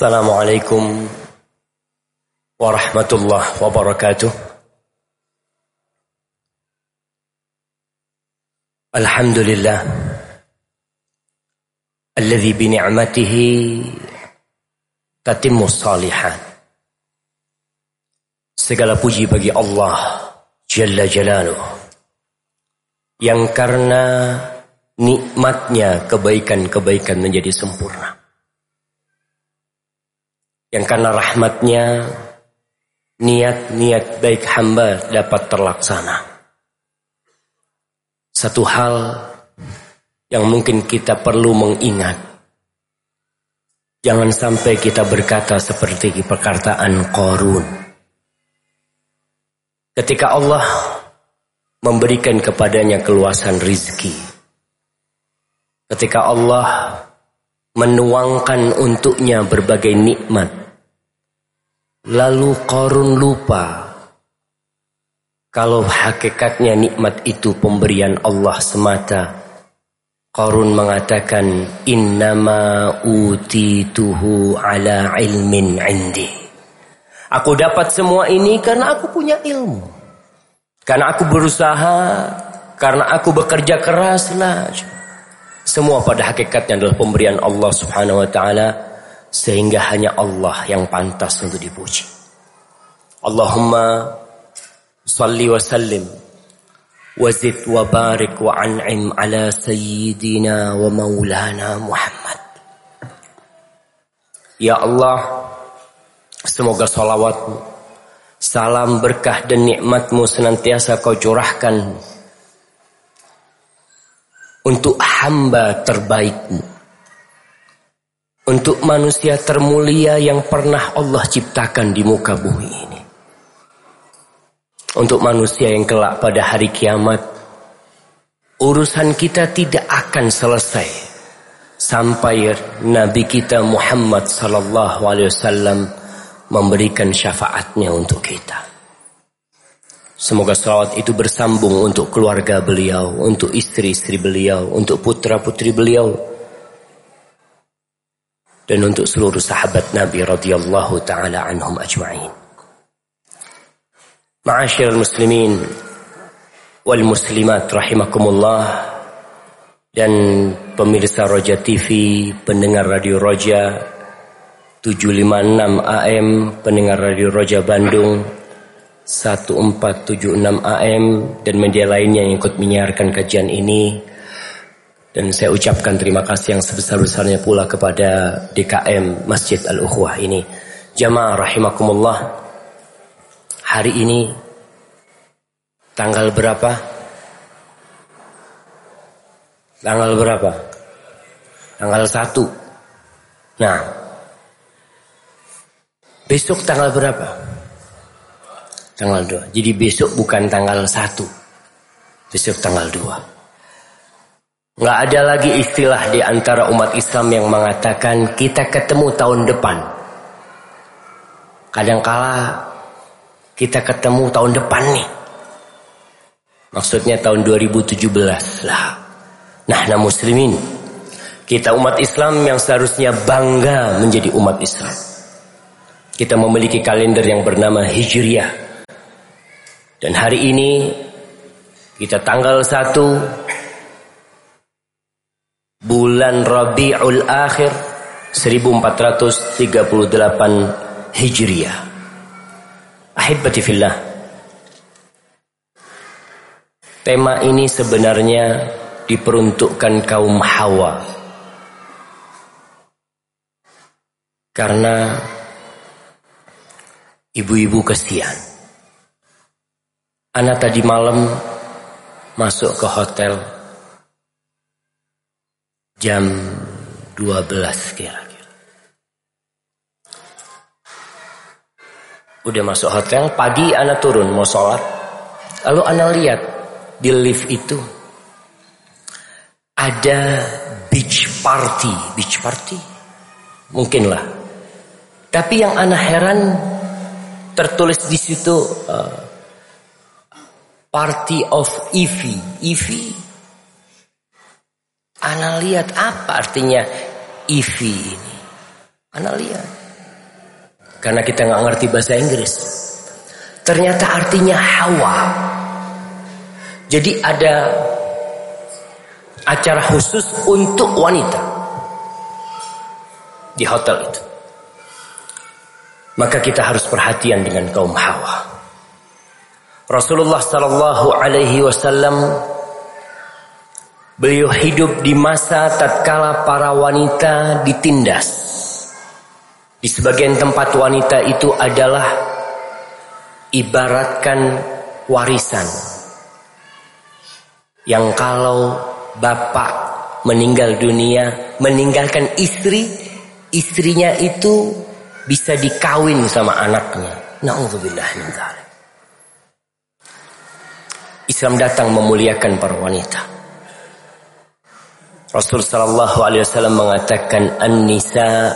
السلام عليكم ورحمة الله وبركاته الحمد لله الذي بنعمته تتم الصالحات Segala puji bagi Allah Jalla Jalaluh yang karena nikmatnya kebaikan-kebaikan menjadi sempurna. Yang karena rahmatnya niat-niat baik hamba dapat terlaksana. Satu hal yang mungkin kita perlu mengingat. Jangan sampai kita berkata seperti perkataan Korun. Ketika Allah memberikan kepadanya keluasan rizki. Ketika Allah menuangkan untuknya berbagai nikmat. Lalu Korun lupa kalau hakikatnya nikmat itu pemberian Allah semata. Korun mengatakan innama utituhu ala ilmin indi. Aku dapat semua ini karena aku punya ilmu. Karena aku berusaha, karena aku bekerja keras lah. Semua pada hakikatnya adalah pemberian Allah Subhanahu wa taala sehingga hanya Allah yang pantas untuk dipuji. Allahumma salli wa sallim wazid wa barik wa an'im ala sayyidina wa maulana Muhammad. Ya Allah, semoga salawatmu, salam berkah dan nikmatmu senantiasa kau curahkan untuk hamba terbaikmu untuk manusia termulia yang pernah Allah ciptakan di muka bumi ini. Untuk manusia yang kelak pada hari kiamat, urusan kita tidak akan selesai sampai Nabi kita Muhammad sallallahu alaihi wasallam memberikan syafaatnya untuk kita. Semoga salawat itu bersambung untuk keluarga beliau, untuk istri-istri beliau, untuk putra-putri beliau, dan untuk seluruh sahabat Nabi radhiyallahu taala anhum ajma'in. Ma'asyiral muslimin wal muslimat rahimakumullah dan pemirsa Roja TV, pendengar Radio Roja 756 AM, pendengar Radio Roja Bandung 1476 AM dan media lainnya yang ikut menyiarkan kajian ini dan saya ucapkan terima kasih yang sebesar-besarnya pula kepada DKM Masjid Al-Ukhwah ini. Jamaah rahimakumullah. Hari ini tanggal berapa? Tanggal berapa? Tanggal 1. Nah. Besok tanggal berapa? Tanggal 2. Jadi besok bukan tanggal 1. Besok tanggal 2. Nggak ada lagi istilah di antara umat Islam yang mengatakan kita ketemu tahun depan. Kadangkala kita ketemu tahun depan nih. Maksudnya tahun 2017 lah. Nah, nah muslimin, kita umat Islam yang seharusnya bangga menjadi umat Islam. Kita memiliki kalender yang bernama Hijriah. Dan hari ini kita tanggal 1 bulan Rabiul Akhir 1438 Hijriah. Ahibati fillah. Tema ini sebenarnya diperuntukkan kaum Hawa. Karena ibu-ibu kesian. Anak tadi malam masuk ke hotel jam 12 kira-kira. Udah masuk hotel, pagi anak turun mau sholat. Lalu anak lihat di lift itu ada beach party, beach party, mungkin lah. Tapi yang anak heran tertulis di situ uh, party of Evi, Evi Ana lihat apa artinya IV ini. Anak lihat. Karena kita nggak ngerti bahasa Inggris. Ternyata artinya Hawa. Jadi ada acara khusus untuk wanita di hotel itu. Maka kita harus perhatian dengan kaum Hawa. Rasulullah sallallahu alaihi wasallam beliau hidup di masa tatkala para wanita ditindas. Di sebagian tempat wanita itu adalah ibaratkan warisan. Yang kalau bapak meninggal dunia, meninggalkan istri, istrinya itu bisa dikawin sama anaknya. Nauzubillah min Islam datang memuliakan para wanita. Rasul sallallahu alaihi wasallam mengatakan an-nisa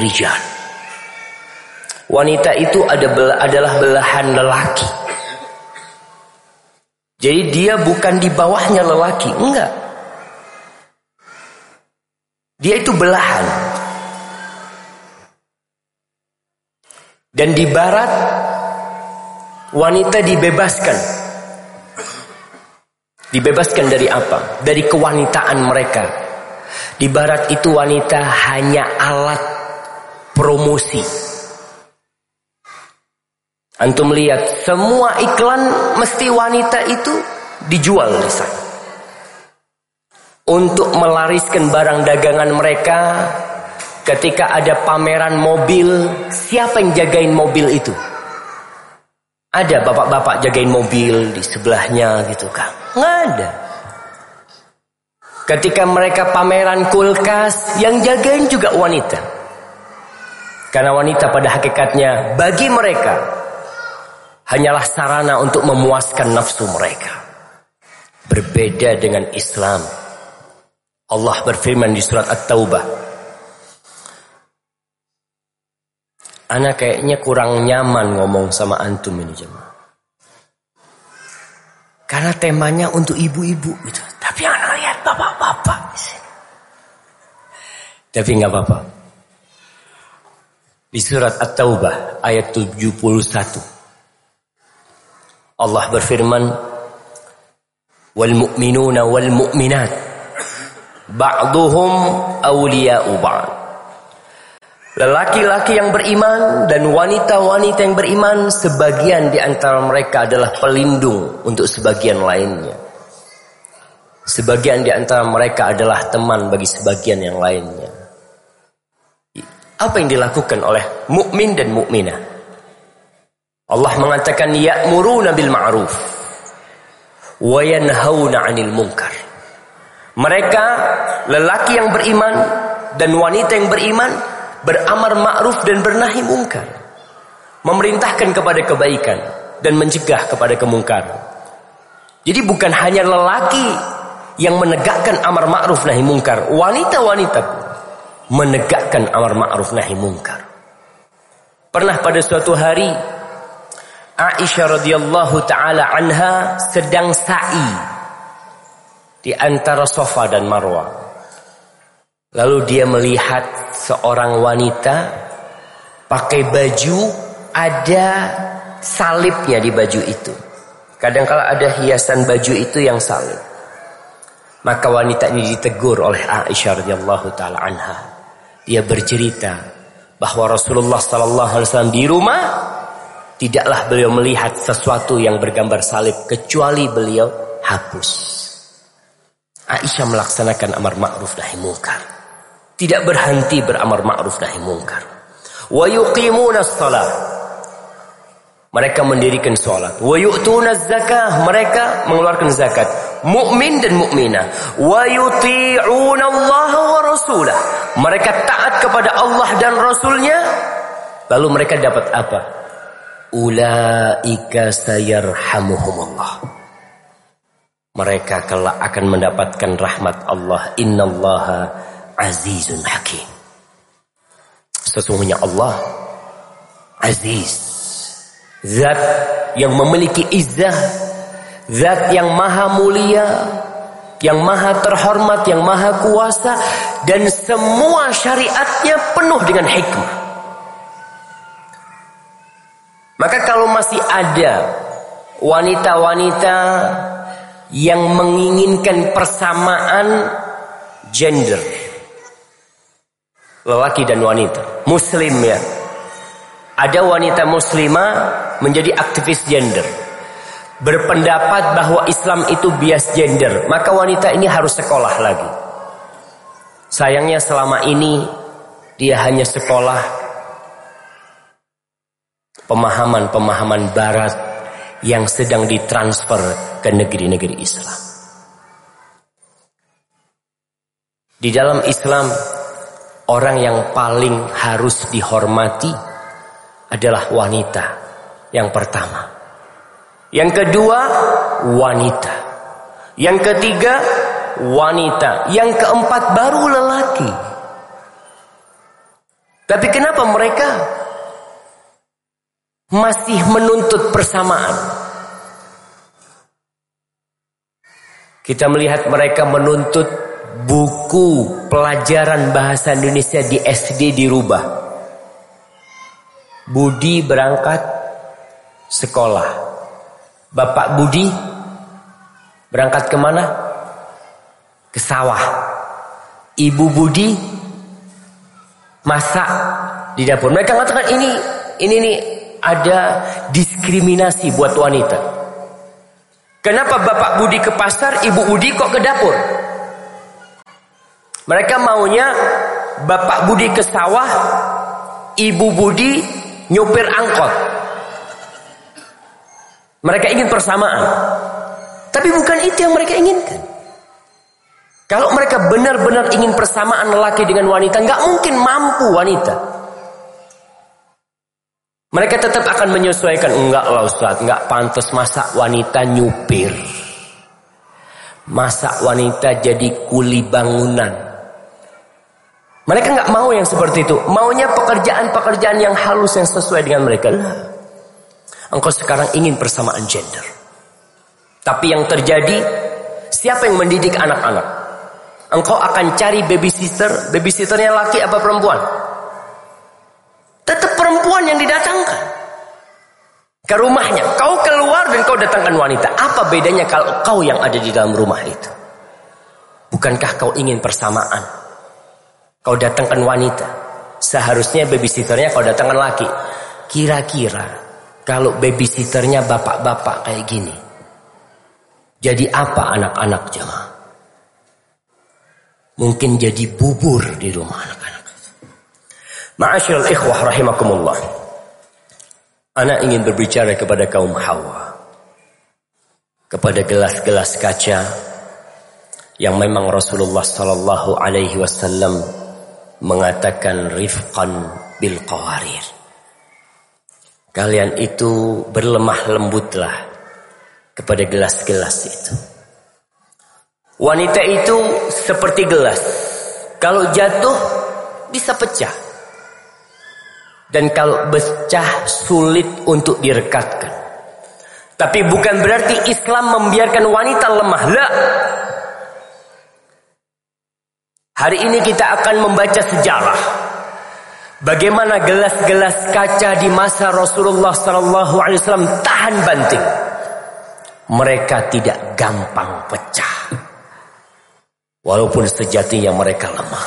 rijal. Wanita itu ada adalah belahan lelaki. Jadi dia bukan di bawahnya lelaki, enggak. Dia itu belahan. Dan di barat wanita dibebaskan. Dibebaskan dari apa? Dari kewanitaan mereka. Di barat itu wanita hanya alat promosi. Antum lihat semua iklan mesti wanita itu dijual di sana. Untuk melariskan barang dagangan mereka ketika ada pameran mobil, siapa yang jagain mobil itu? Ada bapak-bapak jagain mobil di sebelahnya gitu kan. Nggak ada. Ketika mereka pameran kulkas, yang jagain juga wanita. Karena wanita pada hakikatnya bagi mereka hanyalah sarana untuk memuaskan nafsu mereka. Berbeda dengan Islam. Allah berfirman di surat At-Taubah Anak kayaknya kurang nyaman ngomong sama antum ini jemaah. Karena temanya untuk ibu-ibu gitu. Tapi anak lihat bapak-bapak. Tapi nggak apa-apa. Di surat At-Taubah ayat 71. Allah berfirman, "Wal mu'minuna wal mu'minat ba'duhum awliya'u ba'd." Lelaki-laki yang beriman dan wanita-wanita yang beriman sebagian di antara mereka adalah pelindung untuk sebagian lainnya. Sebagian di antara mereka adalah teman bagi sebagian yang lainnya. Apa yang dilakukan oleh mukmin dan mukminah? Allah mengatakan ya'muruna bil ma'ruf wa yanhauna 'anil munkar. Mereka lelaki yang beriman dan wanita yang beriman beramar ma'ruf dan bernahi mungkar. Memerintahkan kepada kebaikan dan mencegah kepada kemungkaran. Jadi bukan hanya lelaki yang menegakkan amar ma'ruf nahi mungkar, wanita-wanita menegakkan amar ma'ruf nahi mungkar. Pernah pada suatu hari Aisyah radhiyallahu taala anha sedang sa'i di antara Sofa dan Marwah. Lalu dia melihat seorang wanita pakai baju ada salibnya di baju itu. Kadang kala ada hiasan baju itu yang salib. Maka wanita ini ditegur oleh Aisyah radhiyallahu taala anha. Dia bercerita bahwa Rasulullah sallallahu alaihi wasallam di rumah tidaklah beliau melihat sesuatu yang bergambar salib kecuali beliau hapus. Aisyah melaksanakan amar ma'ruf nahi munkar tidak berhenti beramar ma'ruf nahi munkar. Wa yuqimuna shalah. Mereka mendirikan salat. Wa yu'tuna zakah. Mereka mengeluarkan zakat. Mukmin dan mukminah. Wa yuti'una Allah wa rasulah. Mereka taat kepada Allah dan Rasulnya. Lalu mereka dapat apa? Ulaika sayarhamuhumullah. Mereka kelak akan mendapatkan rahmat Allah. Innallaha azizun hakim. Sesungguhnya Allah aziz. Zat yang memiliki izzah. Zat yang maha mulia. Yang maha terhormat, yang maha kuasa. dan semua syariatnya penuh dengan hikmah. Maka kalau masih ada wanita-wanita yang menginginkan persamaan gender lelaki dan wanita. Muslim ya. Ada wanita muslimah menjadi aktivis gender. Berpendapat bahwa Islam itu bias gender maka wanita ini harus sekolah lagi. Sayangnya selama ini dia hanya sekolah pemahaman-pemahaman barat yang sedang ditransfer ke negeri-negeri Islam. Di dalam Islam orang yang paling harus dihormati adalah wanita yang pertama. Yang kedua, wanita. Yang ketiga, wanita. Yang keempat baru lelaki. Tapi kenapa mereka masih menuntut persamaan? Kita melihat mereka menuntut buku pelajaran bahasa Indonesia di SD dirubah. Budi berangkat sekolah. Bapak Budi berangkat ke mana? Ke sawah. Ibu Budi masak di dapur. Mereka mengatakan ini ini nih ada diskriminasi buat wanita. Kenapa Bapak Budi ke pasar, Ibu Budi kok ke dapur? Mereka maunya Bapak Budi ke sawah, Ibu Budi nyupir angkot. Mereka ingin persamaan. Tapi bukan itu yang mereka inginkan. Kalau mereka benar-benar ingin persamaan lelaki dengan wanita, nggak mungkin mampu wanita. Mereka tetap akan menyesuaikan. Enggak lah Ustaz, enggak pantas masa wanita nyupir. Masa wanita jadi kuli bangunan. Mereka nggak mau yang seperti itu. Maunya pekerjaan-pekerjaan yang halus yang sesuai dengan mereka. Engkau sekarang ingin persamaan gender. Tapi yang terjadi, siapa yang mendidik anak-anak? Engkau akan cari babysitter, babysitternya laki apa perempuan? Tetap perempuan yang didatangkan ke rumahnya. Kau keluar dan kau datangkan wanita. Apa bedanya kalau kau yang ada di dalam rumah itu? Bukankah kau ingin persamaan? Kau datangkan wanita. Seharusnya babysitternya kau datangkan laki. Kira-kira kalau babysitternya bapak-bapak kayak gini. Jadi apa anak-anak jemaah? Mungkin jadi bubur di rumah anak-anak. Ma'asyiral ikhwah rahimakumullah. Anak ingin berbicara kepada kaum hawa. Kepada gelas-gelas kaca yang memang Rasulullah sallallahu alaihi wasallam mengatakan rifqan bil qawarir. Kalian itu berlemah lembutlah kepada gelas-gelas itu. Wanita itu seperti gelas. Kalau jatuh bisa pecah. Dan kalau pecah sulit untuk direkatkan. Tapi bukan berarti Islam membiarkan wanita lemah. Lah. Hari ini kita akan membaca sejarah bagaimana gelas-gelas kaca di masa Rasulullah sallallahu alaihi wasallam tahan banting. Mereka tidak gampang pecah. Walaupun sejatinya mereka lemah.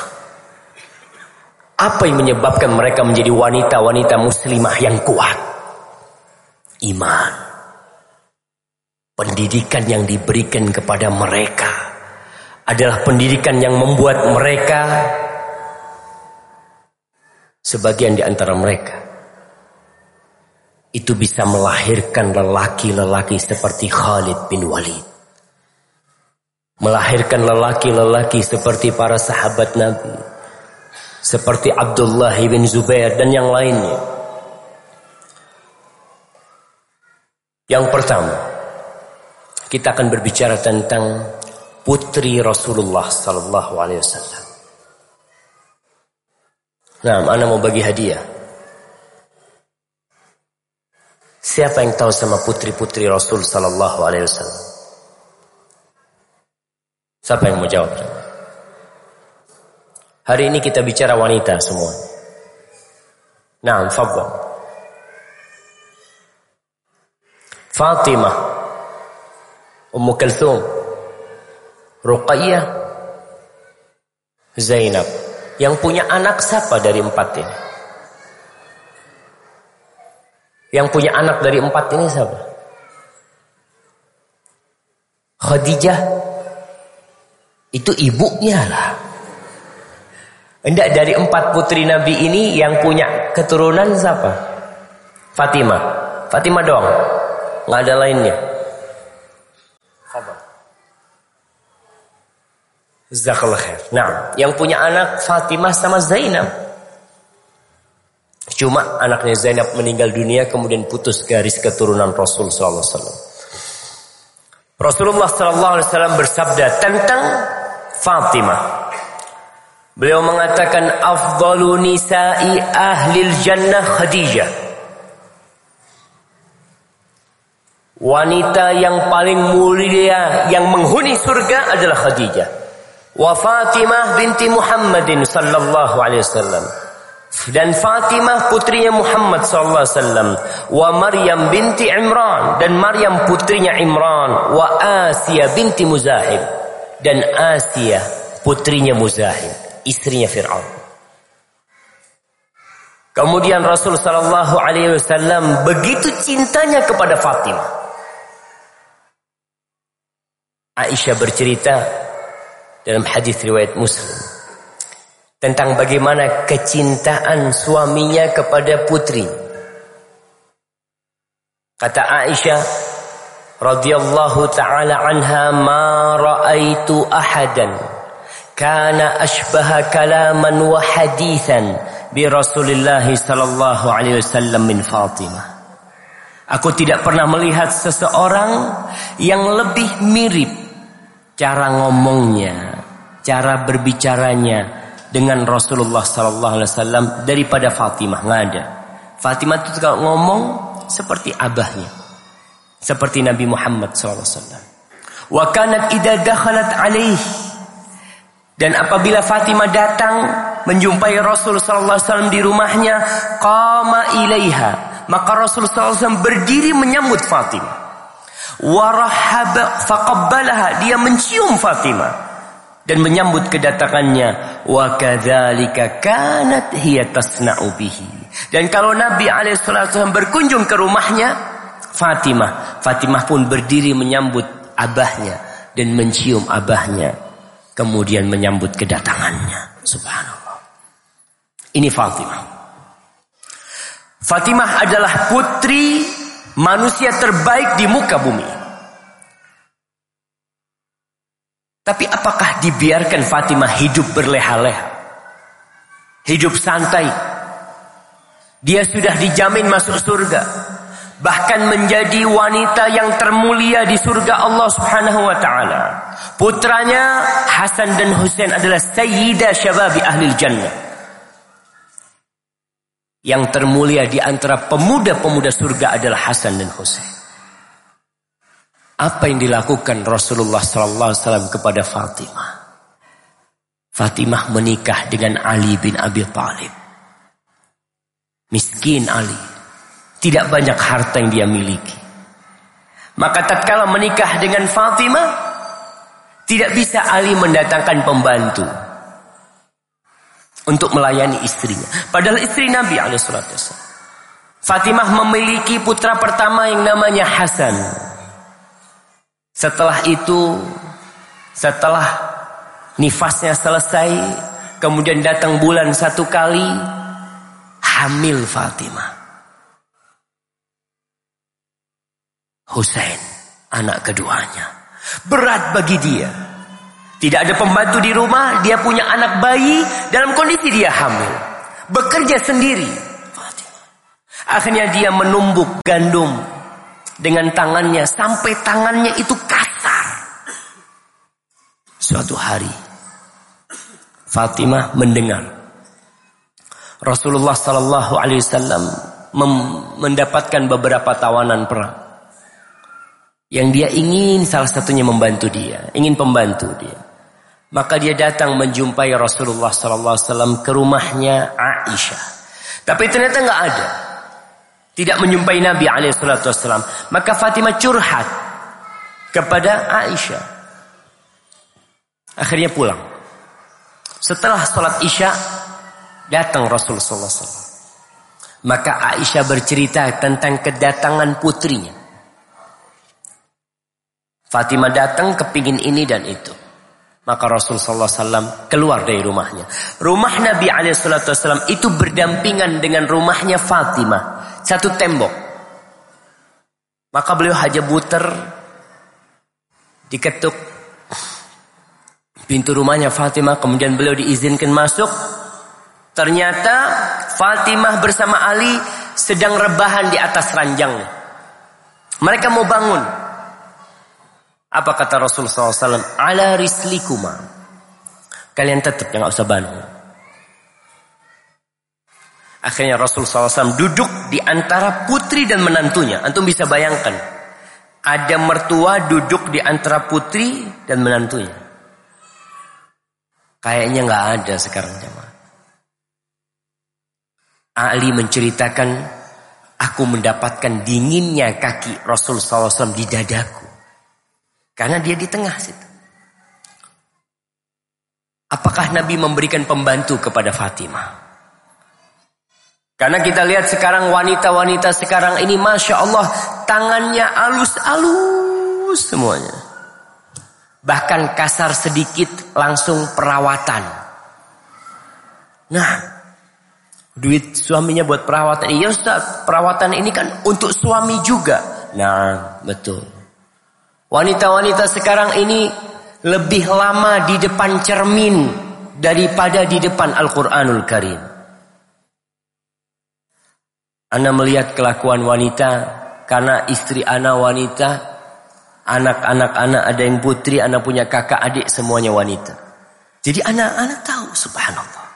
Apa yang menyebabkan mereka menjadi wanita-wanita muslimah yang kuat? Iman. Pendidikan yang diberikan kepada mereka adalah pendidikan yang membuat mereka sebagian di antara mereka itu bisa melahirkan lelaki-lelaki seperti Khalid bin Walid. Melahirkan lelaki-lelaki seperti para sahabat Nabi. Seperti Abdullah bin Zubair dan yang lainnya. Yang pertama, kita akan berbicara tentang putri Rasulullah sallallahu alaihi wasallam. Nah, ana mau bagi hadiah. Siapa yang tahu sama putri-putri Rasul sallallahu alaihi wasallam? Siapa yang mau jawab? Hari ini kita bicara wanita semua. Nah, fadhal. Fatimah, Ummu Kalthum, Ruqayyah, Zainab. Yang punya anak siapa dari empat ini? Yang punya anak dari empat ini siapa? Khadijah. Itu ibunya lah. Enggak dari empat putri Nabi ini yang punya keturunan siapa? Fatimah. Fatimah doang. Nggak ada lainnya. Zakallah khair. Nah, yang punya anak Fatimah sama Zainab. Cuma anaknya Zainab meninggal dunia kemudian putus garis keturunan Rasul sallallahu alaihi wasallam. Rasulullah sallallahu alaihi wasallam bersabda tentang Fatimah. Beliau mengatakan afdalu nisa'i ahlil jannah Khadijah. Wanita yang paling mulia yang menghuni surga adalah Khadijah. Wa Fatimah binti Muhammadin sallallahu alaihi wasallam. Dan Fatimah putrinya Muhammad sallallahu alaihi wasallam. Wa Maryam binti Imran dan Maryam putrinya Imran. Wa Asia binti Muzahib dan Asia putrinya Muzahib istrinya Fir'aun. Kemudian Rasul Sallallahu Alaihi Wasallam begitu cintanya kepada Fatimah. Aisyah bercerita dalam hadis riwayat Muslim tentang bagaimana kecintaan suaminya kepada putri. Kata Aisyah radhiyallahu taala anha ma raaitu ahadan kana ashbaha kalaman wa hadithan bi Rasulillah sallallahu alaihi wasallam min Fatimah. Aku tidak pernah melihat seseorang yang lebih mirip cara ngomongnya, cara berbicaranya dengan Rasulullah sallallahu alaihi wasallam daripada Fatimah. Nggak ada. Fatimah itu kalau ngomong seperti abahnya. Seperti Nabi Muhammad sallallahu alaihi wasallam. Wa kanat idza dakhalat alaihi dan apabila Fatimah datang menjumpai Rasul sallallahu alaihi wasallam di rumahnya, qama ilaiha, maka Rasul sallallahu alaihi wasallam berdiri menyambut Fatimah. Warahaba faqabbalaha, dia mencium Fatimah dan menyambut kedatangannya. Wa kadzalika kanat hiya tasna'u bihi. Dan kalau Nabi alaihi berkunjung ke rumahnya, Fatimah, Fatimah pun berdiri menyambut abahnya dan mencium abahnya kemudian menyambut kedatangannya. Subhanallah. Ini Fatimah. Fatimah adalah putri manusia terbaik di muka bumi. Tapi apakah dibiarkan Fatimah hidup berleha-leha? Hidup santai. Dia sudah dijamin masuk surga bahkan menjadi wanita yang termulia di surga Allah Subhanahu wa taala. Putranya Hasan dan Husain adalah sayyidah syababi ahli jannah. Yang termulia di antara pemuda-pemuda surga adalah Hasan dan Husain. Apa yang dilakukan Rasulullah sallallahu alaihi wasallam kepada Fatimah? Fatimah menikah dengan Ali bin Abi Thalib. Miskin Ali tidak banyak harta yang dia miliki. Maka tatkala menikah dengan Fatimah, tidak bisa Ali mendatangkan pembantu untuk melayani istrinya. Padahal istri Nabi alaihissalam. Fatimah memiliki putra pertama yang namanya Hasan. Setelah itu, setelah nifasnya selesai, kemudian datang bulan satu kali, hamil Fatimah. Hussein, anak keduanya. Berat bagi dia. Tidak ada pembantu di rumah, dia punya anak bayi dalam kondisi dia hamil. Bekerja sendiri. Akhirnya dia menumbuk gandum dengan tangannya sampai tangannya itu kasar. Suatu hari Fatimah mendengar Rasulullah Sallallahu Alaihi Wasallam mendapatkan beberapa tawanan perang yang dia ingin salah satunya membantu dia, ingin pembantu dia. Maka dia datang menjumpai Rasulullah wasallam ke rumahnya Aisyah. Tapi ternyata nggak ada. Tidak menjumpai Nabi wasallam. Maka Fatimah curhat kepada Aisyah. Akhirnya pulang. Setelah sholat Isya datang Rasulullah wasallam. Maka Aisyah bercerita tentang kedatangan putrinya. Fatimah datang kepingin ini dan itu. Maka Rasulullah SAW keluar dari rumahnya. Rumah Nabi SAW itu berdampingan dengan rumahnya Fatimah. Satu tembok. Maka beliau haja buter. Diketuk. Pintu rumahnya Fatimah. Kemudian beliau diizinkan masuk. Ternyata Fatimah bersama Ali sedang rebahan di atas ranjangnya. Mereka mau bangun. Apa kata Rasulullah SAW? Ala rislikuma. Kalian tetap yang usah bangun. Akhirnya Rasulullah SAW duduk di antara putri dan menantunya. Antum bisa bayangkan. Ada mertua duduk di antara putri dan menantunya. Kayaknya nggak ada sekarang jemaah. Ali menceritakan, aku mendapatkan dinginnya kaki Rasul SAW di dadaku. Karena dia di tengah situ. Apakah Nabi memberikan pembantu kepada Fatimah? Karena kita lihat sekarang wanita-wanita sekarang ini Masya Allah tangannya alus-alus semuanya. Bahkan kasar sedikit langsung perawatan. Nah, duit suaminya buat perawatan. Iya Ustaz, perawatan ini kan untuk suami juga. Nah, betul. Wanita-wanita sekarang ini lebih lama di depan cermin daripada di depan Al-Quranul Karim. Anda melihat kelakuan wanita karena istri anak wanita, anak-anak anak ada yang putri, anak punya kakak adik semuanya wanita. Jadi anak-anak tahu subhanallah.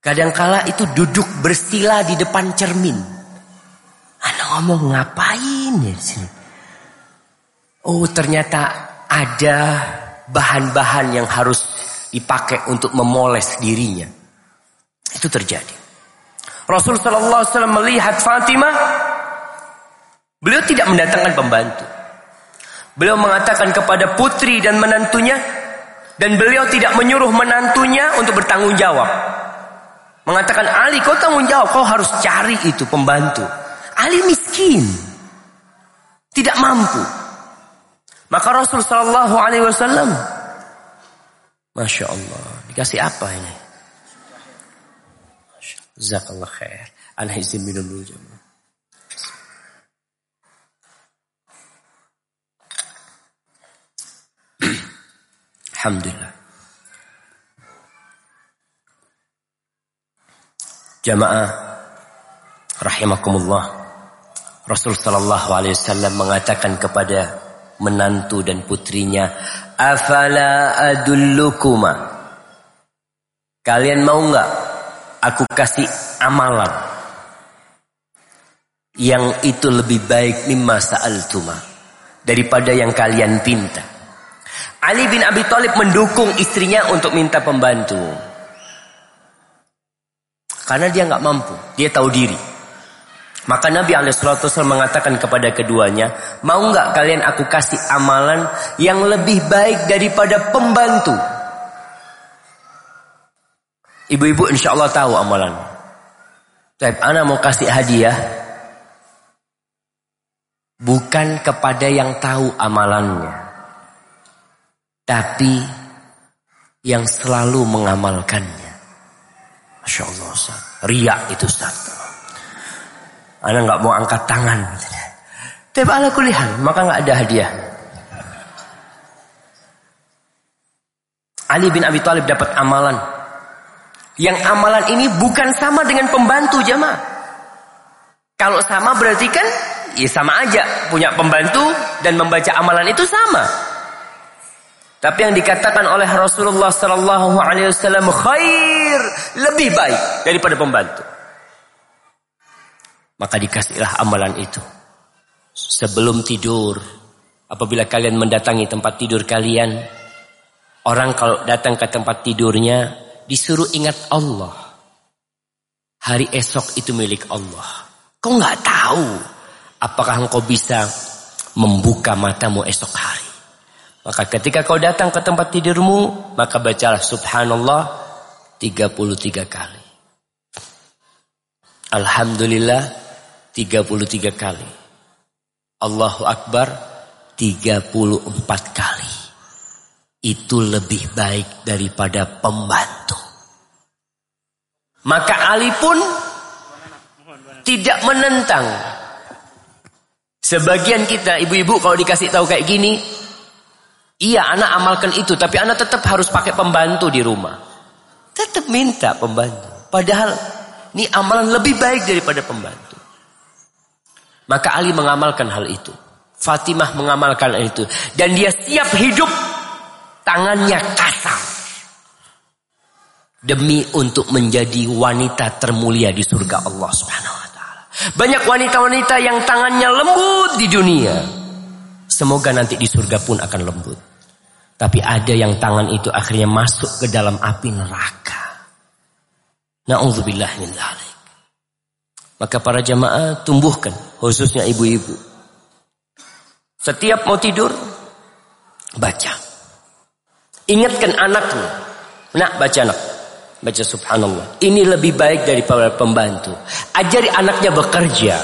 Kadangkala itu duduk bersila di depan cermin. Anak ngomong ngapain ya sini? Oh ternyata ada bahan-bahan yang harus dipakai untuk memoles dirinya. Itu terjadi. Rasul Sallallahu Alaihi Wasallam melihat Fatimah, beliau tidak mendatangkan pembantu. Beliau mengatakan kepada putri dan menantunya, dan beliau tidak menyuruh menantunya untuk bertanggung jawab. Mengatakan Ali, kau tanggung jawab, kau harus cari itu pembantu. Ali miskin, tidak mampu. Maka Rasul Shallallahu Alaihi Wasallam, masya Allah, dikasih apa ini? Zakallah khair. Anak izin minum dulu jemaah. Alhamdulillah. Jamaah rahimakumullah. Rasul sallallahu alaihi wasallam mengatakan kepada menantu dan putrinya, "Afala adullukuma?" Kalian mau nggak aku kasih amalan yang itu lebih baik mimma sa'altuma daripada yang kalian pinta. Ali bin Abi Thalib mendukung istrinya untuk minta pembantu. Karena dia nggak mampu, dia tahu diri. Maka Nabi SAW mengatakan kepada keduanya, mau nggak kalian aku kasih amalan yang lebih baik daripada pembantu? Ibu-ibu insya Allah tahu amalan. Tapi anak mau kasih hadiah. Bukan kepada yang tahu amalannya. Tapi yang selalu mengamalkannya. Masya Allah Ustaz. Riak itu Ustaz. Anda nggak mau angkat tangan. Tapi ala kulihan, maka nggak ada hadiah. Ali bin Abi Thalib dapat amalan. Yang amalan ini bukan sama dengan pembantu jemaah. Kalau sama berarti kan ya sama aja punya pembantu dan membaca amalan itu sama. Tapi yang dikatakan oleh Rasulullah Sallallahu Alaihi Wasallam khair lebih baik daripada pembantu. Maka dikasihlah amalan itu. Sebelum tidur. Apabila kalian mendatangi tempat tidur kalian. Orang kalau datang ke tempat tidurnya disuruh ingat Allah. Hari esok itu milik Allah. Kau nggak tahu apakah engkau bisa membuka matamu esok hari. Maka ketika kau datang ke tempat tidurmu, maka bacalah subhanallah 33 kali. Alhamdulillah 33 kali. Allahu Akbar 34 kali itu lebih baik daripada pembantu. Maka Ali pun tidak menentang. Sebagian kita ibu-ibu kalau dikasih tahu kayak gini, iya anak amalkan itu, tapi anak tetap harus pakai pembantu di rumah. Tetap minta pembantu. Padahal ini amalan lebih baik daripada pembantu. Maka Ali mengamalkan hal itu. Fatimah mengamalkan hal itu. Dan dia siap hidup tangannya kasar. Demi untuk menjadi wanita termulia di surga Allah Subhanahu wa taala. Banyak wanita-wanita yang tangannya lembut di dunia. Semoga nanti di surga pun akan lembut. Tapi ada yang tangan itu akhirnya masuk ke dalam api neraka. Nauzubillah min. Maka para jamaah tumbuhkan khususnya ibu-ibu. Setiap mau tidur baca. Ingatkan anakmu. Nak baca anak. Baca subhanallah. Ini lebih baik daripada pembantu. Ajari anaknya bekerja.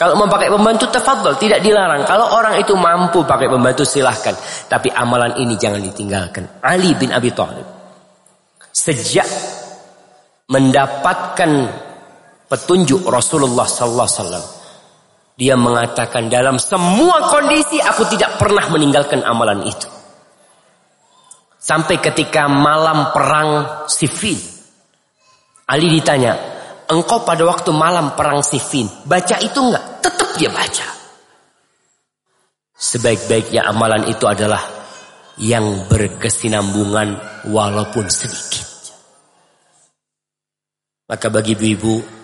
Kalau mau pakai pembantu tafadhol, tidak dilarang. Kalau orang itu mampu pakai pembantu silahkan. Tapi amalan ini jangan ditinggalkan. Ali bin Abi Thalib sejak mendapatkan petunjuk Rasulullah sallallahu alaihi wasallam dia mengatakan dalam semua kondisi aku tidak pernah meninggalkan amalan itu. Sampai ketika malam perang Siffin. Ali ditanya, engkau pada waktu malam perang Siffin, baca itu enggak? Tetap dia baca. Sebaik-baiknya amalan itu adalah yang berkesinambungan walaupun sedikit. Maka bagi ibu-ibu,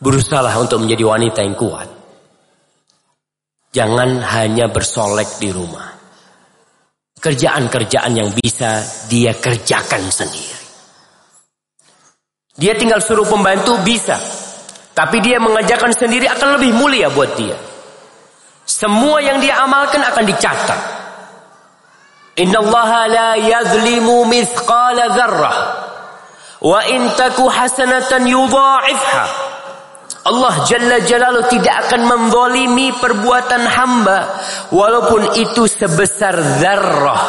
berusahalah untuk menjadi wanita yang kuat. Jangan hanya bersolek di rumah kerjaan-kerjaan yang bisa dia kerjakan sendiri. Dia tinggal suruh pembantu bisa. Tapi dia mengajarkan sendiri akan lebih mulia buat dia. Semua yang dia amalkan akan dicatat. Inna Allah la yazlimu mithqala dzarrah. Wa in taku hasanatan yudha'ifha. Allah Jalla Jalaluh tidak akan membolimi perbuatan hamba walaupun itu sebesar zarrah.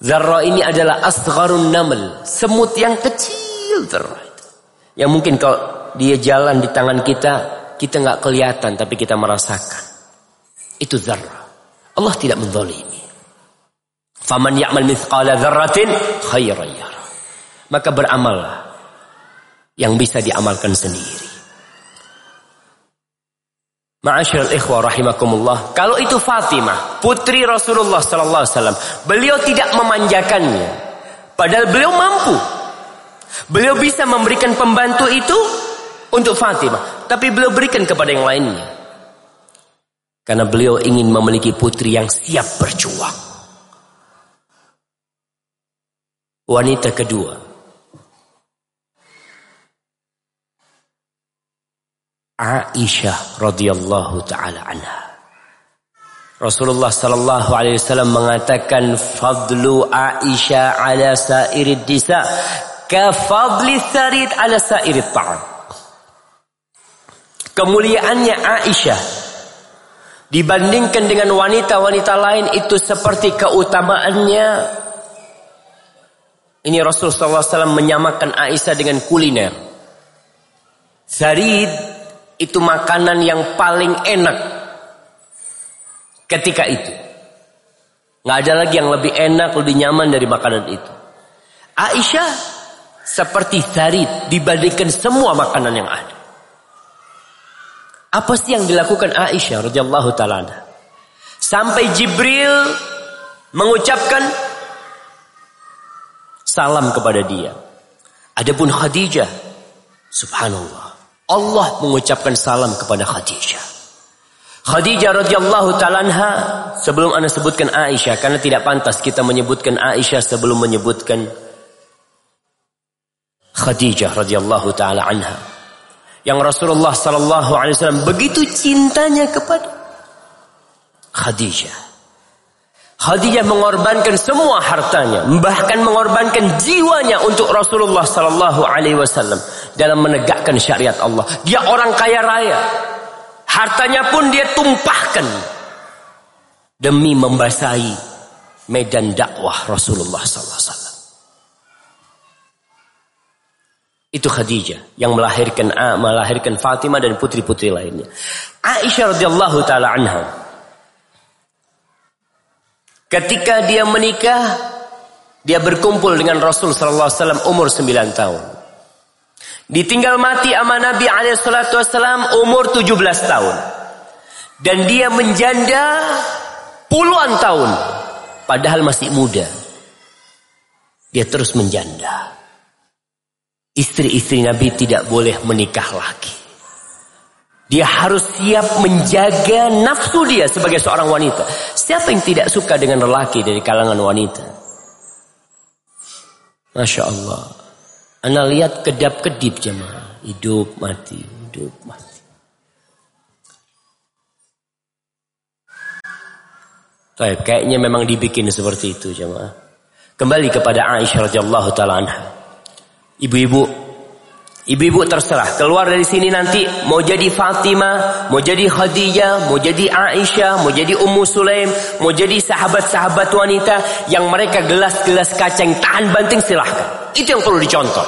Zarrah ini adalah asgharun naml, semut yang kecil zarrah. Yang mungkin kalau dia jalan di tangan kita, kita nggak kelihatan tapi kita merasakan. Itu zarrah. Allah tidak menzalimi. Faman ya'mal mithqala dzarratin khairan. Maka beramallah yang bisa diamalkan sendiri. Ma'asyiral ikhwah rahimakumullah. Kalau itu Fatimah, putri Rasulullah sallallahu alaihi wasallam, beliau tidak memanjakannya. Padahal beliau mampu. Beliau bisa memberikan pembantu itu untuk Fatimah, tapi beliau berikan kepada yang lainnya. Karena beliau ingin memiliki putri yang siap berjuang. Wanita kedua, Aisyah radhiyallahu taala anha. Rasulullah sallallahu alaihi wasallam mengatakan fadlu Aisyah ala sairid disa ka fadli sarid ala sairid ta'am. Kemuliaannya Aisyah dibandingkan dengan wanita-wanita lain itu seperti keutamaannya ini Rasulullah SAW menyamakan Aisyah dengan kuliner. Sarid itu makanan yang paling enak ketika itu. Nggak ada lagi yang lebih enak, lebih nyaman dari makanan itu. Aisyah seperti sarit dibandingkan semua makanan yang ada. Apa sih yang dilakukan Aisyah radhiyallahu taala Sampai Jibril mengucapkan salam kepada dia. Adapun Khadijah, subhanallah. Allah mengucapkan salam kepada Khadijah. Khadijah radhiyallahu taala sebelum Anda sebutkan Aisyah karena tidak pantas kita menyebutkan Aisyah sebelum menyebutkan Khadijah radhiyallahu taala anha. Yang Rasulullah sallallahu alaihi wasallam begitu cintanya kepada Khadijah. Khadijah mengorbankan semua hartanya, bahkan mengorbankan jiwanya untuk Rasulullah sallallahu alaihi wasallam dalam menegakkan syariat Allah. Dia orang kaya raya. Hartanya pun dia tumpahkan demi membasahi medan dakwah Rasulullah sallallahu alaihi wasallam. Itu Khadijah yang melahirkan melahirkan Fatimah dan putri-putri lainnya. Aisyah radhiyallahu taala anha Ketika dia menikah, dia berkumpul dengan Rasul sallallahu alaihi wasallam umur 9 tahun. Ditinggal mati sama Nabi Alaihissalam umur 17 tahun. Dan dia menjanda puluhan tahun. Padahal masih muda. Dia terus menjanda. Istri-istri Nabi tidak boleh menikah lagi. Dia harus siap menjaga nafsu dia sebagai seorang wanita. Siapa yang tidak suka dengan lelaki dari kalangan wanita? Masya Allah. Anda lihat kedap-kedip jemaah. Hidup mati, hidup mati. Baik, kayaknya memang dibikin seperti itu jemaah. Kembali kepada Aisyah radhiyallahu taala anha. Ibu-ibu, ibu-ibu terserah keluar dari sini nanti mau jadi Fatimah, mau jadi Khadijah, mau jadi Aisyah, mau jadi Ummu Sulaim, mau jadi sahabat-sahabat wanita yang mereka gelas-gelas kacang tahan banting silahkan. Itu yang perlu dicontoh.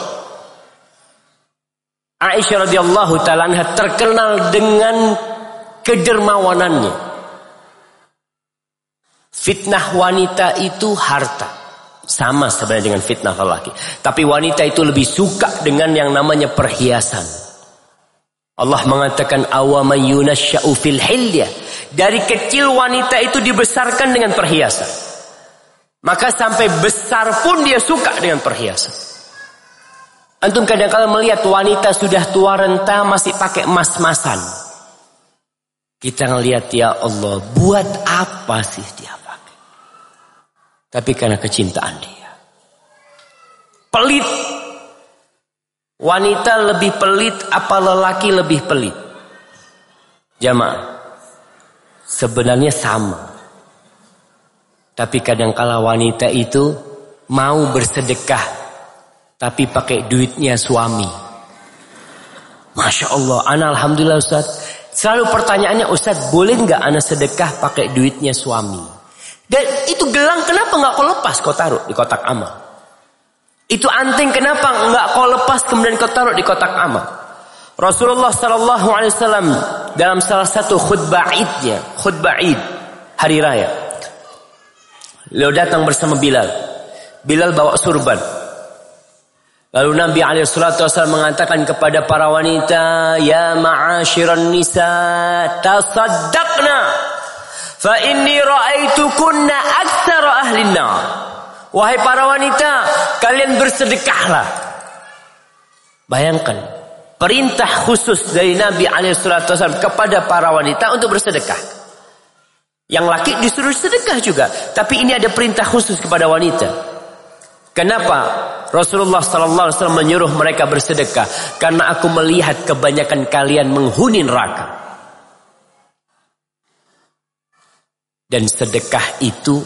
Aisyah radhiyallahu taala terkenal dengan kedermawanannya. Fitnah wanita itu harta. Sama sebenarnya dengan fitnah lelaki. Tapi wanita itu lebih suka dengan yang namanya perhiasan. Allah mengatakan awaman yunasya'u fil. Dari kecil wanita itu dibesarkan dengan perhiasan. Maka sampai besar pun dia suka dengan perhiasan. Antum kadang-kadang melihat wanita sudah tua renta masih pakai emas-emasan. Kita ngelihat ya Allah, buat apa sih dia? Tapi karena kecintaan dia. Pelit. Wanita lebih pelit apa lelaki lebih pelit? Jamaah. Sebenarnya sama. Tapi kadangkala wanita itu mau bersedekah tapi pakai duitnya suami. Masya Allah, ana alhamdulillah Ustaz. Selalu pertanyaannya Ustaz, boleh nggak ana sedekah pakai duitnya suami? Dan itu gelang kenapa nggak kau lepas kau taruh di kotak amal? Itu anting kenapa nggak kau lepas kemudian kau taruh di kotak amal? Rasulullah Sallallahu Alaihi Wasallam dalam salah satu khutbah idnya, khutbah id hari raya, Beliau datang bersama Bilal. Bilal bawa surban. Lalu Nabi SAW mengatakan kepada para wanita, Ya ma'asyiran nisa, tasaddaqna. Fa inni ra'aitukunna aktsara ahlin Wahai para wanita, kalian bersedekahlah. Bayangkan, perintah khusus dari Nabi SAW kepada para wanita untuk bersedekah. Yang laki disuruh sedekah juga. Tapi ini ada perintah khusus kepada wanita. Kenapa Rasulullah Sallallahu Alaihi Wasallam menyuruh mereka bersedekah? Karena aku melihat kebanyakan kalian menghuni neraka. Dan sedekah itu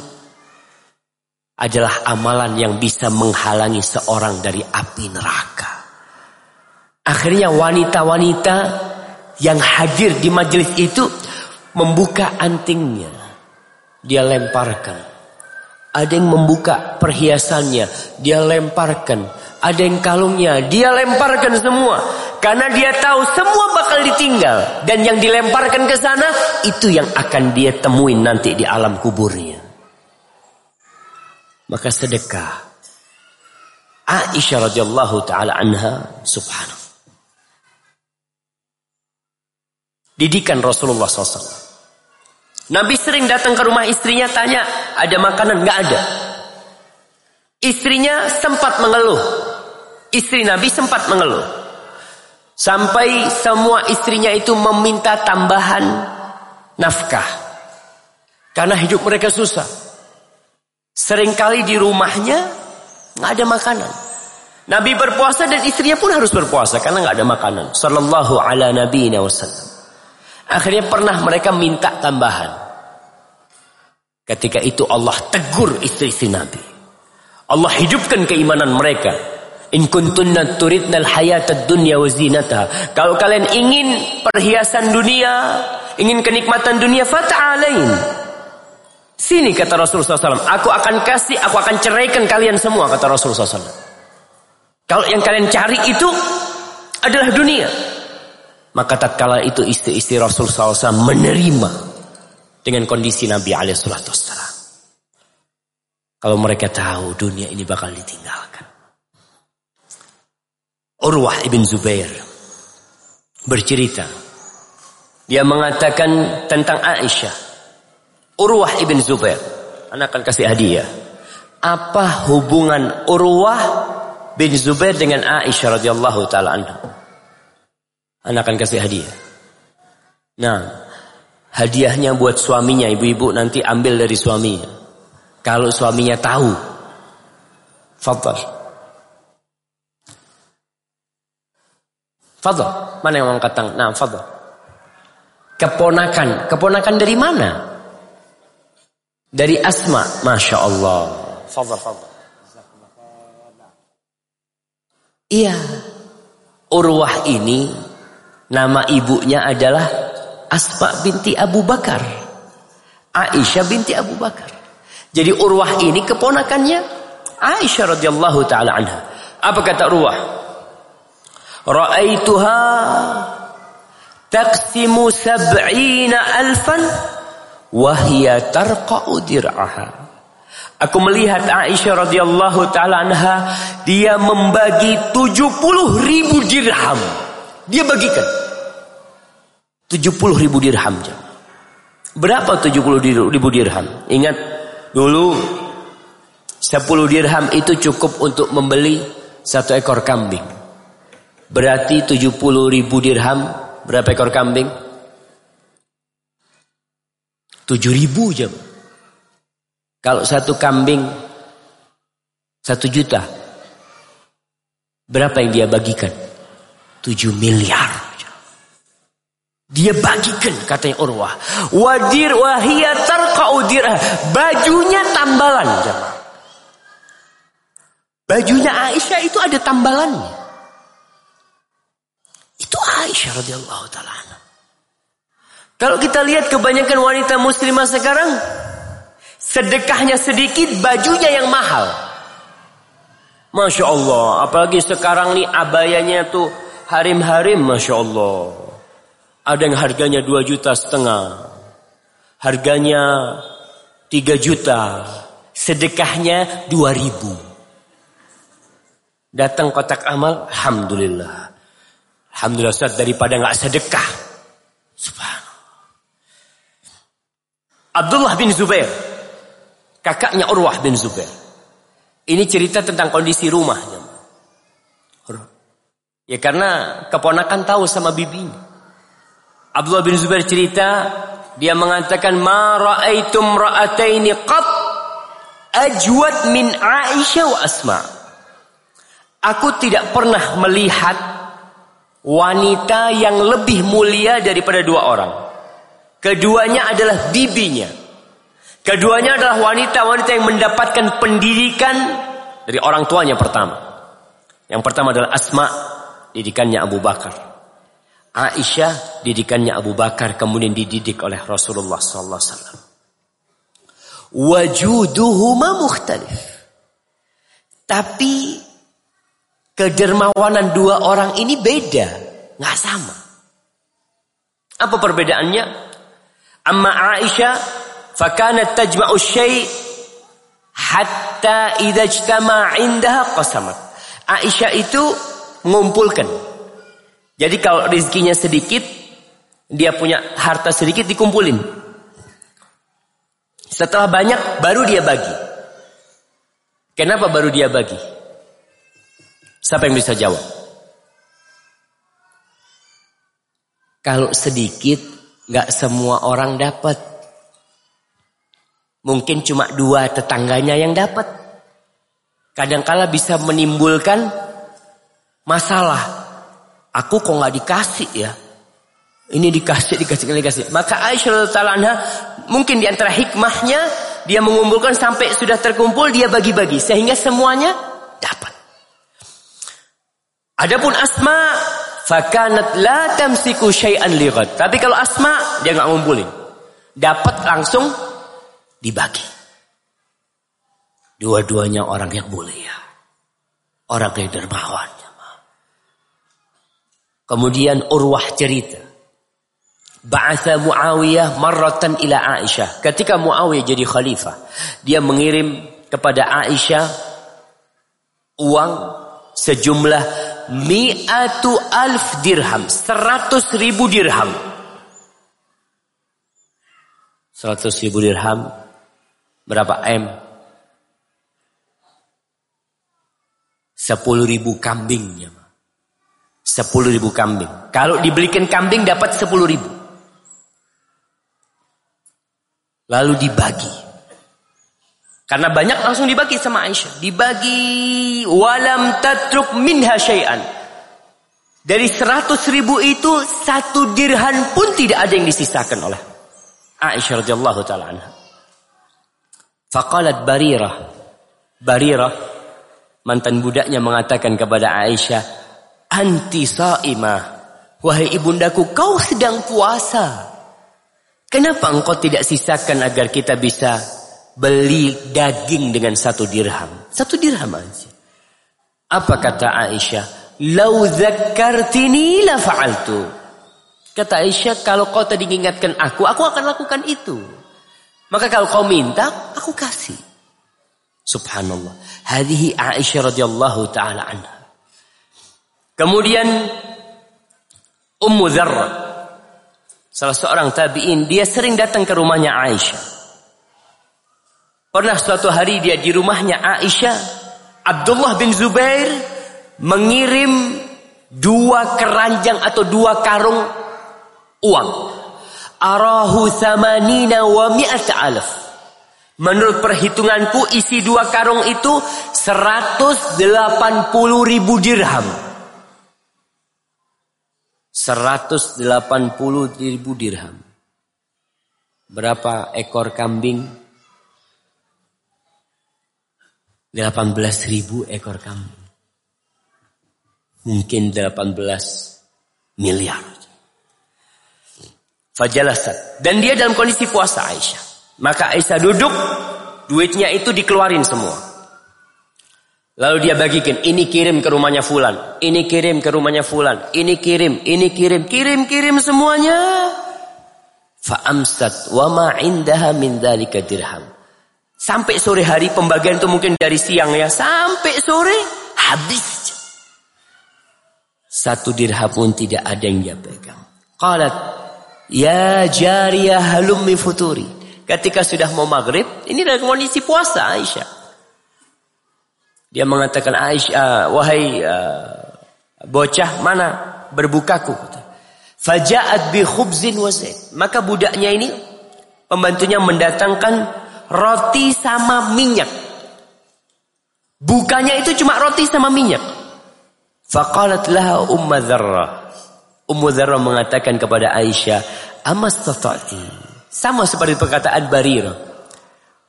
adalah amalan yang bisa menghalangi seorang dari api neraka. Akhirnya wanita-wanita yang hadir di majelis itu membuka antingnya. Dia lemparkan. Ada yang membuka perhiasannya, dia lemparkan. Ada yang kalungnya, dia lemparkan semua. Karena dia tahu semua bakal ditinggal. Dan yang dilemparkan ke sana, itu yang akan dia temuin nanti di alam kuburnya. Maka sedekah. Aisyah radhiyallahu taala anha subhanallah. Didikan Rasulullah SAW. Nabi sering datang ke rumah istrinya tanya, ada makanan? Nggak ada. Istrinya sempat mengeluh. Istri Nabi sempat mengeluh. Sampai semua istrinya itu meminta tambahan nafkah. Karena hidup mereka susah. Seringkali di rumahnya nggak ada makanan. Nabi berpuasa dan istrinya pun harus berpuasa karena nggak ada makanan. Sallallahu ala nabi wasallam. Akhirnya pernah mereka minta tambahan. Ketika itu Allah tegur istri-istri Nabi. Allah hidupkan keimanan mereka. In kuntunna turidna al-hayata dunya wa zinataha. Kalau kalian ingin perhiasan dunia, ingin kenikmatan dunia, fata'alain. Sini kata Rasulullah SAW. Aku akan kasih, aku akan ceraikan kalian semua kata Rasulullah SAW. Kalau yang kalian cari itu adalah dunia. Maka tak kala itu istri-istri Rasul SAW menerima dengan kondisi Nabi Alaihissalam. Kalau mereka tahu dunia ini bakal ditinggalkan. Urwah ibn Zubair bercerita. Dia mengatakan tentang Aisyah. Urwah ibn Zubair. Anak akan kasih hadiah. Apa hubungan Urwah bin Zubair dengan Aisyah radhiyallahu taala anha. Anak akan kasih hadiah. Nah, hadiahnya buat suaminya, ibu-ibu nanti ambil dari suaminya. Kalau suaminya tahu. Fadhal. Fadhal. Mana yang angkat tangan? Nah, fadhal. Keponakan. Keponakan dari mana? Dari Asma. Masya Allah. Fadhal, fadhal. Iya. Urwah ini nama ibunya adalah Asma binti Abu Bakar. Aisyah binti Abu Bakar. Jadi Urwah ini keponakannya Aisyah radhiyallahu taala anha. Apa kata Urwah? Ra'aituha taqsimu sab'ina alfan wa hiya tarqa'u dir'aha. Aku melihat Aisyah radhiyallahu taala anha dia membagi 70 ribu dirham. Dia bagikan 70 ribu dirham. Berapa 70 ribu dirham? Ingat dulu 10 dirham itu cukup untuk membeli satu ekor kambing. Berarti 70 ribu dirham berapa ekor kambing? 7 ribu jam. Kalau satu kambing satu juta, berapa yang dia bagikan? Tujuh miliar. Dia bagikan katanya Urwah. Wadir wahia tarqaudir. Bajunya tambalan. Bajunya Aisyah itu ada tambalannya. Itu Aisyah radhiyallahu taala. Kalau kita lihat kebanyakan wanita muslimah sekarang Sedekahnya sedikit, bajunya yang mahal. Masya Allah. Apalagi sekarang nih abayanya tuh harim-harim. Masya Allah. Ada yang harganya 2 juta setengah. Harganya 3 juta. Sedekahnya 2 ribu. Datang kotak amal. Alhamdulillah. Alhamdulillah Ustaz daripada nggak sedekah. Subhanallah. Abdullah bin Zubair kakaknya Urwah bin Zubair. Ini cerita tentang kondisi rumah. Ya karena keponakan tahu sama bibinya. Abdullah bin Zubair cerita, dia mengatakan ma raaitum ra'ataini qat ajwad min Aisyah wa Asma. Aku tidak pernah melihat wanita yang lebih mulia daripada dua orang. Keduanya adalah bibinya. Keduanya adalah wanita-wanita yang mendapatkan pendidikan dari orang tuanya pertama. Yang pertama adalah Asma, didikannya Abu Bakar. Aisyah, didikannya Abu Bakar, kemudian dididik oleh Rasulullah sallallahu alaihi wasallam. Wajuduhuma mukhtalif. Tapi Kedermawanan dua orang ini beda, nggak sama. Apa perbedaannya? Amma Aisyah fakana tajma'u syai' hatta idza ijtama 'indaha qasamat. Aisyah itu mengumpulkan. Jadi kalau rezekinya sedikit, dia punya harta sedikit dikumpulin. Setelah banyak baru dia bagi. Kenapa baru dia bagi? Siapa yang bisa jawab? Kalau sedikit Gak semua orang dapat. Mungkin cuma dua tetangganya yang dapat. Kadangkala bisa menimbulkan masalah. Aku kok nggak dikasih ya? Ini dikasih, dikasih, dikasih. Maka Aisyah radhiyallahu mungkin di antara hikmahnya dia mengumpulkan sampai sudah terkumpul dia bagi-bagi sehingga semuanya dapat. Adapun Asma fakanat la tamsiku syai'an liqad. Tapi kalau Asma dia nggak ngumpulin. Dapat langsung dibagi. Dua-duanya orang yang mulia. Orang yang dermawan. Kemudian Urwah cerita. Ba'atha Muawiyah marratan ila Aisyah. Ketika Muawiyah jadi khalifah. Dia mengirim kepada Aisyah uang sejumlah mi'atu alf dirham. Seratus ribu dirham. Seratus ribu dirham. Berapa M? Sepuluh ribu kambingnya. Sepuluh ribu kambing. Kalau dibelikan kambing dapat sepuluh ribu. Lalu dibagi. Karena banyak langsung dibagi sama Aisyah. Dibagi walam tatruk minha syai'an. Dari seratus ribu itu satu dirhan pun tidak ada yang disisakan oleh Aisyah radhiyallahu taala anha. Faqalat Barirah. Barirah mantan budaknya mengatakan kepada Aisyah, "Anti saimah. Wahai ibundaku, kau sedang puasa. Kenapa engkau tidak sisakan agar kita bisa beli daging dengan satu dirham? Satu dirham aja. Apa kata Aisyah? Lau zakartini la fa'altu. Kata Aisyah, kalau kau tadi mengingatkan aku, aku akan lakukan itu. Maka kalau kau minta, aku kasih. Subhanallah. Hadihi Aisyah radhiyallahu taala anha. Kemudian Ummu salah seorang tabi'in, dia sering datang ke rumahnya Aisyah. Pernah suatu hari dia di rumahnya Aisyah, Abdullah bin Zubair mengirim dua keranjang atau dua karung uang. Arahu samanina wa mi'at alaf. Menurut perhitunganku isi dua karung itu 180 ribu dirham. 180 ribu dirham. Berapa ekor kambing? 18 ribu ekor kambing. Mungkin 18 miliar. Fajalasat. Dan dia dalam kondisi puasa Aisyah. Maka Aisyah duduk, duitnya itu dikeluarin semua. Lalu dia bagikan, ini kirim ke rumahnya fulan, ini kirim ke rumahnya fulan, ini kirim, ini kirim, kirim, kirim semuanya. Fa'amsat wa ma indaha min dzalika dirham. Sampai sore hari pembagian itu mungkin dari siang ya, sampai sore habis. Satu dirham pun tidak ada yang dia pegang. Qalat, ya jariyah halummi futuri. Ketika sudah mau maghrib, ini dalam kondisi puasa Aisyah. Dia mengatakan Aisyah, wahai uh, bocah mana berbukaku? Faja'at bi khubzin wa Maka budaknya ini pembantunya mendatangkan roti sama minyak. Bukanya itu cuma roti sama minyak. Faqalat laha Umma. Ummu mengatakan kepada Aisyah, "Amas Sama seperti perkataan Barirah.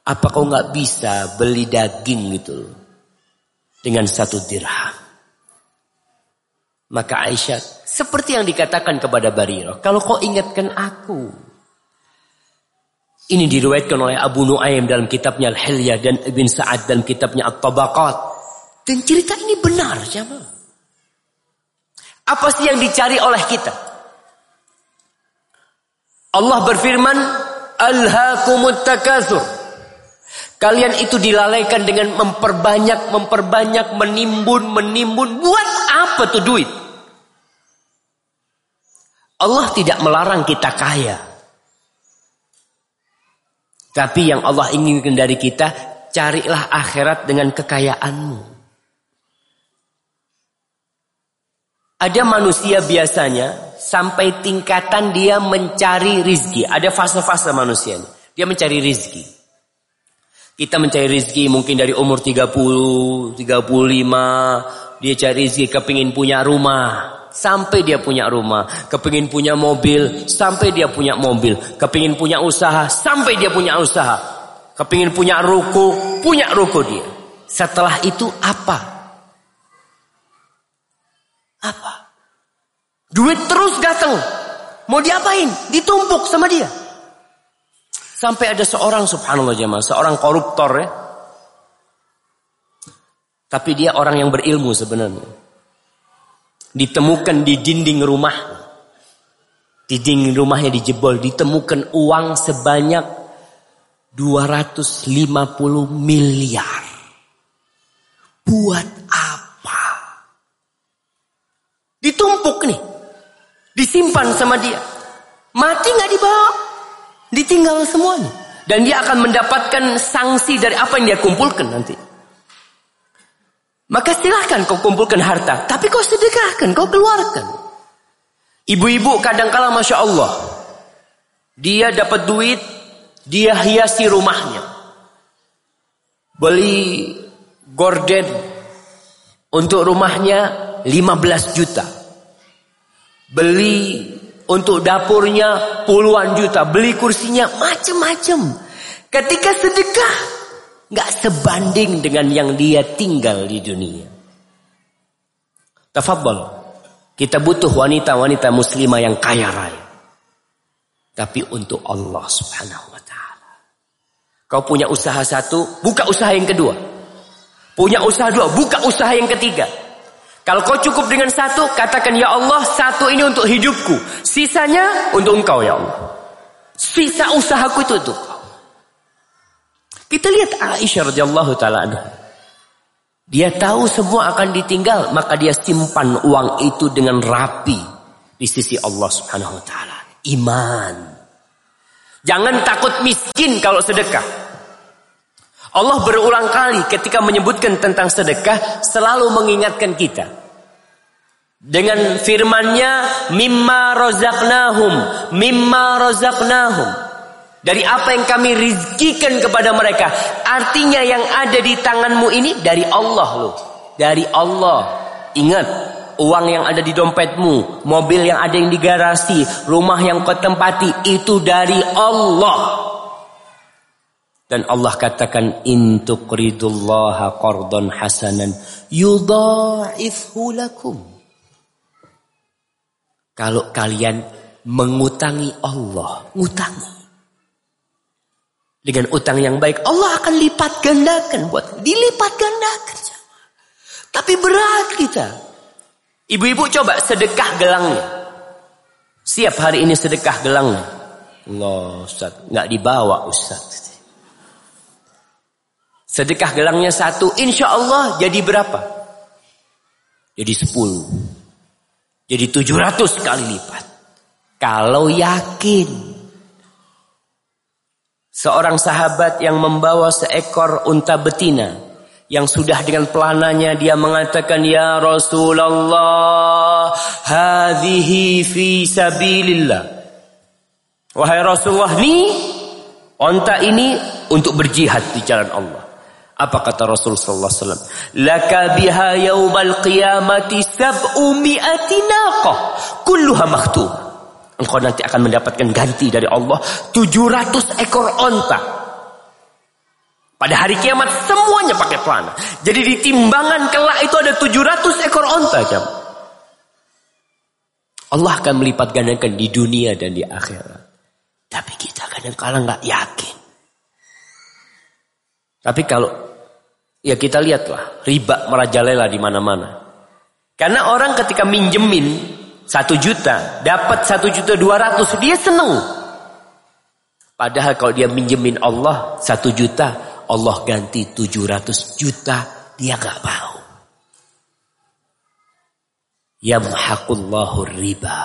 Apa kau nggak bisa beli daging gitu dengan satu dirham. Maka Aisyah seperti yang dikatakan kepada Bariro. Kalau kau ingatkan aku. Ini diriwayatkan oleh Abu Nuaim dalam kitabnya Al-Hilyah dan Ibn Sa'ad dalam kitabnya At-Tabaqat. Dan cerita ini benar jamaah. Apa sih yang dicari oleh kita? Allah berfirman, Alhaakumut takatsur. Kalian itu dilalaikan dengan memperbanyak, memperbanyak, menimbun, menimbun. Buat apa tuh duit? Allah tidak melarang kita kaya. Tapi yang Allah inginkan dari kita, carilah akhirat dengan kekayaanmu. Ada manusia biasanya sampai tingkatan dia mencari rizki. Ada fase-fase manusia. Dia mencari rizki. Kita mencari rizki mungkin dari umur 30, 35. Dia cari rizki kepingin punya rumah. Sampai dia punya rumah. Kepingin punya mobil. Sampai dia punya mobil. Kepingin punya usaha. Sampai dia punya usaha. Kepingin punya ruko. Punya ruko dia. Setelah itu apa? Apa? Duit terus datang. Mau diapain? Ditumpuk sama dia. Sampai ada seorang subhanallah jemaah, seorang koruptor ya. Tapi dia orang yang berilmu sebenarnya. Ditemukan di dinding rumah. Di dinding rumahnya dijebol. Ditemukan uang sebanyak 250 miliar. Buat apa? Ditumpuk nih. Disimpan sama dia. Mati nggak dibawa. Ditinggal semuanya. Dan dia akan mendapatkan sanksi dari apa yang dia kumpulkan nanti. Maka silahkan kau kumpulkan harta. Tapi kau sedekahkan, kau keluarkan. Ibu-ibu kadangkala Masya Allah. Dia dapat duit, dia hiasi rumahnya. Beli gorden untuk rumahnya 15 juta. Beli untuk dapurnya puluhan juta, beli kursinya macam-macam. Ketika sedekah nggak sebanding dengan yang dia tinggal di dunia. Tafadhol. Kita butuh wanita-wanita muslimah yang kaya raya. Tapi untuk Allah Subhanahu wa taala. Kau punya usaha satu, buka usaha yang kedua. Punya usaha dua, buka usaha yang ketiga. Kalau kau cukup dengan satu, katakan ya Allah, satu ini untuk hidupku. Sisanya untuk engkau ya Allah. Sisa usahaku itu untuk. Kita lihat Aisyah radhiyallahu taala Dia tahu semua akan ditinggal, maka dia simpan uang itu dengan rapi di sisi Allah Subhanahu wa taala. Iman. Jangan takut miskin kalau sedekah. Allah berulang kali ketika menyebutkan tentang sedekah selalu mengingatkan kita. Dengan firmannya mimma rozaknahum, mimma rozaknahum. Dari apa yang kami rizkikan kepada mereka. Artinya yang ada di tanganmu ini dari Allah loh. Dari Allah. Ingat, uang yang ada di dompetmu, mobil yang ada yang di garasi, rumah yang kau tempati itu dari Allah. Dan Allah katakan in tuqridullaha qardon hasanan yudha'ifhu lakum. Kalau kalian mengutangi Allah, ngutangi. Dengan utang yang baik, Allah akan lipat gandakan buat dilipat gandakan. Tapi berat kita. Ibu-ibu coba sedekah gelangnya. Siap hari ini sedekah gelangnya. Allah Ustaz, nggak dibawa Ustaz. Sedekah gelangnya satu, insya Allah jadi berapa? Jadi sepuluh. Jadi tujuh ratus kali lipat. Kalau yakin. Seorang sahabat yang membawa seekor unta betina. Yang sudah dengan pelananya dia mengatakan, Ya Rasulullah, hadhihi fi sabilillah. Wahai Rasulullah, ini unta ini untuk berjihad di jalan Allah. Apa kata Rasul sallallahu alaihi wasallam? Laka biha yaumal qiyamati sab'u mi'ati naqah kulluha. Engkau nanti akan mendapatkan ganti dari Allah 700 ekor onta. Pada hari kiamat semuanya pakai pelana. Jadi di timbangan kelak itu ada 700 ekor onta jam. Allah akan melipat gandakan di dunia dan di akhirat. Tapi kita kadang-kadang nggak yakin. Tapi kalau ya kita lihatlah riba merajalela di mana-mana. Karena orang ketika minjemin satu juta dapat satu juta dua ratus dia seneng. Padahal kalau dia minjemin Allah satu juta Allah ganti tujuh ratus juta dia gak mau. Yamhaqullahu riba.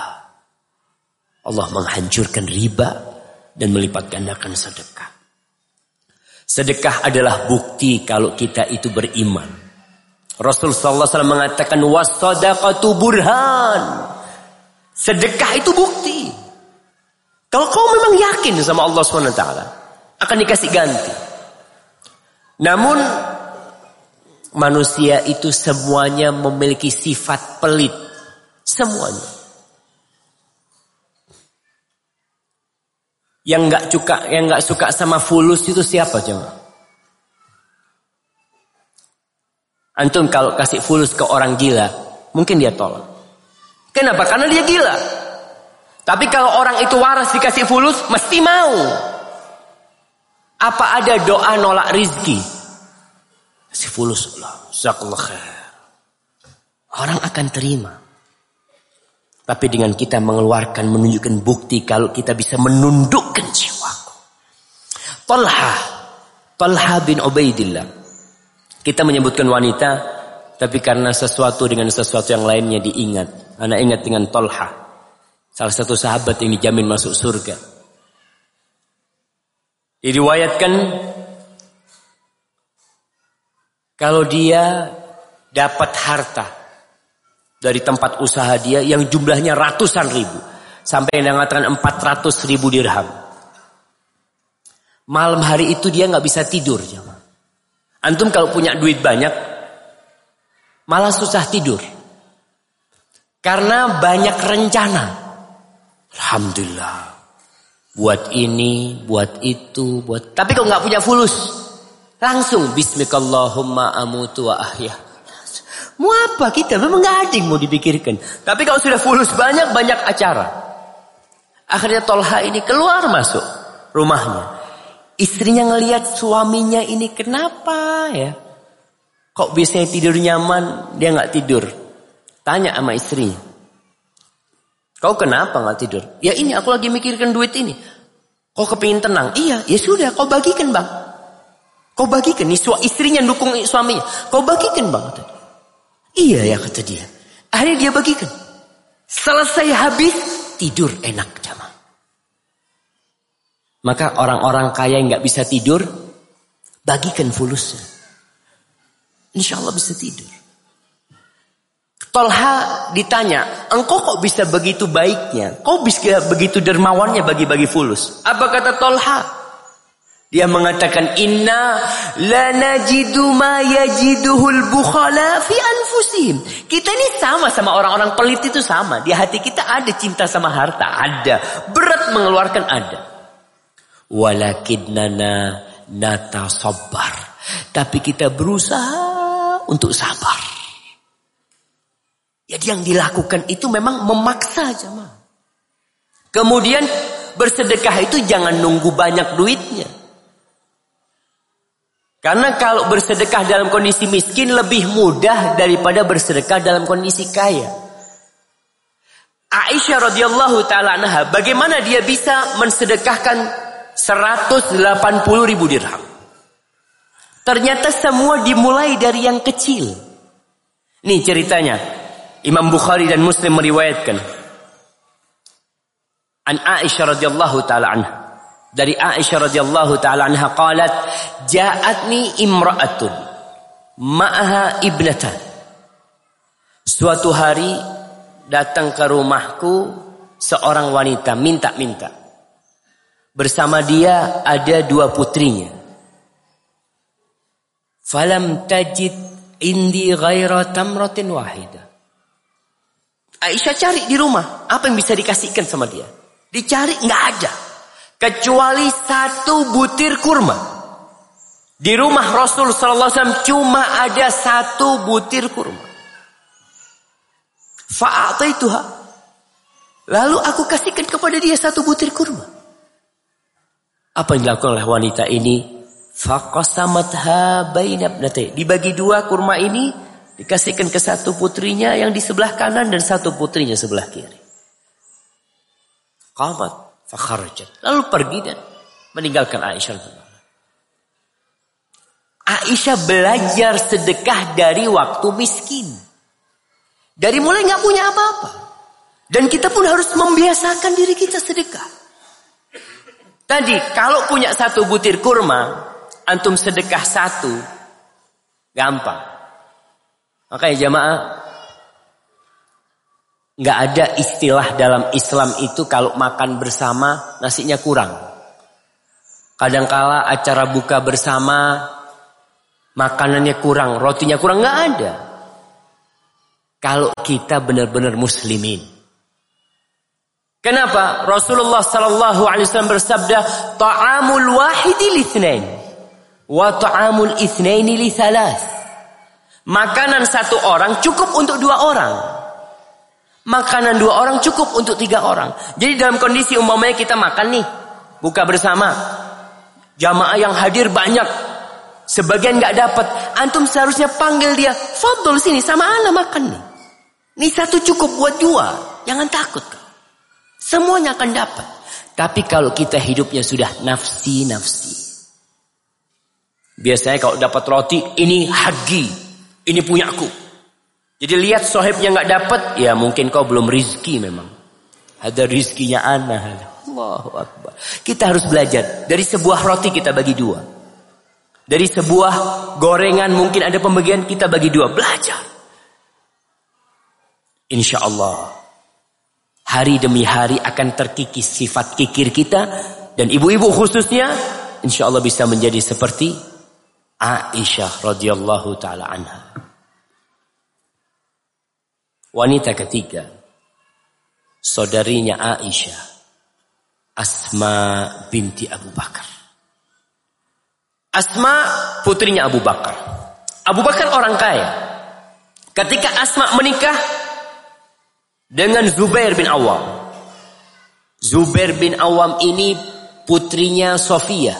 Allah menghancurkan riba dan melipat gandakan sedekah. Sedekah adalah bukti kalau kita itu beriman. Rasul sallallahu alaihi wasallam mengatakan wasadaqatu burhan. Sedekah itu bukti. Kalau kau memang yakin sama Allah SWT, akan dikasih ganti. Namun, manusia itu semuanya memiliki sifat pelit. Semuanya. Yang nggak suka, yang nggak suka sama fulus itu siapa coba? Antum kalau kasih fulus ke orang gila, mungkin dia tolak. Kenapa? Karena dia gila. Tapi kalau orang itu waras dikasih fulus, mesti mau. Apa ada doa nolak rizki? Kasih fulus Allah. khair. Orang akan terima. Tapi dengan kita mengeluarkan, menunjukkan bukti kalau kita bisa menundukkan jiwaku. Talha. Talha bin Ubaidillah. Kita menyebutkan wanita, tapi karena sesuatu dengan sesuatu yang lainnya diingat. Anak ingat dengan Tolha. Salah satu sahabat yang dijamin masuk surga. Diriwayatkan kalau dia dapat harta dari tempat usaha dia yang jumlahnya ratusan ribu. Sampai yang mengatakan 400 ribu dirham. Malam hari itu dia nggak bisa tidur. Antum kalau punya duit banyak, malah susah tidur. Karena banyak rencana. Alhamdulillah. Buat ini, buat itu, buat... Tapi kalau nggak punya fulus, langsung Bismillahumma amutu wa ahya. Mau apa kita? Memang nggak ada yang mau dipikirkan. Tapi kalau sudah fulus banyak, banyak acara. Akhirnya Tolha ini keluar masuk rumahnya. Istrinya ngelihat suaminya ini kenapa ya? Kok biasanya tidur nyaman, dia nggak tidur. Tanya sama istrinya. Kau kenapa nggak tidur? Ya ini aku lagi mikirkan duit ini. Kau kepingin tenang? Iya, ya sudah. Kau bagikan bang. Kau bagikan. Nih istrinya dukung suaminya. Kau bagikan bang. Iya ya kata dia. Akhirnya dia bagikan. Selesai habis tidur enak jamaah. Maka orang-orang kaya yang nggak bisa tidur, bagikan fulusnya. Insya Allah bisa tidur. Tolha ditanya, engkau kok bisa begitu baiknya? Kau bisa begitu dermawannya bagi-bagi fulus? Apa kata Tolha? Dia mengatakan inna la najidu ma yajiduhul bukhala fi anfusihim. Kita ini sama sama orang-orang pelit itu sama. Di hati kita ada cinta sama harta, ada. Berat mengeluarkan ada. Walakinnana nata sabar. Tapi kita berusaha untuk sabar. Jadi yang dilakukan itu memang memaksa jemaah. Kemudian bersedekah itu jangan nunggu banyak duitnya. Karena kalau bersedekah dalam kondisi miskin lebih mudah daripada bersedekah dalam kondisi kaya. Aisyah radhiyallahu taala anha bagaimana dia bisa mensedekahkan 180 ribu dirham. Ternyata semua dimulai dari yang kecil. Nih ceritanya. Imam Bukhari dan Muslim meriwayatkan. An Aisyah radhiyallahu taala anha. Dari Aisyah radhiyallahu taala anha qalat ja'atni imra'atun ma'aha ibnatan. Suatu hari datang ke rumahku seorang wanita minta-minta. Bersama dia ada dua putrinya. Falam tajid indi ghaira tamratin wahidah Aisyah cari di rumah. Apa yang bisa dikasihkan sama dia? Dicari nggak ada. Kecuali satu butir kurma. Di rumah Rasul Sallallahu Alaihi Wasallam cuma ada satu butir kurma. Fa'ataituha. Lalu aku kasihkan kepada dia satu butir kurma. Apa yang dilakukan oleh wanita ini? Faqasamatha bainabnate. Dibagi dua kurma ini Dikasihkan ke satu putrinya yang di sebelah kanan dan satu putrinya sebelah kiri. Qamat fakharajat. Lalu pergi dan meninggalkan Aisyah. Aisyah belajar sedekah dari waktu miskin. Dari mulai nggak punya apa-apa. Dan kita pun harus membiasakan diri kita sedekah. Tadi kalau punya satu butir kurma, antum sedekah satu, gampang. Makanya jamaah Nggak ada istilah dalam Islam itu kalau makan bersama nasinya kurang. Kadangkala acara buka bersama makanannya kurang, rotinya kurang nggak ada. Kalau kita benar-benar muslimin. Kenapa? Rasulullah sallallahu alaihi wasallam bersabda, "Ta'amul wahidi litsnain wa ta'amul itsnaini li Makanan satu orang cukup untuk dua orang. Makanan dua orang cukup untuk tiga orang. Jadi dalam kondisi umumnya kita makan nih. Buka bersama. Jamaah yang hadir banyak. Sebagian nggak dapat. Antum seharusnya panggil dia. Fadol sini sama ana makan nih. Ini satu cukup buat dua. Jangan takut. Semuanya akan dapat. Tapi kalau kita hidupnya sudah nafsi-nafsi. Biasanya kalau dapat roti, ini hagi. Ini punyaku. Jadi lihat sohibnya nggak dapat, ya mungkin kau belum rizki memang. Ada rizkinya anak. Allahu Akbar. Kita harus belajar. Dari sebuah roti kita bagi dua. Dari sebuah gorengan mungkin ada pembagian kita bagi dua. Belajar. Insya Allah. Hari demi hari akan terkikis sifat kikir kita. Dan ibu-ibu khususnya. Insya Allah bisa menjadi seperti Aisyah radhiyallahu taala anha. Wanita ketiga, saudarinya Aisyah, Asma binti Abu Bakar. Asma putrinya Abu Bakar. Abu Bakar orang kaya. Ketika Asma menikah dengan Zubair bin Awam. Zubair bin Awam ini putrinya Sofia.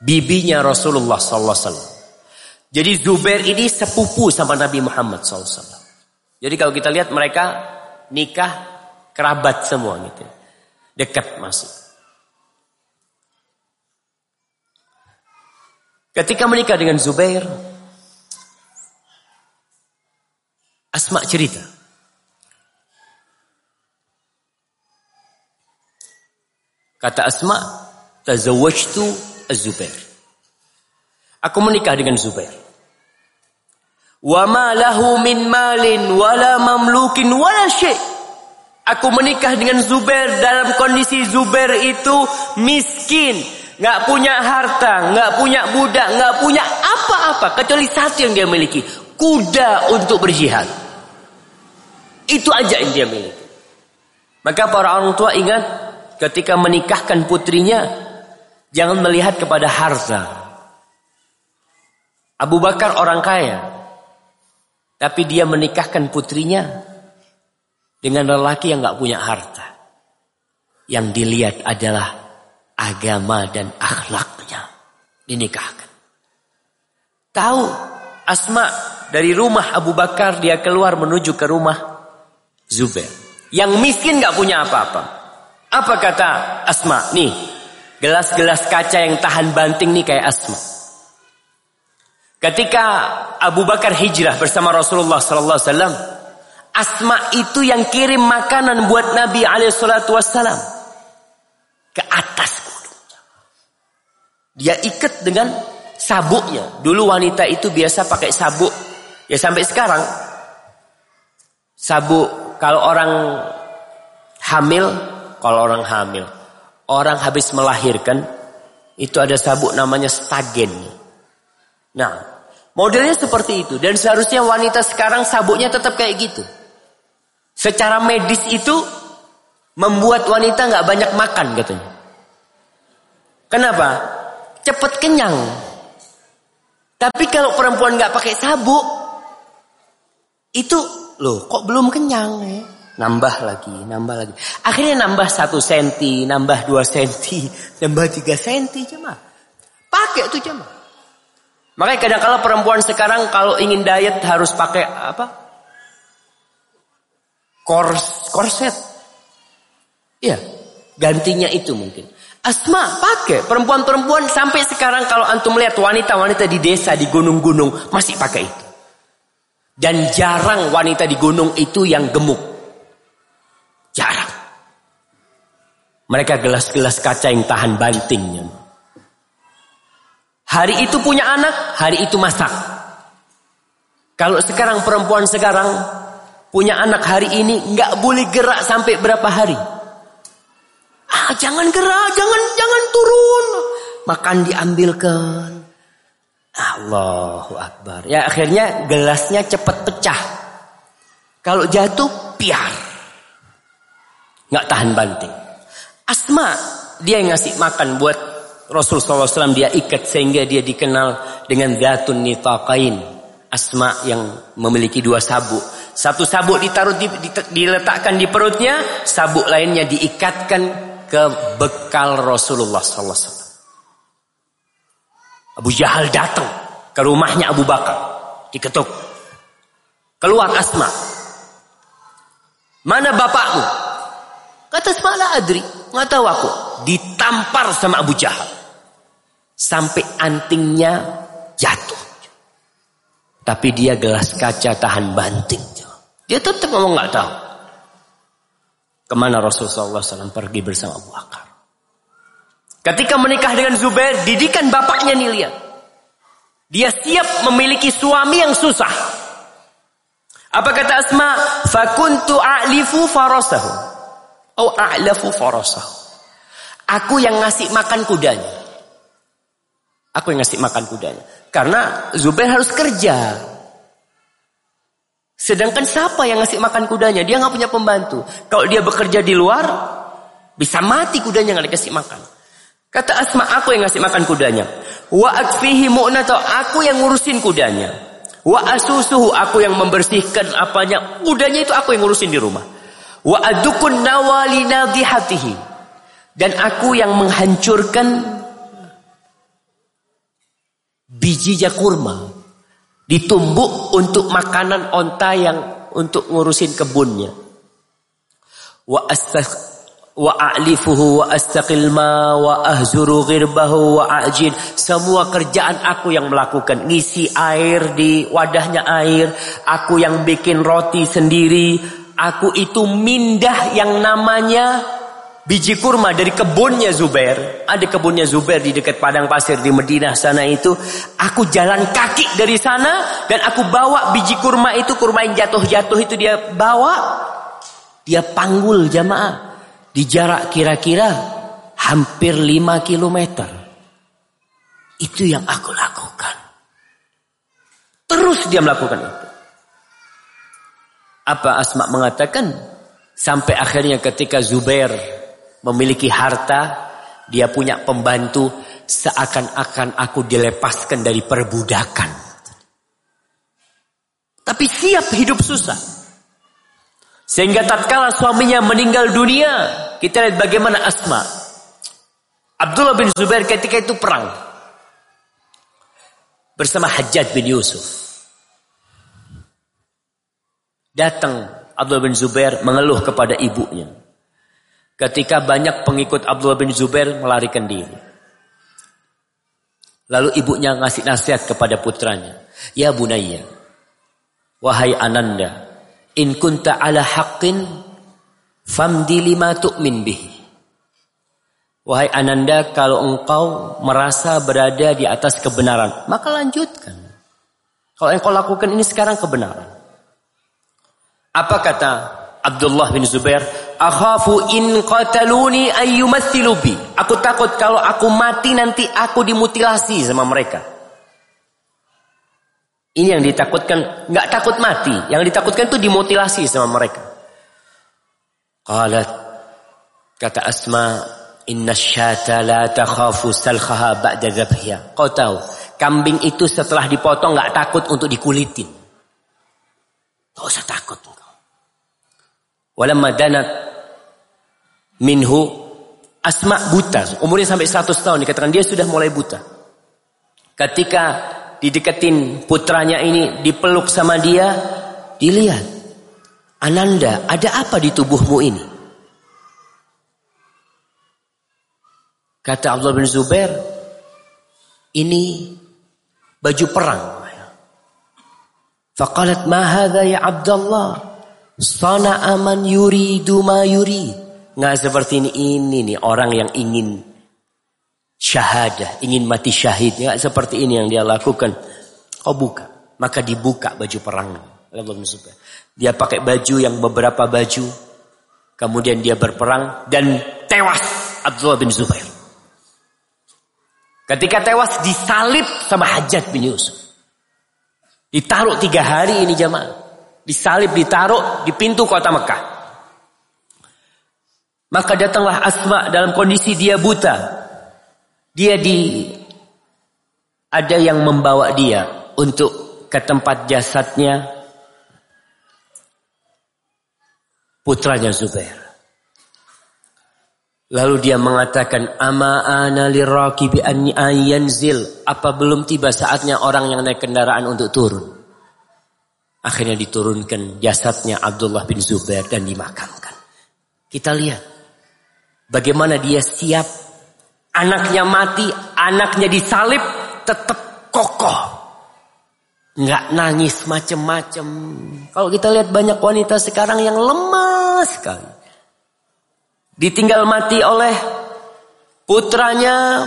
Bibinya Rasulullah sallallahu alaihi wasallam. Jadi Zubair ini sepupu sama Nabi Muhammad sallallahu alaihi wasallam. Jadi kalau kita lihat mereka nikah kerabat semua gitu. Dekat masuk. Ketika menikah dengan Zubair, Asma cerita. Kata Asma, tazawwajtu Az-Zubair. Aku menikah dengan Zubair. Wa ma lahu min malin wala mamlukin wala syai. Aku menikah dengan Zubair dalam kondisi Zubair itu miskin, nggak punya harta, nggak punya budak, nggak punya apa-apa kecuali satu yang dia miliki, kuda untuk berjihad. Itu aja yang dia miliki. Maka para orang tua ingat ketika menikahkan putrinya jangan melihat kepada harta. Abu Bakar orang kaya, tapi dia menikahkan putrinya dengan lelaki yang nggak punya harta. Yang dilihat adalah agama dan akhlaknya dinikahkan. Tahu Asma dari rumah Abu Bakar dia keluar menuju ke rumah Zubair. Yang miskin nggak punya apa-apa. Apa kata Asma? Nih, gelas-gelas kaca yang tahan banting nih kayak Asma. Ketika Abu Bakar hijrah bersama Rasulullah sallallahu alaihi wasallam, Asma itu yang kirim makanan buat Nabi alaihi salatu wasallam ke atas gunung. Dia ikat dengan sabuknya. Dulu wanita itu biasa pakai sabuk. Ya sampai sekarang sabuk kalau orang hamil, kalau orang hamil, orang habis melahirkan itu ada sabuk namanya stagen. Nah, Modelnya seperti itu. Dan seharusnya wanita sekarang sabuknya tetap kayak gitu. Secara medis itu membuat wanita nggak banyak makan katanya. Kenapa? Cepat kenyang. Tapi kalau perempuan nggak pakai sabuk, itu loh kok belum kenyang ya? Nambah lagi, nambah lagi. Akhirnya nambah satu senti, nambah dua senti, nambah tiga senti cuma. Pakai itu cuma. Makanya kadang-kala perempuan sekarang kalau ingin diet harus pakai apa? Kors, korset. Iya, gantinya itu mungkin. Asma pakai perempuan-perempuan sampai sekarang kalau antum melihat wanita-wanita di desa di gunung-gunung masih pakai itu. Dan jarang wanita di gunung itu yang gemuk. Jarang. Mereka gelas-gelas kaca yang tahan bantingnya. Hari itu punya anak, hari itu masak. Kalau sekarang perempuan sekarang punya anak hari ini nggak boleh gerak sampai berapa hari. Ah, jangan gerak, jangan jangan turun. Makan diambilkan. Allahu Akbar. Ya akhirnya gelasnya cepat pecah. Kalau jatuh, piar. Nggak tahan banting. Asma, dia yang ngasih makan buat Rasul SAW dia ikat sehingga dia dikenal dengan Zatun Nitaqain. Asma yang memiliki dua sabuk. Satu sabuk ditaruh di, di, diletakkan di perutnya, sabuk lainnya diikatkan ke bekal Rasulullah SAW. Abu Jahal datang ke rumahnya Abu Bakar, diketuk. Keluar Asma. Mana bapakmu? Kata Asma la adri, nggak tahu aku. Ditampar sama Abu Jahal. Sampai antingnya jatuh. Tapi dia gelas kaca tahan banting. Dia tetap ngomong nggak tahu. Ke mana Rasulullah SAW pergi bersama Abu Bakar. Ketika menikah dengan Zubair, didikan bapaknya nih lihat. Dia siap memiliki suami yang susah. Apa kata Asma? Fakuntu a'lifu farasahu. Oh a'lafu farasahu. Aku yang ngasih makan kudanya. Aku yang ngasih makan kudanya. Karena Zubair harus kerja. Sedangkan siapa yang ngasih makan kudanya? Dia nggak punya pembantu. Kalau dia bekerja di luar, bisa mati kudanya nggak dikasih makan. Kata Asma, aku yang ngasih makan kudanya. Wa akfihi mu'nato, aku yang ngurusin kudanya. Wa asusuhu, aku yang membersihkan apanya. Kudanya itu aku yang ngurusin di rumah. Wa adukun nawali nadihatihi. Dan aku yang menghancurkan biji kurma. Ditumbuk untuk makanan onta yang untuk ngurusin kebunnya. Wa wa a'lifuhu wa astaqil ma wa ahzuru ghirbahu wa ajin. Semua kerjaan aku yang melakukan. Ngisi air di wadahnya air. Aku yang bikin roti sendiri. Aku itu mindah yang namanya biji kurma dari kebunnya Zubair. Ada kebunnya Zubair di dekat padang pasir di Madinah sana itu. Aku jalan kaki dari sana dan aku bawa biji kurma itu, kurma yang jatuh-jatuh itu dia bawa. Dia panggul jamaah di jarak kira-kira hampir 5 kilometer. Itu yang aku lakukan. Terus dia melakukan itu. Apa Asma mengatakan? Sampai akhirnya ketika Zubair memiliki harta, dia punya pembantu, seakan-akan aku dilepaskan dari perbudakan. Tapi siap hidup susah. Sehingga tatkala suaminya meninggal dunia, kita lihat bagaimana Asma. Abdullah bin Zubair ketika itu perang. Bersama Hajjaj bin Yusuf. Datang Abdullah bin Zubair mengeluh kepada ibunya. Ketika banyak pengikut Abdullah bin Zubair melarikan diri. Lalu ibunya ngasih nasihat kepada putranya. Ya bunaya. Wahai ananda. In kunta ala haqqin. Famdi lima tu'min bihi. Wahai ananda kalau engkau merasa berada di atas kebenaran. Maka lanjutkan. Kalau engkau lakukan ini sekarang kebenaran. Apa kata Abdullah bin Zubair, "Akhafu in qataluni ayyumathilu bi." Aku takut kalau aku mati nanti aku dimutilasi sama mereka. Ini yang ditakutkan, nggak takut mati, yang ditakutkan itu dimutilasi sama mereka. Qalat kata Asma, "Inna syata la takhafu salkhaha ba'da dhabhiha." Kau tahu, kambing itu setelah dipotong nggak takut untuk dikulitin. Gak usah takut. Walamma danat minhu Asma buta, umurnya sampai 100 tahun dikatakan dia sudah mulai buta. Ketika dideketin putranya ini dipeluk sama dia, dilihat, Ananda, ada apa di tubuhmu ini? Kata Abdullah bin Zubair, ini baju perang. Faqalat ma hadha ya Abdullah? Sana aman yuri duma yuri. Nggak seperti ini, ini nih orang yang ingin syahadah, ingin mati syahid. Nggak seperti ini yang dia lakukan. Kau buka. Maka dibuka baju perang. Abdullah bin Zubair. Dia pakai baju yang beberapa baju. Kemudian dia berperang dan tewas Abdullah bin Zubair. Ketika tewas disalib sama Hajat bin Yusuf. Ditaruh tiga hari ini jamaah. Disalib ditaruh di pintu kota Mekah. Maka datanglah Asma dalam kondisi dia buta. Dia di ada yang membawa dia untuk ke tempat jasadnya putranya Zubair. Lalu dia mengatakan, Ama ana lirakibi an yanzil. Apa belum tiba saatnya orang yang naik kendaraan untuk turun? Akhirnya diturunkan jasadnya Abdullah bin Zubair dan dimakamkan. Kita lihat. Bagaimana dia siap. Anaknya mati, anaknya disalib, tetap kokoh. Nggak nangis macem-macem. Kalau kita lihat banyak wanita sekarang yang lemah sekali. Ditinggal mati oleh putranya.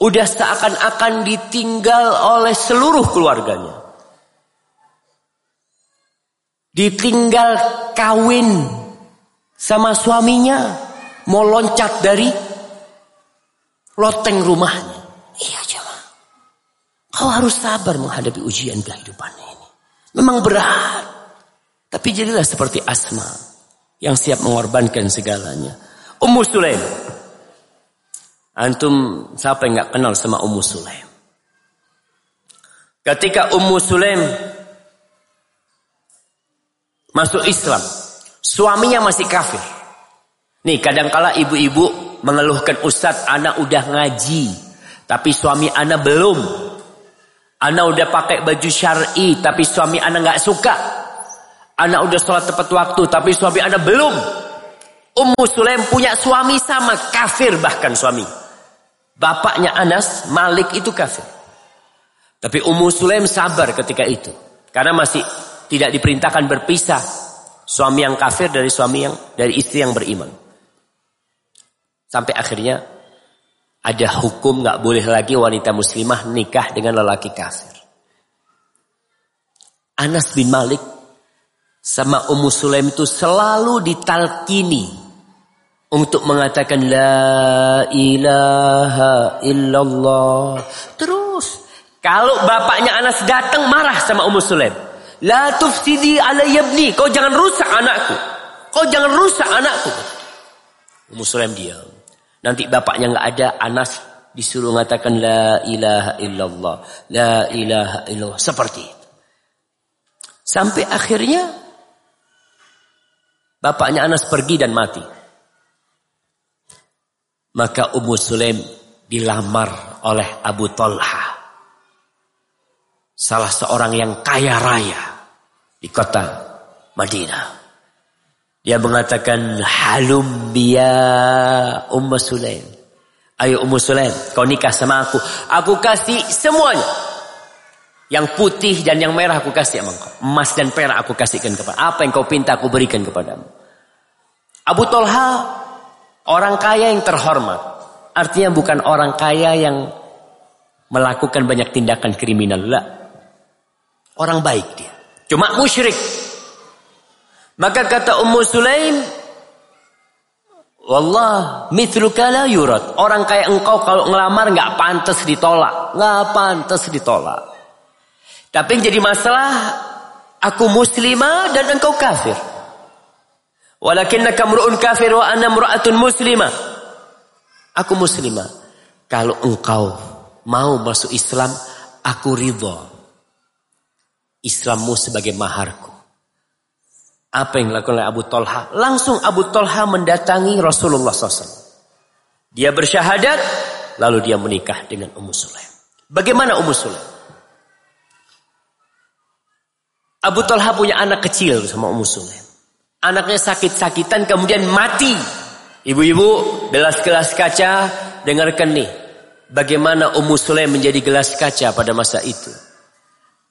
Udah seakan-akan ditinggal oleh seluruh keluarganya. Ditinggal kawin sama suaminya. Mau loncat dari loteng rumahnya. Iya jemaah. Kau harus sabar menghadapi ujian kehidupan ini. Memang berat. Tapi jadilah seperti Asma. Yang siap mengorbankan segalanya. Ummu Sulaim. Antum siapa yang nggak kenal sama Ummu Sulaim? Ketika Ummu Sulaim masuk Islam, suaminya masih kafir. Nih kadangkala ibu-ibu mengeluhkan Ustadz anak udah ngaji, tapi suami anak belum. Anak udah pakai baju syar'i, tapi suami anak nggak suka. Anak udah sholat tepat waktu, tapi suami anak belum. Ummu Sulaim punya suami sama kafir bahkan suami. Bapaknya Anas, Malik itu kafir. Tapi Ummu Sulaim sabar ketika itu. Karena masih tidak diperintahkan berpisah. Suami yang kafir dari suami yang dari istri yang beriman. Sampai akhirnya ada hukum nggak boleh lagi wanita muslimah nikah dengan lelaki kafir. Anas bin Malik sama Ummu Sulaim itu selalu ditalkini untuk mengatakan la ilaha illallah. Terus kalau bapaknya Anas datang marah sama Ummu Sulaim. La tufsidi alayya ibni. Kau jangan rusak anakku. Kau jangan rusak anakku. Ummu Sulaim diam. Nanti bapaknya nggak ada, Anas disuruh mengatakan la ilaha illallah. La ilaha illallah. Seperti itu. Sampai akhirnya bapaknya Anas pergi dan mati. Maka Ummu Sulaim dilamar oleh Abu Talha. Salah seorang yang kaya raya di kota Madinah. Dia mengatakan halum biya Ummu Sulaim. Ayo Ummu Sulaim, kau nikah sama aku. Aku kasih semuanya. Yang putih dan yang merah aku kasih sama kau. Emas dan perak aku kasihkan kepada. Apa yang kau pinta aku berikan kepadamu. Abu Talha Orang kaya yang terhormat. Artinya bukan orang kaya yang melakukan banyak tindakan kriminal. Lah. Orang baik dia. Cuma musyrik. Maka kata Ummu Sulaim. Wallah mithluka yurat. Orang kayak engkau kalau ngelamar nggak pantas ditolak. nggak pantas ditolak. Tapi jadi masalah. Aku muslimah dan engkau kafir. Walakinnaka mru'un kafir wa anna mra'atun muslimah. Aku muslimah. Kalau engkau mau masuk Islam, aku ridho. Islammu sebagai maharku. Apa yang dilakukan oleh Abu Talha? Langsung Abu Talha mendatangi Rasulullah SAW. Dia bersyahadat, lalu dia menikah dengan Ummu Sulaim. Bagaimana Ummu Sulaim? Abu Talha punya anak kecil sama Ummu Sulaim. Anaknya sakit-sakitan kemudian mati. Ibu-ibu, gelas-gelas kaca, dengarkan nih. Bagaimana Ummu Sulaim menjadi gelas kaca pada masa itu.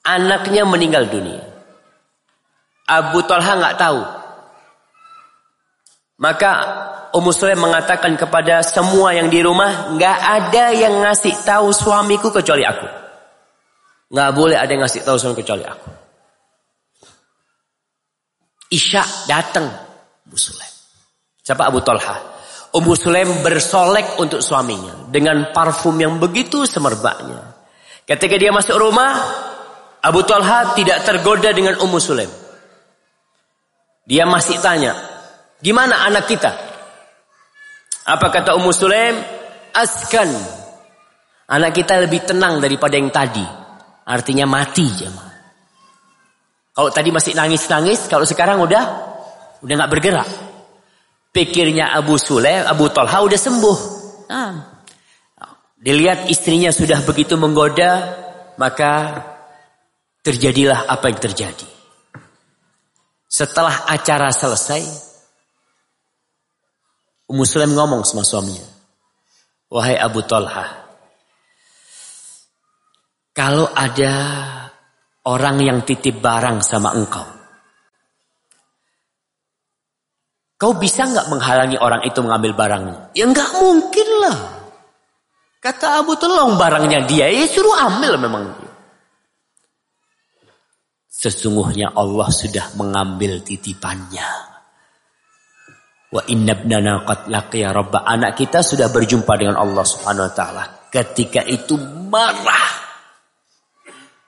Anaknya meninggal dunia. Abu Talha nggak tahu. Maka Ummu Sulaim mengatakan kepada semua yang di rumah, nggak ada yang ngasih tahu suamiku kecuali aku. Nggak boleh ada yang ngasih tahu suamiku kecuali aku. Isya datang Ummu Sulaim. Siapa Abu Talha? Ummu Sulaim bersolek untuk suaminya dengan parfum yang begitu semerbaknya. Ketika dia masuk rumah, Abu Talha tidak tergoda dengan Ummu Sulaim. Dia masih tanya, gimana anak kita? Apa kata Ummu Sulaim? Askan. Anak kita lebih tenang daripada yang tadi. Artinya mati jemaah. Kalau tadi masih nangis-nangis, kalau sekarang udah udah nggak bergerak. Pikirnya Abu Sulaim, Abu Talha udah sembuh. Nah, dilihat istrinya sudah begitu menggoda, maka terjadilah apa yang terjadi. Setelah acara selesai, Ummu Sulaim ngomong sama suaminya, "Wahai Abu Talha, kalau ada orang yang titip barang sama engkau. Kau bisa nggak menghalangi orang itu mengambil barangnya? Ya nggak mungkin lah. Kata Abu tolong barangnya dia, ya suruh ambil memang. Sesungguhnya Allah sudah mengambil titipannya. Wa inna ibnana qad laqiya rabba. Anak kita sudah berjumpa dengan Allah Subhanahu wa taala. Ketika itu marah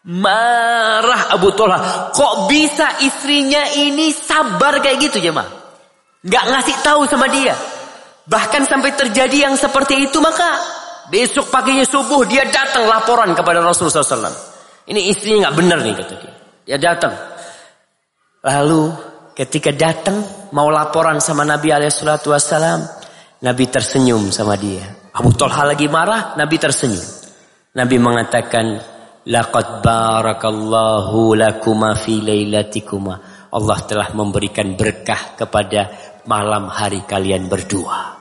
Marah Abu Talha. Kok bisa istrinya ini sabar kayak gitu jemaah? Gak ngasih tahu sama dia. Bahkan sampai terjadi yang seperti itu maka besok paginya subuh dia datang laporan kepada Rasulullah SAW. Ini istrinya nggak benar nih kata dia. Dia datang. Lalu ketika datang mau laporan sama Nabi Alaihissalam, Nabi tersenyum sama dia. Abu Talha lagi marah, Nabi tersenyum. Nabi mengatakan, Laqad barakallahu lakuma fi lailatikuma. Allah telah memberikan berkah kepada malam hari kalian berdua.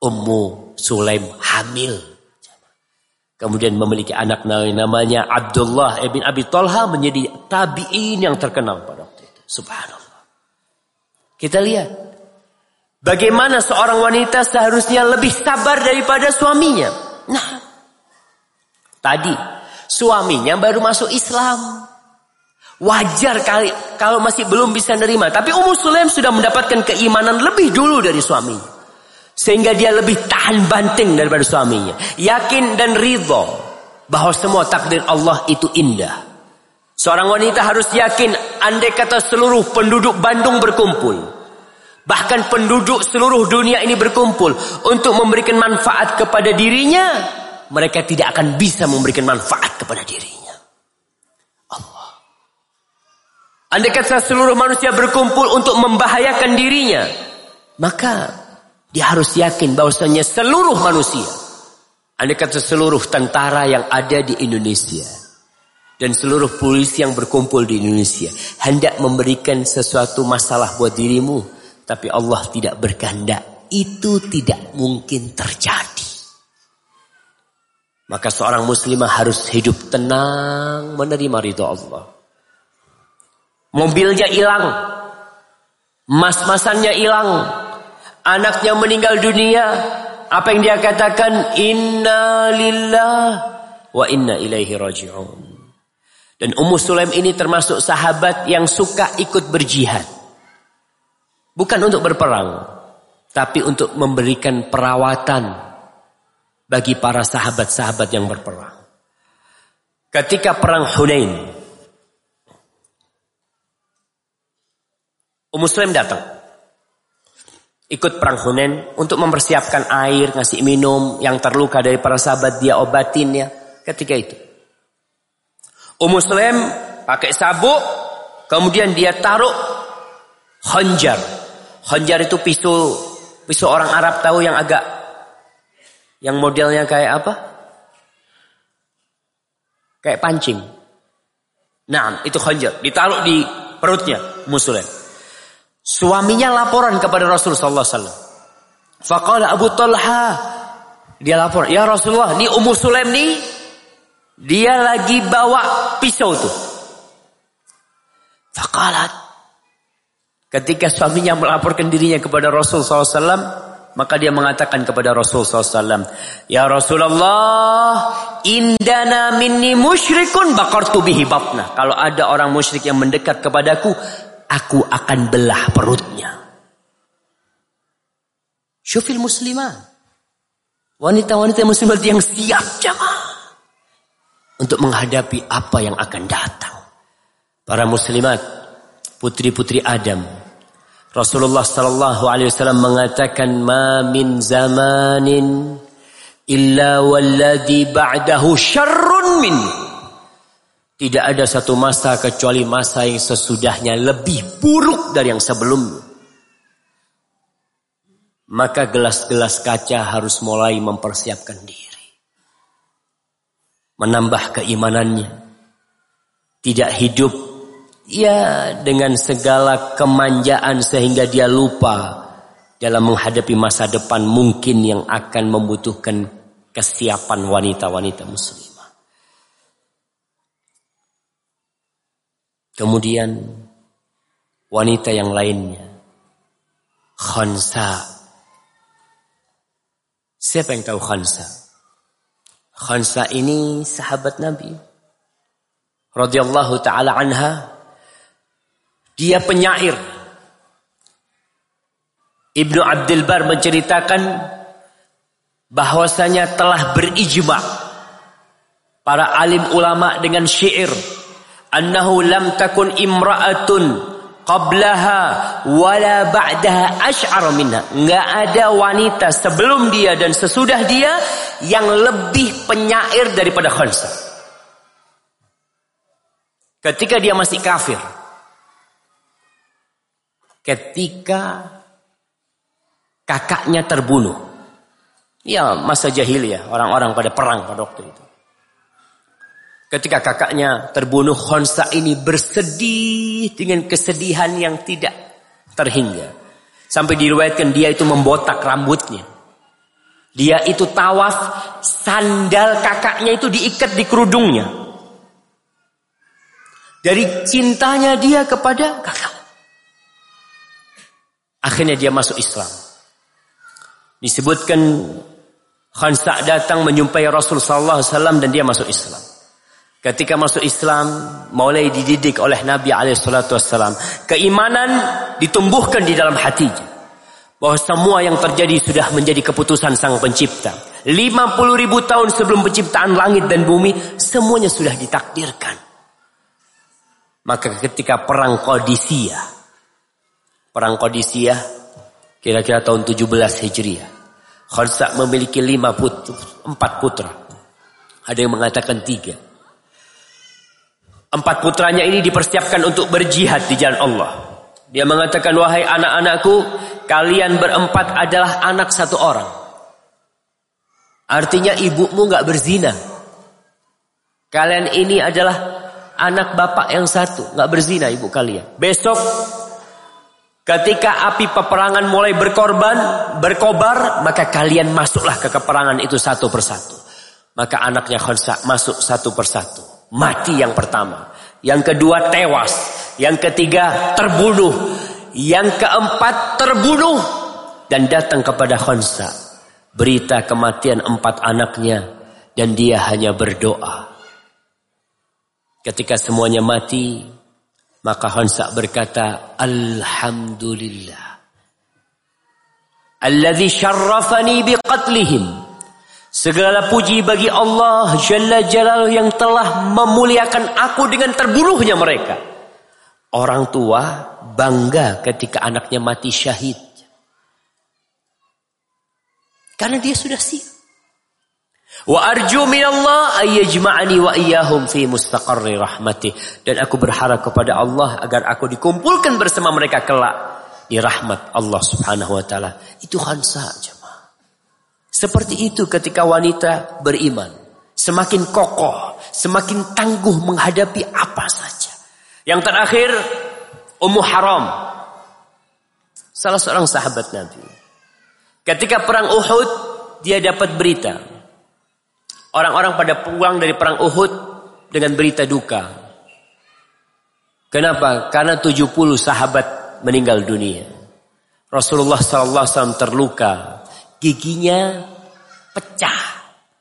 Ummu Sulaim hamil. Kemudian memiliki anak namanya Abdullah ibn Abi Talha menjadi tabi'in yang terkenal pada waktu itu. Subhanallah. Kita lihat. Bagaimana seorang wanita seharusnya lebih sabar daripada suaminya. Nah, Tadi suaminya baru masuk Islam. Wajar kali kalau masih belum bisa nerima. Tapi Ummu Sulaim sudah mendapatkan keimanan lebih dulu dari suaminya. Sehingga dia lebih tahan banting daripada suaminya. Yakin dan ridho bahwa semua takdir Allah itu indah. Seorang wanita harus yakin andai kata seluruh penduduk Bandung berkumpul. Bahkan penduduk seluruh dunia ini berkumpul untuk memberikan manfaat kepada dirinya mereka tidak akan bisa memberikan manfaat kepada dirinya. Allah. Andai kata seluruh manusia berkumpul untuk membahayakan dirinya, maka dia harus yakin bahwasanya seluruh manusia, andai kata seluruh tentara yang ada di Indonesia dan seluruh polisi yang berkumpul di Indonesia hendak memberikan sesuatu masalah buat dirimu, tapi Allah tidak berkehendak, itu tidak mungkin terjadi. Maka seorang muslimah harus hidup tenang menerima ridho Allah. Mobilnya hilang. Mas-masannya hilang. Anaknya meninggal dunia. Apa yang dia katakan? Inna lillah wa inna ilaihi raji'un. Dan Ummu Sulaim ini termasuk sahabat yang suka ikut berjihad. Bukan untuk berperang. Tapi untuk memberikan perawatan bagi para sahabat-sahabat yang berperang. Ketika perang Hunain, Ummu Muslim datang. Ikut perang Hunain untuk mempersiapkan air, ngasih minum yang terluka dari para sahabat dia obatin ya ketika itu. Ummu Muslim pakai sabuk, kemudian dia taruh honjar. Honjar itu pisau pisau orang Arab tahu yang agak yang modelnya kayak apa? Kayak pancing. Nah, itu khanjar. Ditaruh di perutnya Muslim. Suaminya laporan kepada Rasulullah wasallam. Faqala Abu Talha dia lapor, "Ya Rasulullah, ini Ummu Sulaim nih dia lagi bawa pisau tuh." Faqalat ketika suaminya melaporkan dirinya kepada Rasul wasallam, Maka dia mengatakan kepada Rasulullah SAW, Ya Rasulullah, indana minni musyrikun bakartu bihi batna. Kalau ada orang musyrik yang mendekat kepadaku, aku akan belah perutnya. Syufil muslimah. Wanita-wanita muslimat yang siap jamaah. Untuk menghadapi apa yang akan datang. Para muslimat, putri-putri Adam, Rasulullah sallallahu alaihi wasallam mengatakan ma min zamanin illa walladhi ba'dahu syarrun min. Tidak ada satu masa kecuali masa yang sesudahnya lebih buruk dari yang sebelumnya. Maka gelas-gelas kaca harus mulai mempersiapkan diri. Menambah keimanannya. Tidak hidup Ya dengan segala kemanjaan sehingga dia lupa dalam menghadapi masa depan mungkin yang akan membutuhkan kesiapan wanita-wanita muslimah. Kemudian wanita yang lainnya. Khansa. Siapa yang tahu Khansa? Khansa ini sahabat Nabi. radhiyallahu taala anha dia penyair. Ibnu Abdul Bar menceritakan bahwasanya telah berijma para alim ulama dengan syair annahu lam takun imra'atun qablaha wala ba'daha asy'ara minha. Enggak ada wanita sebelum dia dan sesudah dia yang lebih penyair daripada Khansa. Ketika dia masih kafir, ketika kakaknya terbunuh. Ya masa jahiliyah, orang-orang pada perang pada waktu itu. Ketika kakaknya terbunuh, Khonsa ini bersedih dengan kesedihan yang tidak terhingga. Sampai diriwayatkan dia itu membotak rambutnya. Dia itu tawaf, sandal kakaknya itu diikat di kerudungnya. Dari cintanya dia kepada kakak. Akhirnya dia masuk Islam. Disebutkan Khansa datang menyumpai Rasul sallallahu alaihi wasallam dan dia masuk Islam. Ketika masuk Islam, mulai dididik oleh Nabi wasallam. Keimanan ditumbuhkan di dalam hatinya. Bahwa semua yang terjadi sudah menjadi keputusan sang pencipta. 50 ribu tahun sebelum penciptaan langit dan bumi, semuanya sudah ditakdirkan. Maka ketika perang Qadisiyah, Perang Qadisiyah kira-kira tahun 17 Hijriah. Khansa memiliki lima putra, empat putra. Ada yang mengatakan tiga. Empat putranya ini dipersiapkan untuk berjihad di jalan Allah. Dia mengatakan, wahai anak-anakku, kalian berempat adalah anak satu orang. Artinya ibumu nggak berzina. Kalian ini adalah anak bapak yang satu, nggak berzina ibu kalian. Besok Ketika api peperangan mulai berkorban, berkobar, maka kalian masuklah ke peperangan itu satu persatu. Maka anaknya Khansa masuk satu persatu. Mati yang pertama. Yang kedua tewas. Yang ketiga terbunuh. Yang keempat terbunuh. Dan datang kepada Khansa. Berita kematian empat anaknya. Dan dia hanya berdoa. Ketika semuanya mati, maka Hansa berkata, Alhamdulillah. Alladhi syarrafani biqatlihim. Segala puji bagi Allah Jalla Jalaluh yang telah memuliakan aku dengan terbunuhnya mereka. Orang tua bangga ketika anaknya mati syahid. Karena dia sudah siap. Wa arju minallah ayyajma'ani wa iyyahum fi mustaqarri rahmatih. Dan aku berharap kepada Allah agar aku dikumpulkan bersama mereka kelak di rahmat Allah Subhanahu wa taala. Itu khansa jemaah. Seperti itu ketika wanita beriman, semakin kokoh, semakin tangguh menghadapi apa saja. Yang terakhir Ummu Haram. Salah seorang sahabat Nabi. Ketika perang Uhud, dia dapat berita Orang-orang pada pulang dari perang Uhud dengan berita duka. Kenapa? Karena 70 sahabat meninggal dunia. Rasulullah SAW terluka. Giginya pecah,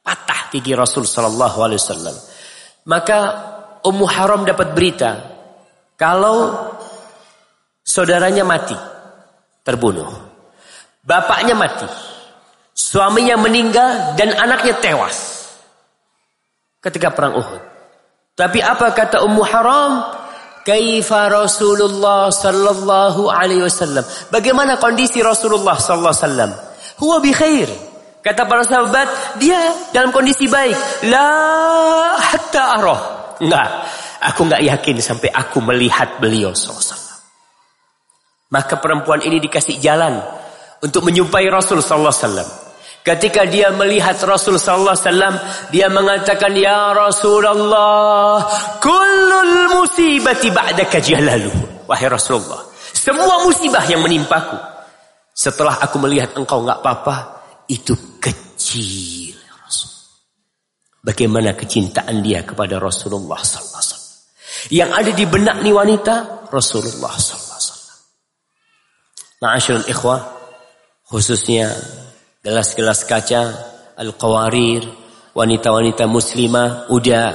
patah gigi Rasul Sallallahu Alaihi Wasallam. Maka Ummu Haram dapat berita kalau saudaranya mati, terbunuh, bapaknya mati, suaminya meninggal dan anaknya tewas ketika perang Uhud. Tapi apa kata Ummu Haram? Kaifa Rasulullah sallallahu alaihi wasallam? Bagaimana kondisi Rasulullah sallallahu alaihi wasallam? Huwa bi khair. Kata para sahabat, dia dalam kondisi baik. La hatta arah. Enggak. Aku enggak yakin sampai aku melihat beliau sallallahu Maka perempuan ini dikasih jalan untuk menyumpai Rasul wasallam. Ketika dia melihat Rasul sallallahu alaihi dia mengatakan, "Ya Rasulullah, kullul musibati ba'daka jalalu." Wahai Rasulullah, semua musibah yang menimpaku setelah aku melihat engkau enggak apa-apa, itu kecil. Ya. Bagaimana kecintaan dia kepada Rasulullah wasallam. Yang ada di benak ni wanita Rasulullah wasallam. Ma'asyiral ikhwah, khususnya gelas-gelas kaca, al-qawarir, wanita-wanita muslimah udah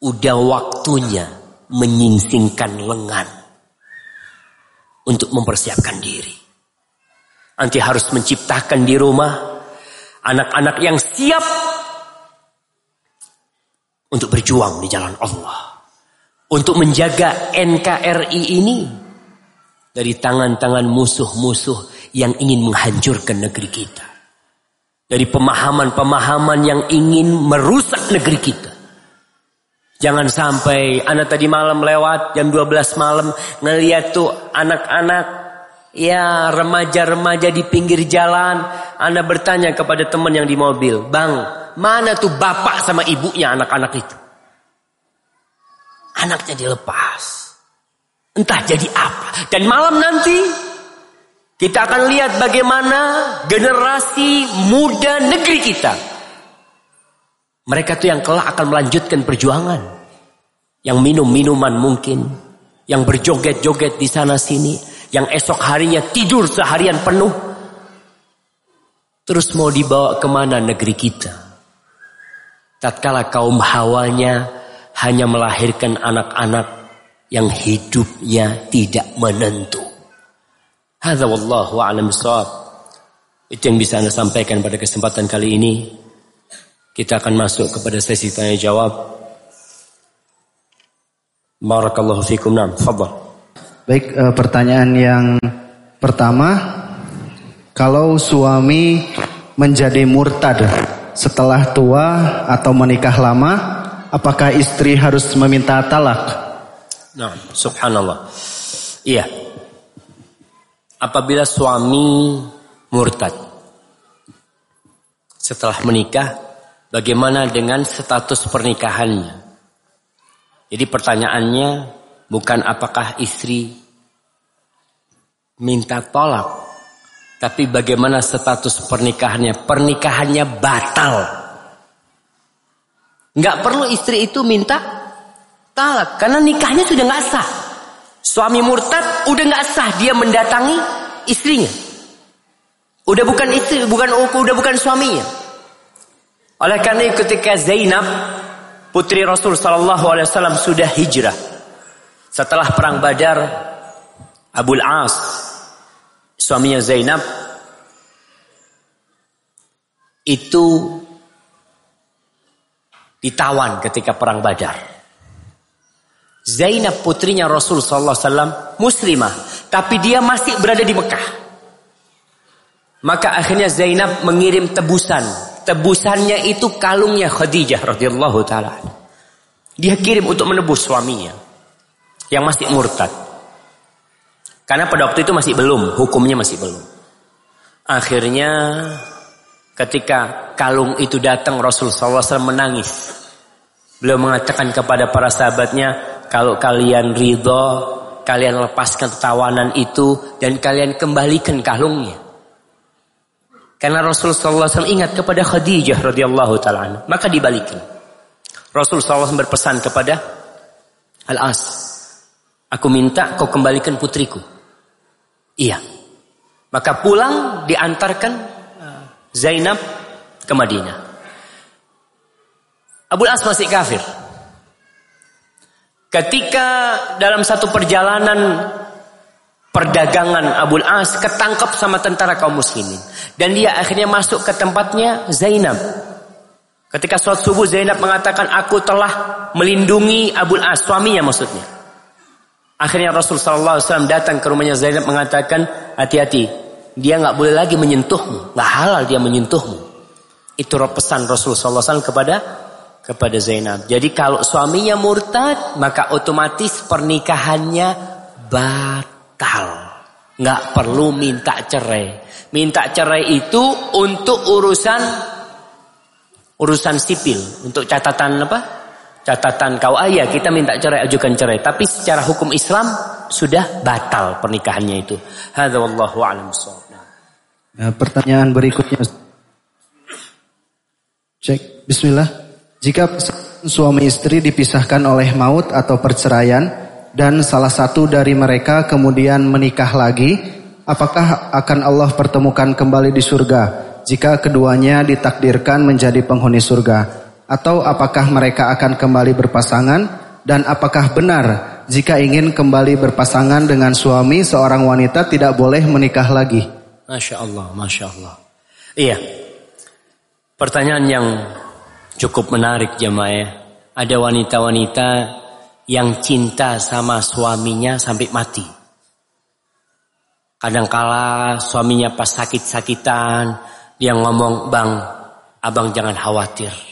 udah waktunya menyingsingkan lengan untuk mempersiapkan diri. Nanti harus menciptakan di rumah anak-anak yang siap untuk berjuang di jalan Allah. Untuk menjaga NKRI ini dari tangan-tangan musuh-musuh yang ingin menghancurkan negeri kita. Dari pemahaman-pemahaman yang ingin merusak negeri kita. Jangan sampai anak tadi malam lewat jam 12 malam ngeliat tuh anak-anak ya remaja-remaja di pinggir jalan. Anda bertanya kepada teman yang di mobil, "Bang, mana tuh bapak sama ibunya anak-anak itu?" Anaknya dilepas. Entah jadi apa. Dan malam nanti kita akan lihat bagaimana generasi muda negeri kita. Mereka tuh yang kelak akan melanjutkan perjuangan. Yang minum minuman mungkin. Yang berjoget-joget di sana sini. Yang esok harinya tidur seharian penuh. Terus mau dibawa ke mana negeri kita? Tatkala kaum hawanya hanya melahirkan anak-anak yang hidupnya tidak menentu. Hadza wallahu a'lam. Itu yang bisa Anda sampaikan pada kesempatan kali ini. Kita akan masuk kepada sesi tanya jawab. Barakallahu fikum. Naam, fadhal. Baik, e, pertanyaan yang pertama, kalau suami menjadi murtad setelah tua atau menikah lama, apakah istri harus meminta talak? Nah, subhanallah. Iya, apabila suami murtad setelah menikah bagaimana dengan status pernikahannya jadi pertanyaannya bukan apakah istri minta tolak. Tapi bagaimana status pernikahannya? Pernikahannya batal. Nggak perlu istri itu minta talak karena nikahnya sudah nggak sah. Suami murtad udah nggak sah dia mendatangi istrinya. Udah bukan istri, bukan udah bukan suaminya. Oleh karena itu ketika Zainab putri Rasul sallallahu alaihi wasallam sudah hijrah. Setelah perang Badar Abul As suaminya Zainab itu ditawan ketika perang Badar. Zainab putrinya Rasul sallallahu alaihi wasallam muslimah, tapi dia masih berada di Mekah. Maka akhirnya Zainab mengirim tebusan. Tebusannya itu kalungnya Khadijah radhiyallahu taala. Dia kirim untuk menebus suaminya yang masih murtad. Karena pada waktu itu masih belum, hukumnya masih belum. Akhirnya ketika kalung itu datang Rasul SAW menangis. Beliau mengatakan kepada para sahabatnya, kalau kalian ridho, kalian lepaskan tawanan itu dan kalian kembalikan kalungnya. Karena Rasulullah SAW ingat kepada Khadijah radhiyallahu taala, maka dibalikin. Rasulullah SAW berpesan kepada Al-As, aku minta kau kembalikan putriku. Iya. Maka pulang diantarkan Zainab ke Madinah. Abu As masih kafir. Ketika dalam satu perjalanan perdagangan Abu As ketangkep sama tentara kaum muslimin dan dia akhirnya masuk ke tempatnya Zainab. Ketika sholat subuh Zainab mengatakan aku telah melindungi Abu As suaminya maksudnya. Akhirnya Rasul Wasallam datang ke rumahnya Zainab mengatakan hati-hati dia nggak boleh lagi menyentuhmu nggak halal dia menyentuhmu. Itu pesan Rasul Wasallam kepada kepada Zainab. Jadi kalau suaminya murtad maka otomatis pernikahannya batal. Nggak perlu minta cerai. Minta cerai itu untuk urusan urusan sipil, untuk catatan apa? Catatan kau ayah kita minta cerai ajukan cerai. Tapi secara hukum Islam sudah batal pernikahannya itu. Hadza wallahu a'lam nah, pertanyaan berikutnya. Cek bismillah. Jika suami istri dipisahkan oleh maut atau perceraian dan salah satu dari mereka kemudian menikah lagi, apakah akan Allah pertemukan kembali di surga jika keduanya ditakdirkan menjadi penghuni surga? Atau apakah mereka akan kembali berpasangan? Dan apakah benar jika ingin kembali berpasangan dengan suami seorang wanita tidak boleh menikah lagi? Masya Allah, Masya Allah. Iya. Pertanyaan yang Cukup menarik jemaah. Ada wanita-wanita yang cinta sama suaminya sampai mati. Kadangkala suaminya pas sakit-sakitan, dia ngomong, "Bang, abang jangan khawatir.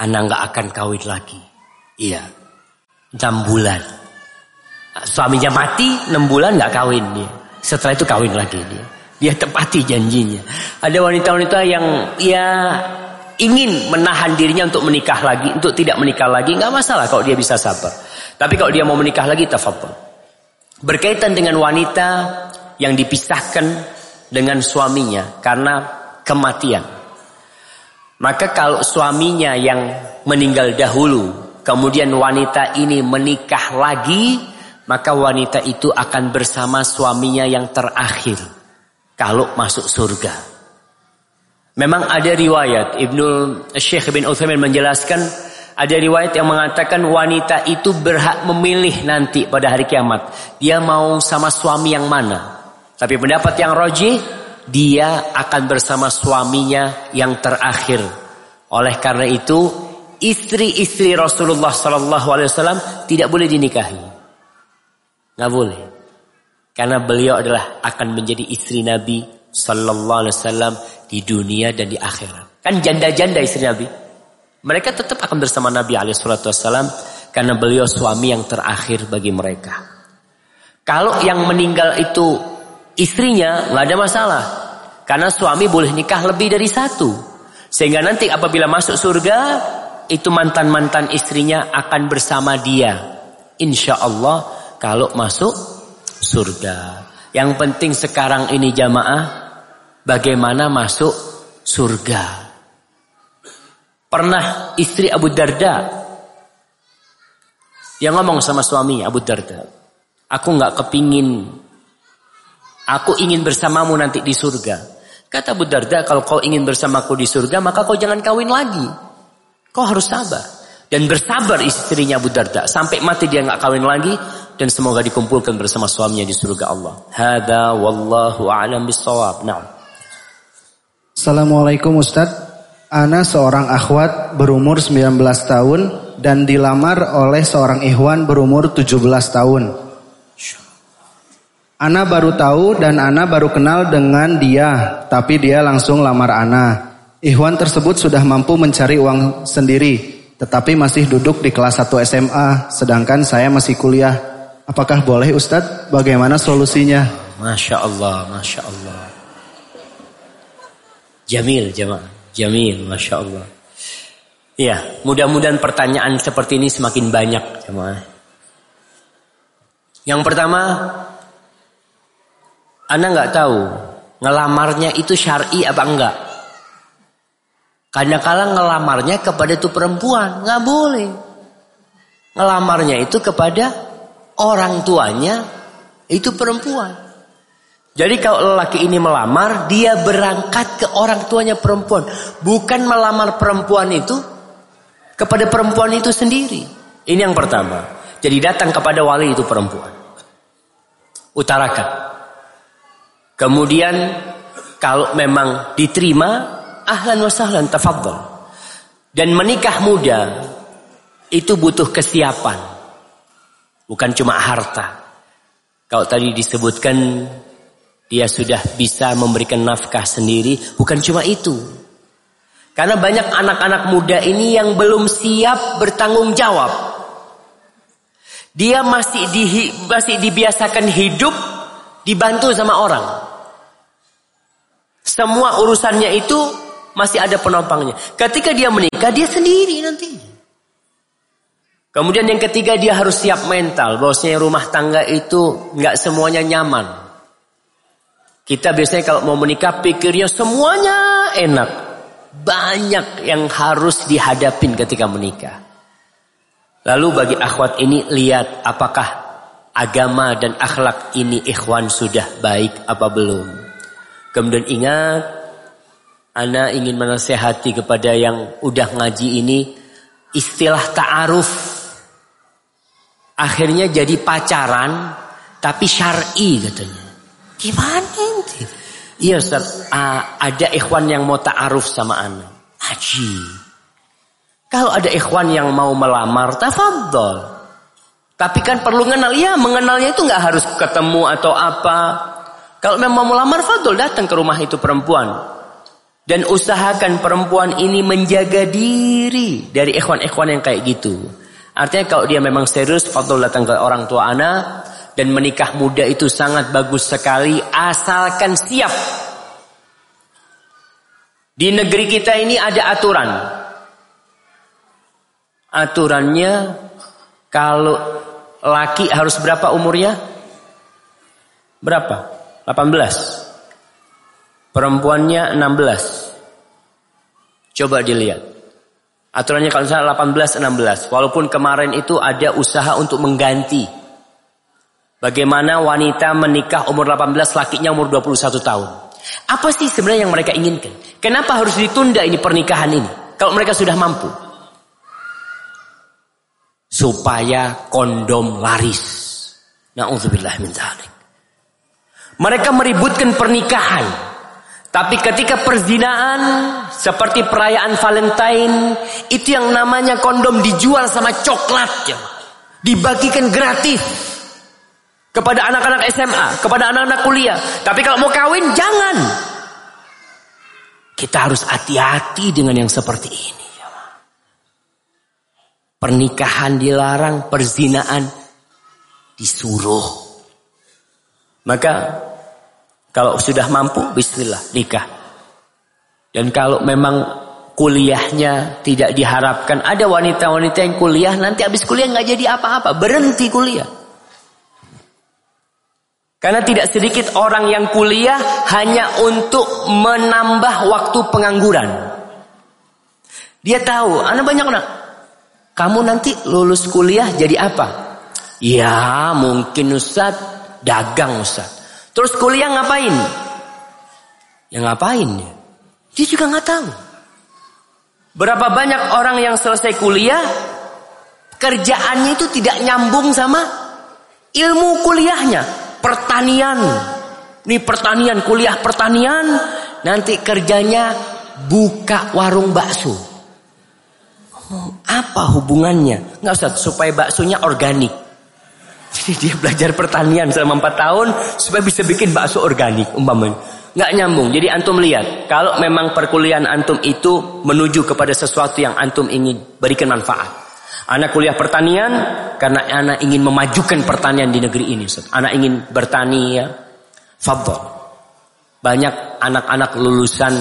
Anak nggak akan kawin lagi." Iya. 6 bulan. Suaminya mati, 6 bulan nggak kawin dia. Setelah itu kawin lagi dia. Dia tepati janjinya. Ada wanita-wanita yang ya ingin menahan dirinya untuk menikah lagi, untuk tidak menikah lagi, nggak masalah kalau dia bisa sabar. Tapi kalau dia mau menikah lagi, tafadhol. Berkaitan dengan wanita yang dipisahkan dengan suaminya karena kematian. Maka kalau suaminya yang meninggal dahulu, kemudian wanita ini menikah lagi, maka wanita itu akan bersama suaminya yang terakhir kalau masuk surga. Memang ada riwayat Ibnu Syekh bin Utsaimin menjelaskan ada riwayat yang mengatakan wanita itu berhak memilih nanti pada hari kiamat. Dia mau sama suami yang mana. Tapi pendapat yang roji, dia akan bersama suaminya yang terakhir. Oleh karena itu, istri-istri Rasulullah Sallallahu Alaihi Wasallam tidak boleh dinikahi. Nggak boleh. Karena beliau adalah akan menjadi istri Nabi Sallallahu Alaihi Wasallam di dunia dan di akhirat. Kan janda-janda istri Nabi. Mereka tetap akan bersama Nabi Alaihissalam karena beliau suami yang terakhir bagi mereka. Kalau yang meninggal itu istrinya nggak ada masalah. Karena suami boleh nikah lebih dari satu. Sehingga nanti apabila masuk surga itu mantan-mantan istrinya akan bersama dia. Insya Allah kalau masuk surga. Yang penting sekarang ini jamaah bagaimana masuk surga. Pernah istri Abu Darda yang ngomong sama suami Abu Darda, aku nggak kepingin, aku ingin bersamamu nanti di surga. Kata Abu Darda, kalau kau ingin bersamaku di surga, maka kau jangan kawin lagi. Kau harus sabar. Dan bersabar istrinya Abu Darda. Sampai mati dia nggak kawin lagi. Dan semoga dikumpulkan bersama suaminya di surga Allah. Hada wallahu a'lam bisawab. Nah. Assalamualaikum Ustaz Ana seorang akhwat berumur 19 tahun dan dilamar oleh seorang ikhwan berumur 17 tahun. Ana baru tahu dan Ana baru kenal dengan dia, tapi dia langsung lamar Ana. Ikhwan tersebut sudah mampu mencari uang sendiri, tetapi masih duduk di kelas 1 SMA, sedangkan saya masih kuliah. Apakah boleh Ustadz? Bagaimana solusinya? Masya Allah, Masya Allah. Jamil jemaah. Jamil, Masya Allah. Ya, mudah-mudahan pertanyaan seperti ini semakin banyak jemaah. Yang pertama, Anda nggak tahu ngelamarnya itu syar'i apa enggak. Karena kala ngelamarnya kepada itu perempuan, nggak boleh. Ngelamarnya itu kepada orang tuanya itu perempuan. Jadi kalau lelaki ini melamar, dia berangkat ke orang tuanya perempuan. Bukan melamar perempuan itu kepada perempuan itu sendiri. Ini yang pertama. Jadi datang kepada wali itu perempuan. Utarakan. Kemudian kalau memang diterima, ahlan wa sahlan tafadhal. Dan menikah muda itu butuh kesiapan. Bukan cuma harta. Kalau tadi disebutkan dia sudah bisa memberikan nafkah sendiri. Bukan cuma itu. Karena banyak anak-anak muda ini yang belum siap bertanggung jawab. Dia masih di, masih dibiasakan hidup dibantu sama orang. Semua urusannya itu masih ada penopangnya. Ketika dia menikah dia sendiri nanti. Kemudian yang ketiga dia harus siap mental. Bahwasanya rumah tangga itu nggak semuanya nyaman. Kita biasanya kalau mau menikah pikirnya semuanya enak. Banyak yang harus dihadapin ketika menikah. Lalu bagi akhwat ini lihat apakah agama dan akhlak ini ikhwan sudah baik apa belum. Kemudian ingat, Ana ingin menasehati kepada yang udah ngaji ini istilah ta'aruf. Akhirnya jadi pacaran tapi syar'i katanya. Gimana ini? Iya Ustaz, ada ikhwan yang mau ta'aruf sama anak. Haji. Kalau ada ikhwan yang mau melamar, tafadhol. Tapi kan perlu mengenal. Ya mengenalnya itu nggak harus ketemu atau apa. Kalau memang mau melamar, fadol datang ke rumah itu perempuan. Dan usahakan perempuan ini menjaga diri dari ikhwan-ikhwan yang kayak gitu. Artinya kalau dia memang serius, fadol datang ke orang tua anak dan menikah muda itu sangat bagus sekali asalkan siap. Di negeri kita ini ada aturan. Aturannya kalau laki harus berapa umurnya? Berapa? 18. Perempuannya 16. Coba dilihat. Aturannya kalau misalnya 18 16. Walaupun kemarin itu ada usaha untuk mengganti Bagaimana wanita menikah umur 18, lakinya umur 21 tahun. Apa sih sebenarnya yang mereka inginkan? Kenapa harus ditunda ini pernikahan ini? Kalau mereka sudah mampu. Supaya kondom laris. Na'udzubillah min zalik. Mereka meributkan pernikahan. Tapi ketika perzinaan seperti perayaan Valentine, itu yang namanya kondom dijual sama coklat. Dibagikan gratis kepada anak-anak SMA, kepada anak-anak kuliah. Tapi kalau mau kawin jangan. Kita harus hati-hati dengan yang seperti ini. Pernikahan dilarang, perzinaan disuruh. Maka kalau sudah mampu, bismillah nikah. Dan kalau memang kuliahnya tidak diharapkan, ada wanita-wanita yang kuliah nanti habis kuliah nggak jadi apa-apa, berhenti kuliah. Karena tidak sedikit orang yang kuliah hanya untuk menambah waktu pengangguran. Dia tahu, anak banyak anak. Kamu nanti lulus kuliah jadi apa? Ya mungkin Ustaz dagang Ustaz. Terus kuliah ngapain? Ya ngapain? Dia juga nggak tahu. Berapa banyak orang yang selesai kuliah kerjaannya itu tidak nyambung sama ilmu kuliahnya pertanian. Ini pertanian, kuliah pertanian. Nanti kerjanya buka warung bakso. Apa hubungannya? Nggak usah supaya baksonya organik. Jadi dia belajar pertanian selama 4 tahun supaya bisa bikin bakso organik umpamanya. Nggak nyambung. Jadi antum lihat, kalau memang perkuliahan antum itu menuju kepada sesuatu yang antum ingin berikan manfaat. Anak kuliah pertanian karena anak ingin memajukan pertanian di negeri ini. Anak ingin bertani ya. Fadol. Banyak anak-anak lulusan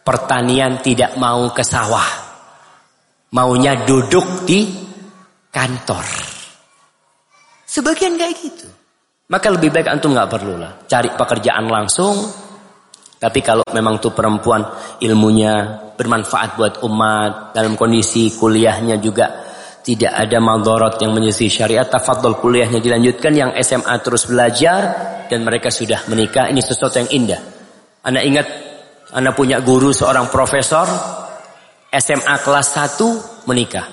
pertanian tidak mau ke sawah. Maunya duduk di kantor. Sebagian kayak gitu. Maka lebih baik antum nggak perlu lah. Cari pekerjaan langsung. Tapi kalau memang tuh perempuan ilmunya bermanfaat buat umat. Dalam kondisi kuliahnya juga tidak ada madorot yang menyisi syariat. Tafadol kuliahnya dilanjutkan. Yang SMA terus belajar. dan mereka sudah menikah. Ini sesuatu yang indah. Anda ingat, Anda punya guru seorang profesor, SMA kelas 1 menikah.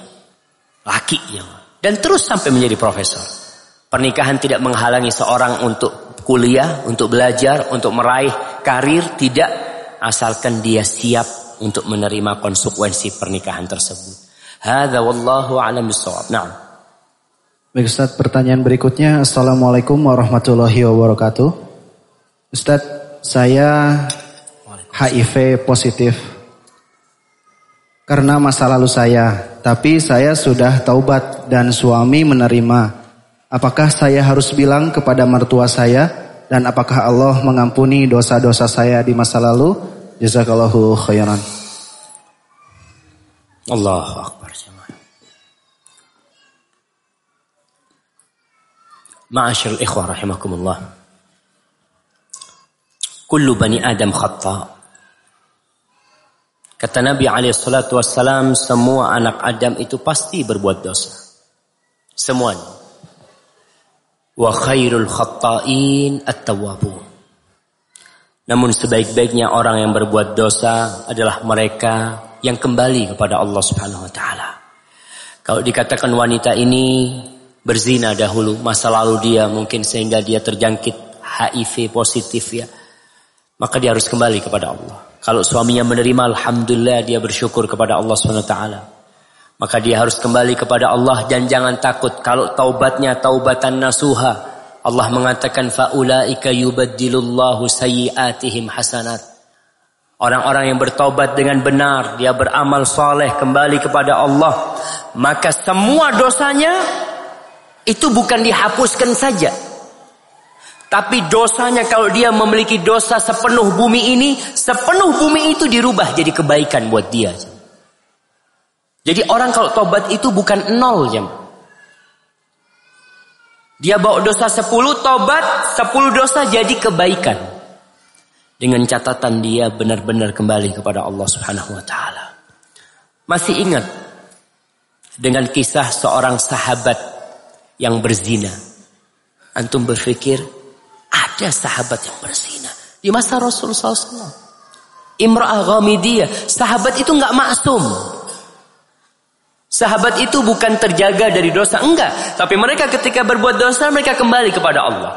Laki yang dan terus sampai menjadi profesor. Pernikahan tidak menghalangi seorang untuk kuliah, untuk belajar, untuk meraih karir, tidak asalkan dia siap untuk menerima konsekuensi pernikahan tersebut. Hadza wallahu a'lam bissawab. Naam. Baik Ustaz, pertanyaan berikutnya. Assalamualaikum warahmatullahi wabarakatuh. Ustaz, saya HIV positif karena masa lalu saya, tapi saya sudah taubat dan suami menerima. Apakah saya harus bilang kepada mertua saya dan apakah Allah mengampuni dosa-dosa saya di masa lalu? Jazakallahu khairan. Allahu akbar. Ma'asyil ikhwah rahimakumullah. Kullu bani Adam khata. Kata Nabi wassalam, semua anak Adam itu pasti berbuat dosa. Semuanya. Wa khairul khatta'in at-tawwabun. Namun sebaik-baiknya orang yang berbuat dosa adalah mereka yang kembali kepada Allah Subhanahu wa taala. Kalau dikatakan wanita ini berzina dahulu masa lalu dia mungkin sehingga dia terjangkit HIV positif ya maka dia harus kembali kepada Allah kalau suaminya menerima alhamdulillah dia bersyukur kepada Allah SWT maka dia harus kembali kepada Allah dan jangan takut. Kalau taubatnya taubatan nasuha Allah mengatakan faulaika yubaddilullahu sayyiatihim hasanat. Orang-orang yang bertobat dengan benar, dia beramal soleh kembali kepada Allah, maka semua dosanya itu bukan dihapuskan saja. Tapi dosanya kalau dia memiliki dosa sepenuh bumi ini, sepenuh bumi itu dirubah jadi kebaikan buat dia. Jadi orang kalau tobat itu bukan nol jam. Dia bawa dosa sepuluh tobat, sepuluh dosa jadi kebaikan. Dengan catatan dia benar-benar kembali kepada Allah Subhanahu wa taala. Masih ingat dengan kisah seorang sahabat yang berzina. Antum berpikir ada sahabat yang berzina di masa Rasulullah SAW. Imra'ah Ghamidiyah, sahabat itu nggak maksum. Sahabat itu bukan terjaga dari dosa, enggak. Tapi mereka ketika berbuat dosa, mereka kembali kepada Allah.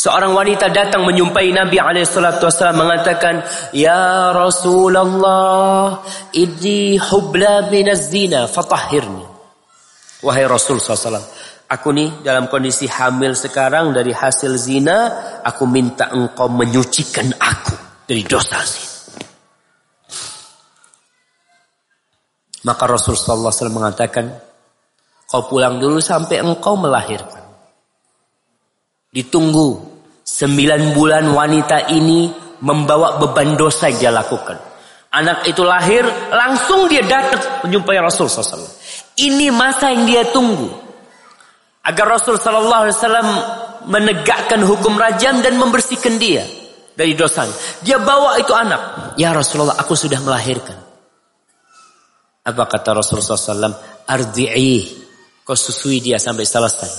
Seorang wanita datang menyumpai Nabi SAW mengatakan, Ya Rasulullah, ini hubla minaz zina, fatahhirni. Wahai Rasul SAW, aku nih dalam kondisi hamil sekarang dari hasil zina, aku minta engkau menyucikan aku dari dosa zina. Maka Rasul SAW mengatakan, kau pulang dulu sampai engkau melahirkan. Ditunggu sembilan bulan wanita ini membawa beban dosa yang dia lakukan. Anak itu lahir, langsung dia datang menjumpai Rasul SAW. Ini masa yang dia tunggu. Agar Rasul Sallallahu Alaihi Wasallam menegakkan hukum rajam dan membersihkan dia dari dosa. Dia bawa itu anak. Ya Rasulullah, aku sudah melahirkan. Apa kata Rasulullah SAW? Ardi'i. Kau susui dia sampai selesai.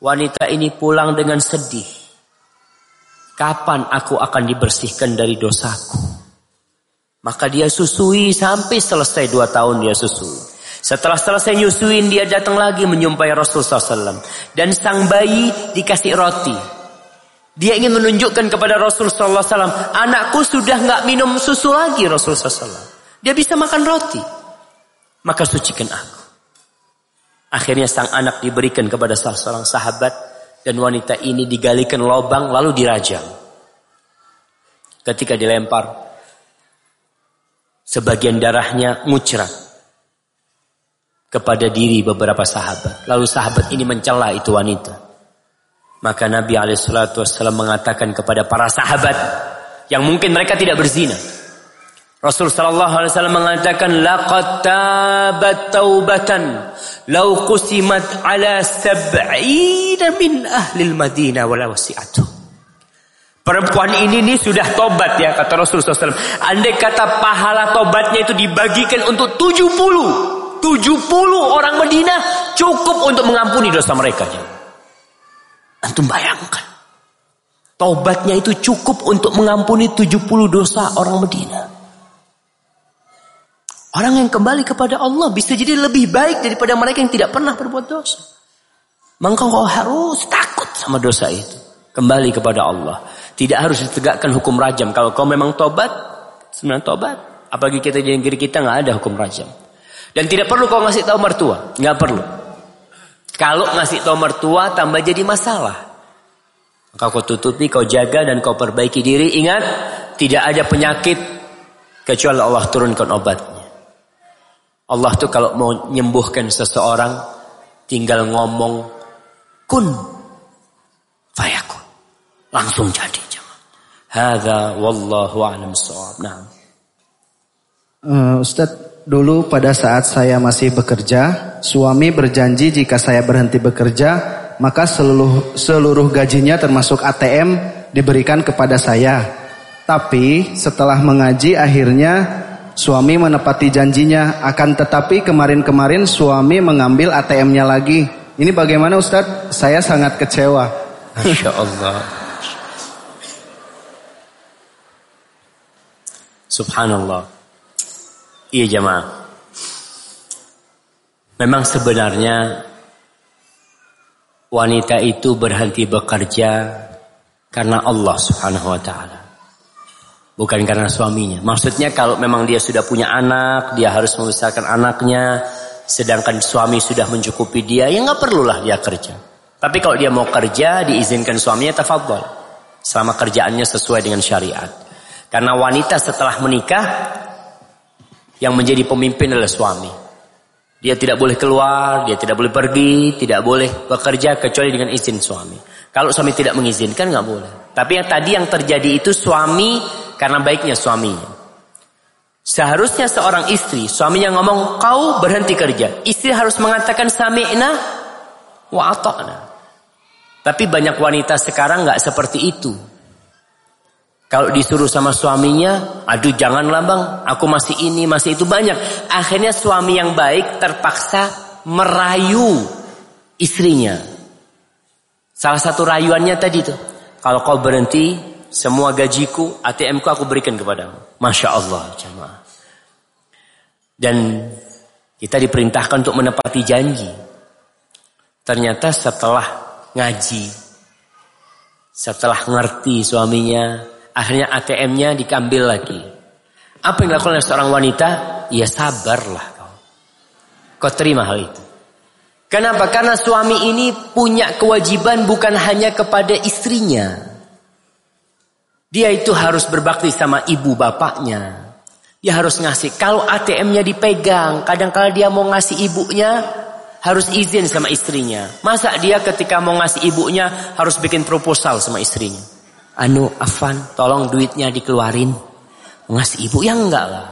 Wanita ini pulang dengan sedih. Kapan aku akan dibersihkan dari dosaku? Maka dia susui sampai selesai dua tahun dia susui. Setelah selesai nyusuin dia datang lagi menyumpai Rasulullah SAW. Dan sang bayi dikasih roti. Dia ingin menunjukkan kepada Rasulullah SAW. Anakku sudah nggak minum susu lagi Rasulullah SAW. Dia bisa makan roti. Maka sucikan aku. Akhirnya sang anak diberikan kepada salah seorang sahabat. Dan wanita ini digalikan lubang lalu dirajam. Ketika dilempar. Sebagian darahnya muncrat kepada diri beberapa sahabat. Lalu sahabat ini mencela itu wanita. Maka Nabi SAW mengatakan kepada para sahabat yang mungkin mereka tidak berzina. Rasul sallallahu alaihi wasallam mengatakan laqad tabat taubatan law qusimat ala sab'ina min ahli al-Madinah wala wasi'atu. Perempuan ini nih sudah tobat ya kata Rasul SAW. Andai kata pahala tobatnya itu dibagikan untuk 70 70 orang Medina cukup untuk mengampuni dosa mereka. Antum bayangkan. Taubatnya itu cukup untuk mengampuni 70 dosa orang Medina. Orang yang kembali kepada Allah bisa jadi lebih baik daripada mereka yang tidak pernah berbuat dosa. Maka kau harus takut sama dosa itu. Kembali kepada Allah. Tidak harus ditegakkan hukum rajam. Kalau kau memang tobat, sebenarnya tobat. Apalagi kita di negeri kita nggak ada hukum rajam. Dan tidak perlu kau ngasih tahu mertua, nggak perlu. Kalau ngasih tahu mertua tambah jadi masalah. Maka kau tutupi, kau jaga dan kau perbaiki diri. Ingat, tidak ada penyakit kecuali Allah turunkan obatnya. Allah tuh kalau mau menyembuhkan seseorang tinggal ngomong kun fayakun. Langsung jadi. Hada wallahu a'lam Nah. Uh, Ustadz, dulu pada saat saya masih bekerja, suami berjanji jika saya berhenti bekerja, maka seluruh seluruh gajinya termasuk ATM diberikan kepada saya. Tapi setelah mengaji akhirnya suami menepati janjinya. Akan tetapi kemarin-kemarin suami mengambil ATM-nya lagi. Ini bagaimana Ustadz? Saya sangat kecewa. Masya Allah. Subhanallah. Iya jemaah. Memang sebenarnya wanita itu berhenti bekerja karena Allah Subhanahu wa taala. Bukan karena suaminya. Maksudnya kalau memang dia sudah punya anak, dia harus membesarkan anaknya, sedangkan suami sudah mencukupi dia, ya nggak perlulah dia kerja. Tapi kalau dia mau kerja, diizinkan suaminya tafadhol. Selama kerjaannya sesuai dengan syariat. Karena wanita setelah menikah yang menjadi pemimpin adalah suami. Dia tidak boleh keluar, dia tidak boleh pergi, tidak boleh bekerja kecuali dengan izin suami. Kalau suami tidak mengizinkan nggak boleh. Tapi yang tadi yang terjadi itu suami karena baiknya suaminya. Seharusnya seorang istri, suaminya ngomong kau berhenti kerja. Istri harus mengatakan sami'na wa ata'na. Tapi banyak wanita sekarang nggak seperti itu. Kalau disuruh sama suaminya, aduh janganlah bang, aku masih ini, masih itu banyak. Akhirnya suami yang baik terpaksa merayu istrinya. Salah satu rayuannya tadi tuh, kalau kau berhenti, semua gajiku, ATM ku aku berikan kepadamu. Masya Allah, jemaah. Dan kita diperintahkan untuk menepati janji. Ternyata setelah ngaji, setelah ngerti suaminya, Akhirnya ATM-nya diambil lagi. Apa yang dilakukan oleh seorang wanita? Ya sabarlah kau. Kau terima hal itu. Kenapa? Karena suami ini punya kewajiban bukan hanya kepada istrinya. Dia itu harus berbakti sama ibu bapaknya. Dia harus ngasih. Kalau ATM-nya dipegang, kadang-kala dia mau ngasih ibunya, harus izin sama istrinya. Masa dia ketika mau ngasih ibunya harus bikin proposal sama istrinya? Anu Afan tolong duitnya dikeluarin. Ngasih ibu yang enggak lah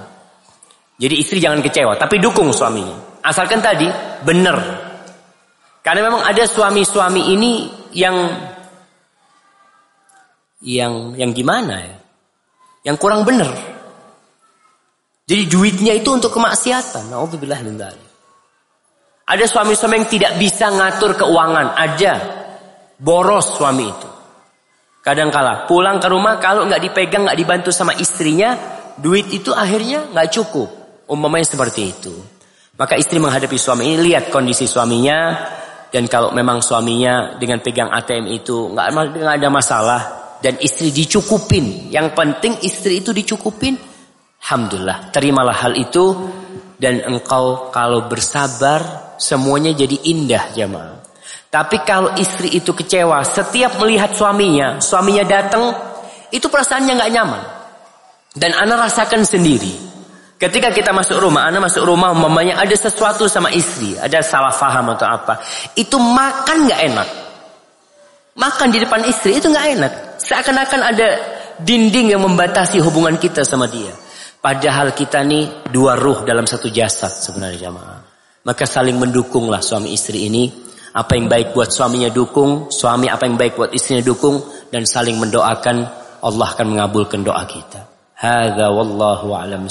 jadi istri jangan kecewa tapi dukung suaminya. Asalkan tadi benar karena memang ada suami-suami ini yang yang yang gimana ya? Yang kurang benar jadi duitnya itu untuk kemaksiatan. Naudzubillah min ada suami-suami yang tidak bisa ngatur keuangan. Ada. Boros suami itu Kadang kala pulang ke rumah kalau nggak dipegang nggak dibantu sama istrinya, duit itu akhirnya nggak cukup. Umpamanya seperti itu. Maka istri menghadapi suami ini lihat kondisi suaminya dan kalau memang suaminya dengan pegang ATM itu nggak ada masalah dan istri dicukupin. Yang penting istri itu dicukupin. Alhamdulillah, terimalah hal itu dan engkau kalau bersabar semuanya jadi indah jemaah. Tapi kalau istri itu kecewa, setiap melihat suaminya, suaminya datang, itu perasaannya nggak nyaman. Dan anak rasakan sendiri. Ketika kita masuk rumah, anak masuk rumah, mamanya ada sesuatu sama istri, ada salah faham atau apa, itu makan nggak enak. Makan di depan istri itu nggak enak. Seakan-akan ada dinding yang membatasi hubungan kita sama dia. Padahal kita nih dua ruh dalam satu jasad sebenarnya jamaah. Maka saling mendukunglah suami istri ini apa yang baik buat suaminya dukung, suami apa yang baik buat istrinya dukung dan saling mendoakan Allah akan mengabulkan doa kita. Hadza wallahu a'lam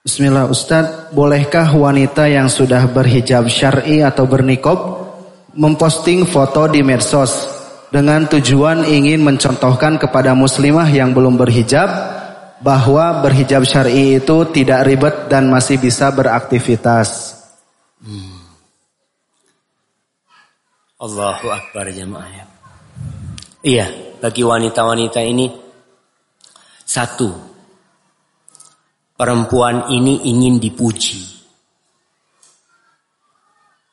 Bismillah Ustaz, bolehkah wanita yang sudah berhijab syar'i atau bernikob memposting foto di medsos dengan tujuan ingin mencontohkan kepada muslimah yang belum berhijab bahwa berhijab syar'i itu tidak ribet dan masih bisa beraktivitas. Hmm. Allahu Akbar jemaah ya. Iya, bagi wanita-wanita ini satu perempuan ini ingin dipuji.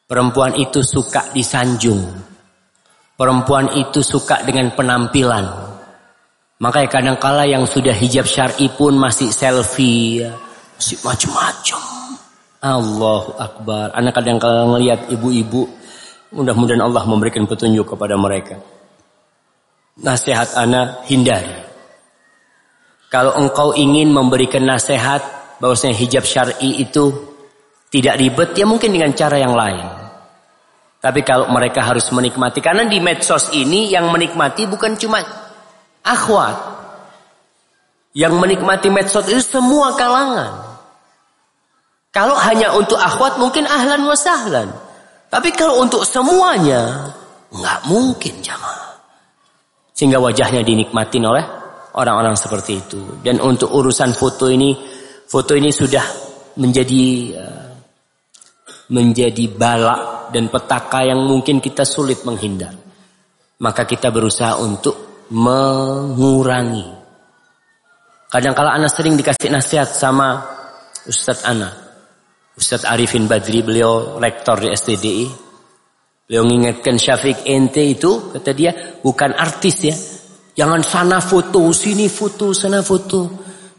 Perempuan itu suka disanjung. Perempuan itu suka dengan penampilan. Makanya kadang-kala yang sudah hijab syar'i pun masih selfie, ya. masih macam-macam. Allahu Akbar. Anak kadang-kala ngelihat ibu-ibu, mudah-mudahan Allah memberikan petunjuk kepada mereka. Nasihat anak hindari. Kalau engkau ingin memberikan nasihat bahwasanya hijab syar'i itu tidak ribet ya mungkin dengan cara yang lain. Tapi kalau mereka harus menikmati karena di medsos ini yang menikmati bukan cuma akhwat. Yang menikmati medsos itu semua kalangan. Kalau hanya untuk akhwat mungkin ahlan wa sahlan. Tapi kalau untuk semuanya nggak mungkin jamaah. Sehingga wajahnya dinikmatin oleh orang-orang seperti itu. Dan untuk urusan foto ini, foto ini sudah menjadi uh, menjadi balak dan petaka yang mungkin kita sulit menghindar. Maka kita berusaha untuk mengurangi. Kadang-kala anak sering dikasih nasihat sama Ustadz Ana. Ustadz Arifin Badri, beliau rektor di STDI. Beliau mengingatkan Syafiq ente itu, kata dia, bukan artis ya. Jangan sana foto, sini foto, sana foto.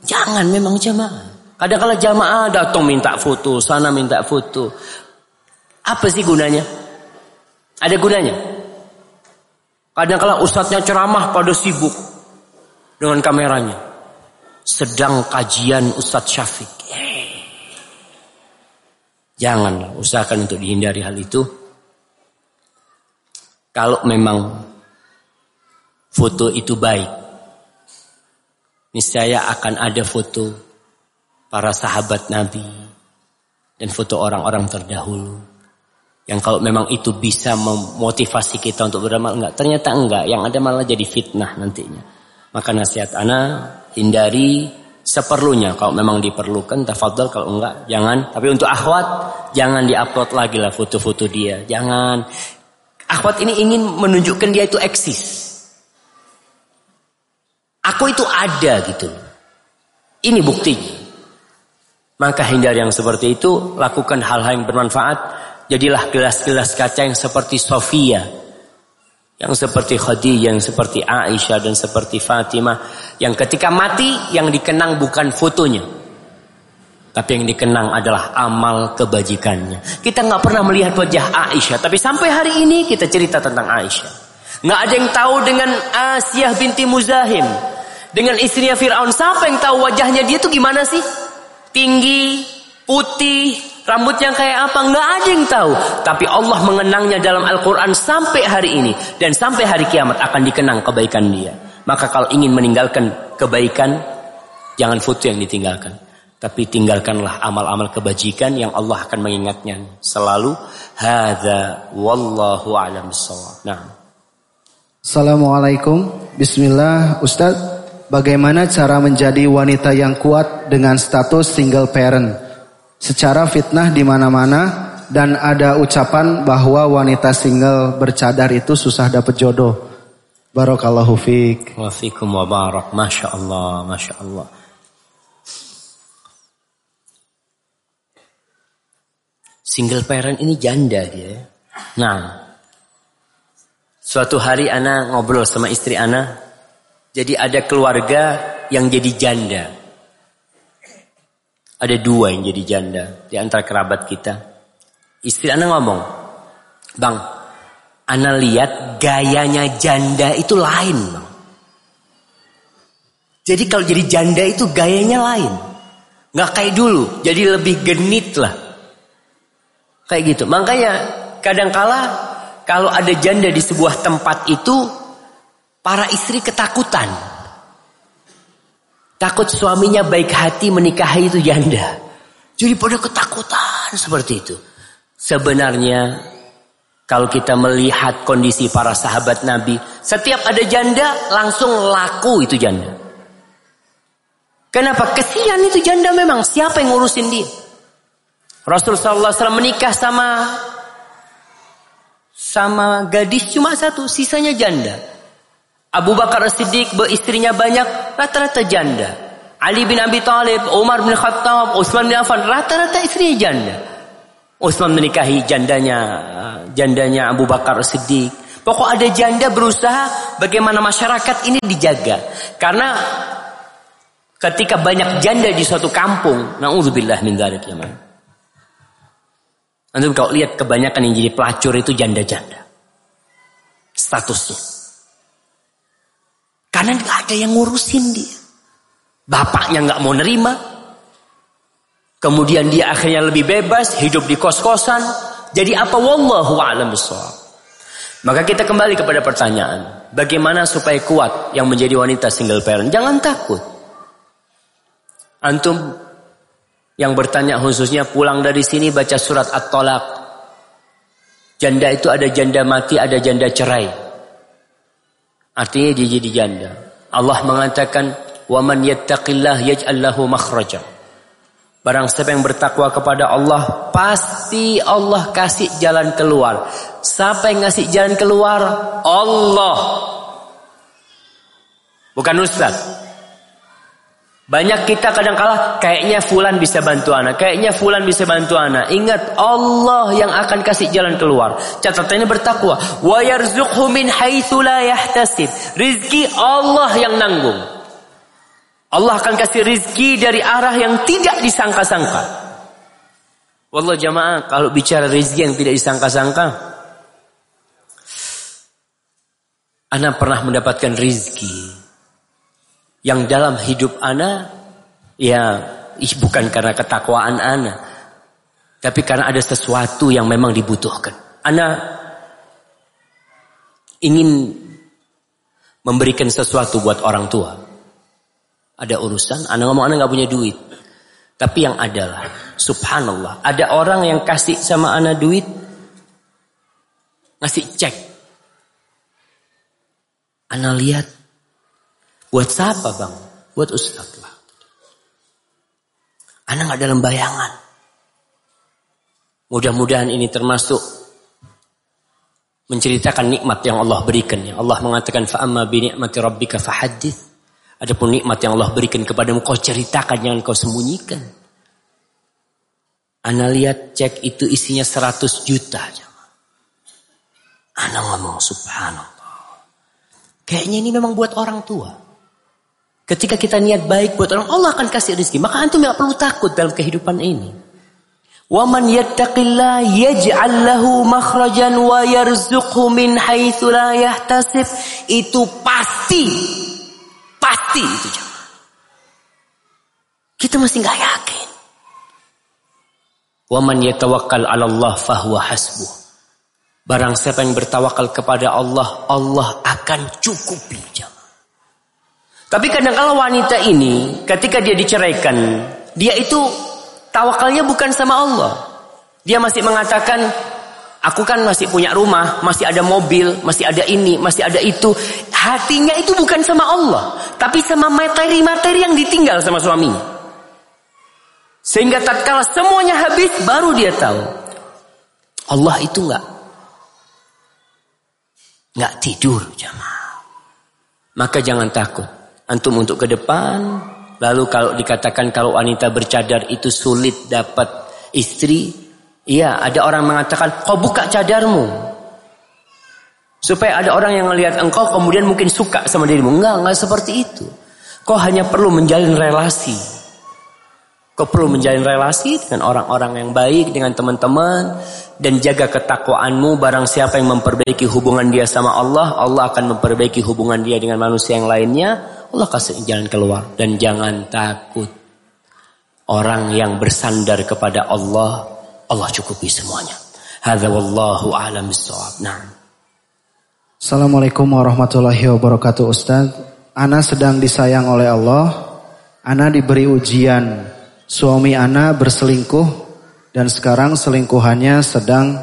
Jangan memang jamaah. Kadang-kala jamaah datang minta foto, sana minta foto. Apa sih gunanya? Ada gunanya? Kadang-kala ustadznya ceramah pada sibuk dengan kameranya. Sedang kajian Ustadz Syafiq. Jangan usahakan untuk dihindari hal itu. Kalau memang foto itu baik, niscaya akan ada foto para sahabat Nabi dan foto orang-orang terdahulu. Yang kalau memang itu bisa memotivasi kita untuk beramal enggak, ternyata enggak, yang ada malah jadi fitnah nantinya. Maka nasihat ana hindari seperlunya. Kalau memang diperlukan tafadhol kalau enggak jangan. Tapi untuk akhwat jangan diupload lagi lah foto-foto dia. Jangan. Akhwat ini ingin menunjukkan dia itu eksis. Aku itu ada gitu. Ini buktinya. Maka hindari yang seperti itu, lakukan hal-hal yang bermanfaat. Jadilah gelas-gelas kaca yang seperti Sofia. Yang seperti Khadijah, yang seperti Aisyah dan seperti Fatimah. Yang ketika mati, yang dikenang bukan fotonya. Tapi yang dikenang adalah amal kebajikannya. Kita nggak pernah melihat wajah Aisyah. Tapi sampai hari ini kita cerita tentang Aisyah. Nggak ada yang tahu dengan Asiyah binti Muzahim. Dengan istrinya Fir'aun. Siapa yang tahu wajahnya dia tuh gimana sih? tinggi, putih, rambutnya kayak apa, nggak ada yang tahu. Tapi Allah mengenangnya dalam Al-Quran sampai hari ini. Dan sampai hari kiamat akan dikenang kebaikan dia. Maka kalau ingin meninggalkan kebaikan, jangan foto yang ditinggalkan. Tapi tinggalkanlah amal-amal kebajikan yang Allah akan mengingatnya selalu. Hada wallahu a'lam Nah. Assalamualaikum. Bismillah. Ustadz, Bagaimana cara menjadi wanita yang kuat dengan status single parent? Secara fitnah di mana-mana dan ada ucapan bahwa wanita single bercadar itu susah dapat jodoh. Barakallahu fiik. Wa fiikum wa barak. Masya Allah, Masya Allah. Single parent ini janda dia. Nah, suatu hari Ana ngobrol sama istri Ana, jadi ada keluarga yang jadi janda. Ada dua yang jadi janda di antara kerabat kita. Istri Ana ngomong, Bang, Ana lihat gayanya janda itu lain. Bang. Jadi kalau jadi janda itu gayanya lain. Nggak kayak dulu, jadi lebih genit lah. Kayak gitu. Makanya kadangkala kalau ada janda di sebuah tempat itu Para istri ketakutan. Takut suaminya baik hati menikahi itu janda. Jadi pada ketakutan seperti itu. Sebenarnya Kalau kita melihat kondisi para sahabat Nabi, setiap ada janda langsung laku itu janda. Kenapa? Kesian itu janda memang. Siapa yang ngurusin dia? Rasul sallallahu alaihi wasallam menikah sama sama gadis cuma satu, sisanya janda. Abu Bakar Siddiq beristrinya banyak, rata-rata janda. Ali bin Abi Thalib, Umar bin Khattab, Utsman bin Affan, rata-rata istrinya janda. Utsman menikahi jandanya jandanya Abu Bakar Siddiq. Pokok ada janda berusaha bagaimana masyarakat ini dijaga. Karena ketika banyak janda di suatu kampung, naudzubillah min dzalik ya man. Antum kalau lihat kebanyakan yang jadi pelacur itu janda-janda. Statusnya. Karena nggak ada yang ngurusin dia. Bapaknya nggak mau nerima. Kemudian dia akhirnya lebih bebas, hidup di kos-kosan. Jadi apa wallahu a'lam Maka kita kembali kepada pertanyaan, bagaimana supaya kuat yang menjadi wanita single parent? Jangan takut. Antum yang bertanya khususnya pulang dari sini baca surat At-Talaq. Janda itu ada janda mati, ada janda cerai. Artinya dia jadi janda. Allah mengatakan, "Wa man yattaqillah yaj'al lahu makhraja." Barang siapa yang bertakwa kepada Allah, pasti Allah kasih jalan keluar. Siapa yang ngasih jalan keluar? Allah. Bukan Ustaz. Banyak kita kadang kala kayaknya fulan bisa bantu anak, kayaknya fulan bisa bantu anak. Ingat Allah yang akan kasih jalan keluar. Catatannya bertakwa. Wa yarzuqhu min haitsu yahtasib. Rizki Allah yang nanggung. Allah akan kasih rizki dari arah yang tidak disangka-sangka. Wallah jamaah kalau bicara rizki yang tidak disangka-sangka. Ana pernah mendapatkan rizki. Yang dalam hidup Ana. Ya bukan karena ketakwaan Ana. Tapi karena ada sesuatu yang memang dibutuhkan. Ana ingin memberikan sesuatu buat orang tua ada urusan, anak ngomong anak nggak punya duit. Tapi yang adalah, subhanallah, ada orang yang kasih sama anak duit, ngasih cek. Anak lihat, buat siapa bang? Buat ustaz lah. Anak nggak dalam bayangan. Mudah-mudahan ini termasuk menceritakan nikmat yang Allah berikan. Allah mengatakan fa'amma bi ni'mati rabbika fahaddits. Adapun nikmat yang Allah berikan kepadamu kau ceritakan jangan kau sembunyikan. Ana lihat cek itu isinya 100 juta. Ana ngomong subhanallah. Kayaknya ini memang buat orang tua. Ketika kita niat baik buat orang, Allah akan kasih rezeki. Maka antum tidak perlu takut dalam kehidupan ini. Waman yattaqillah yaj'al lahu makhrajan wa yarzuqhu min haitsu la yahtasib. Itu pasti Pasti itu jemaah. Kita masih nggak yakin. Waman yatawakkal 'ala Allah fahuwa hasbuh. Barang siapa yang bertawakal kepada Allah, Allah akan cukupi jemaah. Tapi kadang kalau wanita ini ketika dia diceraikan, dia itu tawakalnya bukan sama Allah. Dia masih mengatakan Aku kan masih punya rumah, masih ada mobil, masih ada ini, masih ada itu. Hatinya itu bukan sama Allah, tapi sama materi-materi yang ditinggal sama suaminya. Sehingga tatkala semuanya habis, baru dia tahu. Allah itu enggak enggak tidur jamaah. Maka jangan takut. Antum untuk ke depan, lalu kalau dikatakan kalau wanita bercadar itu sulit dapat istri, Iya, ada orang mengatakan, kau buka cadarmu. Supaya ada orang yang melihat engkau kemudian mungkin suka sama dirimu. Enggak, enggak seperti itu. Kau hanya perlu menjalin relasi. Kau perlu menjalin relasi dengan orang-orang yang baik, dengan teman-teman. Dan jaga ketakwaanmu barang siapa yang memperbaiki hubungan dia sama Allah. Allah akan memperbaiki hubungan dia dengan manusia yang lainnya. Allah kasih jalan keluar. Dan jangan takut. Orang yang bersandar kepada Allah Allah cukupi semuanya. Hadza wallahu a'lam bissawab. Nah. Assalamualaikum warahmatullahi wabarakatuh Ustaz. Ana sedang disayang oleh Allah. Ana diberi ujian. Suami Ana berselingkuh dan sekarang selingkuhannya sedang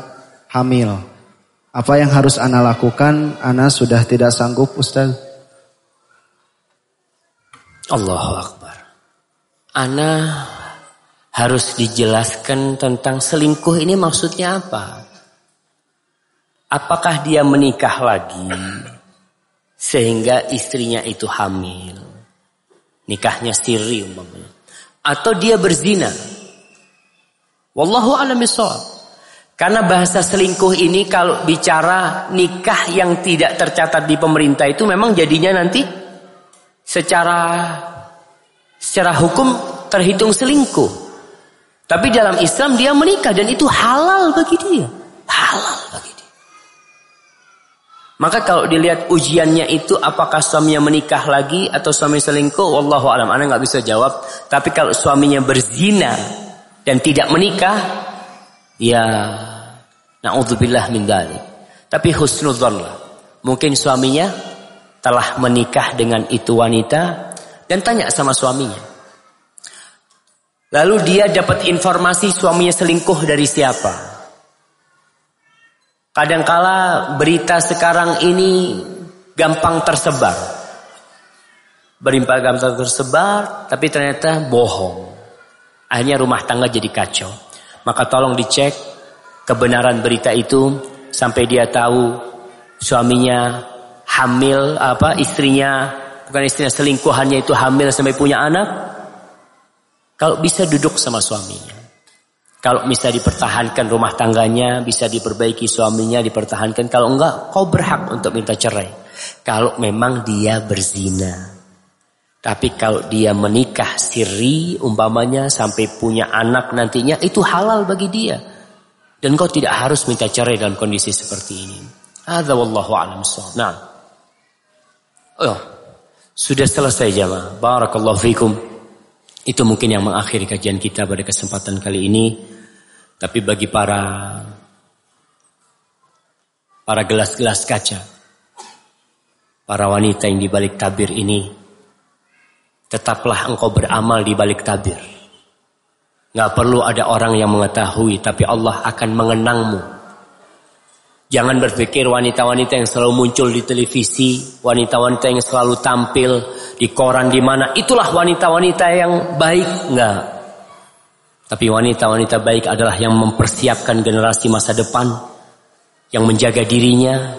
hamil. Apa yang harus ana lakukan? Ana sudah tidak sanggup Ustaz. Allahu Akbar. Ana harus dijelaskan tentang selingkuh ini maksudnya apa? Apakah dia menikah lagi sehingga istrinya itu hamil? Nikahnya siri umpamanya. Atau dia berzina? Wallahu a'lam Karena bahasa selingkuh ini kalau bicara nikah yang tidak tercatat di pemerintah itu memang jadinya nanti secara secara hukum terhitung selingkuh. Tapi dalam Islam dia menikah dan itu halal bagi dia. Halal bagi dia. Maka kalau dilihat ujiannya itu apakah suaminya menikah lagi atau suami selingkuh, wallahu alam, Anda nggak bisa jawab. Tapi kalau suaminya berzina dan tidak menikah, ya naudzubillah min dalik. Tapi husnudzon. Mungkin suaminya telah menikah dengan itu wanita dan tanya sama suaminya. Lalu dia dapat informasi suaminya selingkuh dari siapa. Kadangkala berita sekarang ini gampang tersebar. Berimpa gampang tersebar, tapi ternyata bohong. Akhirnya rumah tangga jadi kacau. Maka tolong dicek kebenaran berita itu sampai dia tahu suaminya hamil apa istrinya bukan istrinya selingkuhannya itu hamil sampai punya anak kalau bisa duduk sama suaminya. Kalau bisa dipertahankan rumah tangganya, bisa diperbaiki suaminya, dipertahankan. Kalau enggak, kau berhak untuk minta cerai. Kalau memang dia berzina. Tapi kalau dia menikah siri, umpamanya sampai punya anak nantinya, itu halal bagi dia. Dan kau tidak harus minta cerai dalam kondisi seperti ini. Ada wallahu a'lam Nah. Oh, sudah selesai jamaah. Barakallahu fikum. Itu mungkin yang mengakhiri kajian kita pada kesempatan kali ini. Tapi bagi para para gelas-gelas kaca, para wanita yang di balik tabir ini, tetaplah engkau beramal di balik tabir. Gak perlu ada orang yang mengetahui, tapi Allah akan mengenangmu Jangan berpikir wanita-wanita yang selalu muncul di televisi, wanita-wanita yang selalu tampil di koran di mana, itulah wanita-wanita yang baik. Enggak. Tapi wanita-wanita baik adalah yang mempersiapkan generasi masa depan, yang menjaga dirinya,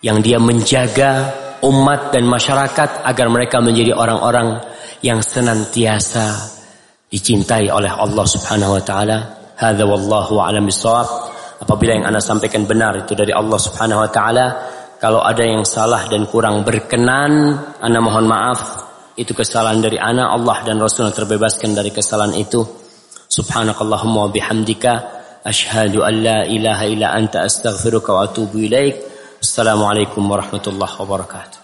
yang dia menjaga umat dan masyarakat agar mereka menjadi orang-orang yang senantiasa dicintai oleh Allah Subhanahu wa taala. Hadza wallahu a'lam bissawab. Apabila yang anda sampaikan benar itu dari Allah Subhanahu wa taala, kalau ada yang salah dan kurang berkenan, anda mohon maaf. Itu kesalahan dari ana Allah dan Rasul terbebaskan dari kesalahan itu. Subhanakallahumma wa bihamdika asyhadu an la ilaha illa anta astaghfiruka wa atubu ilaik. Assalamualaikum warahmatullahi wabarakatuh.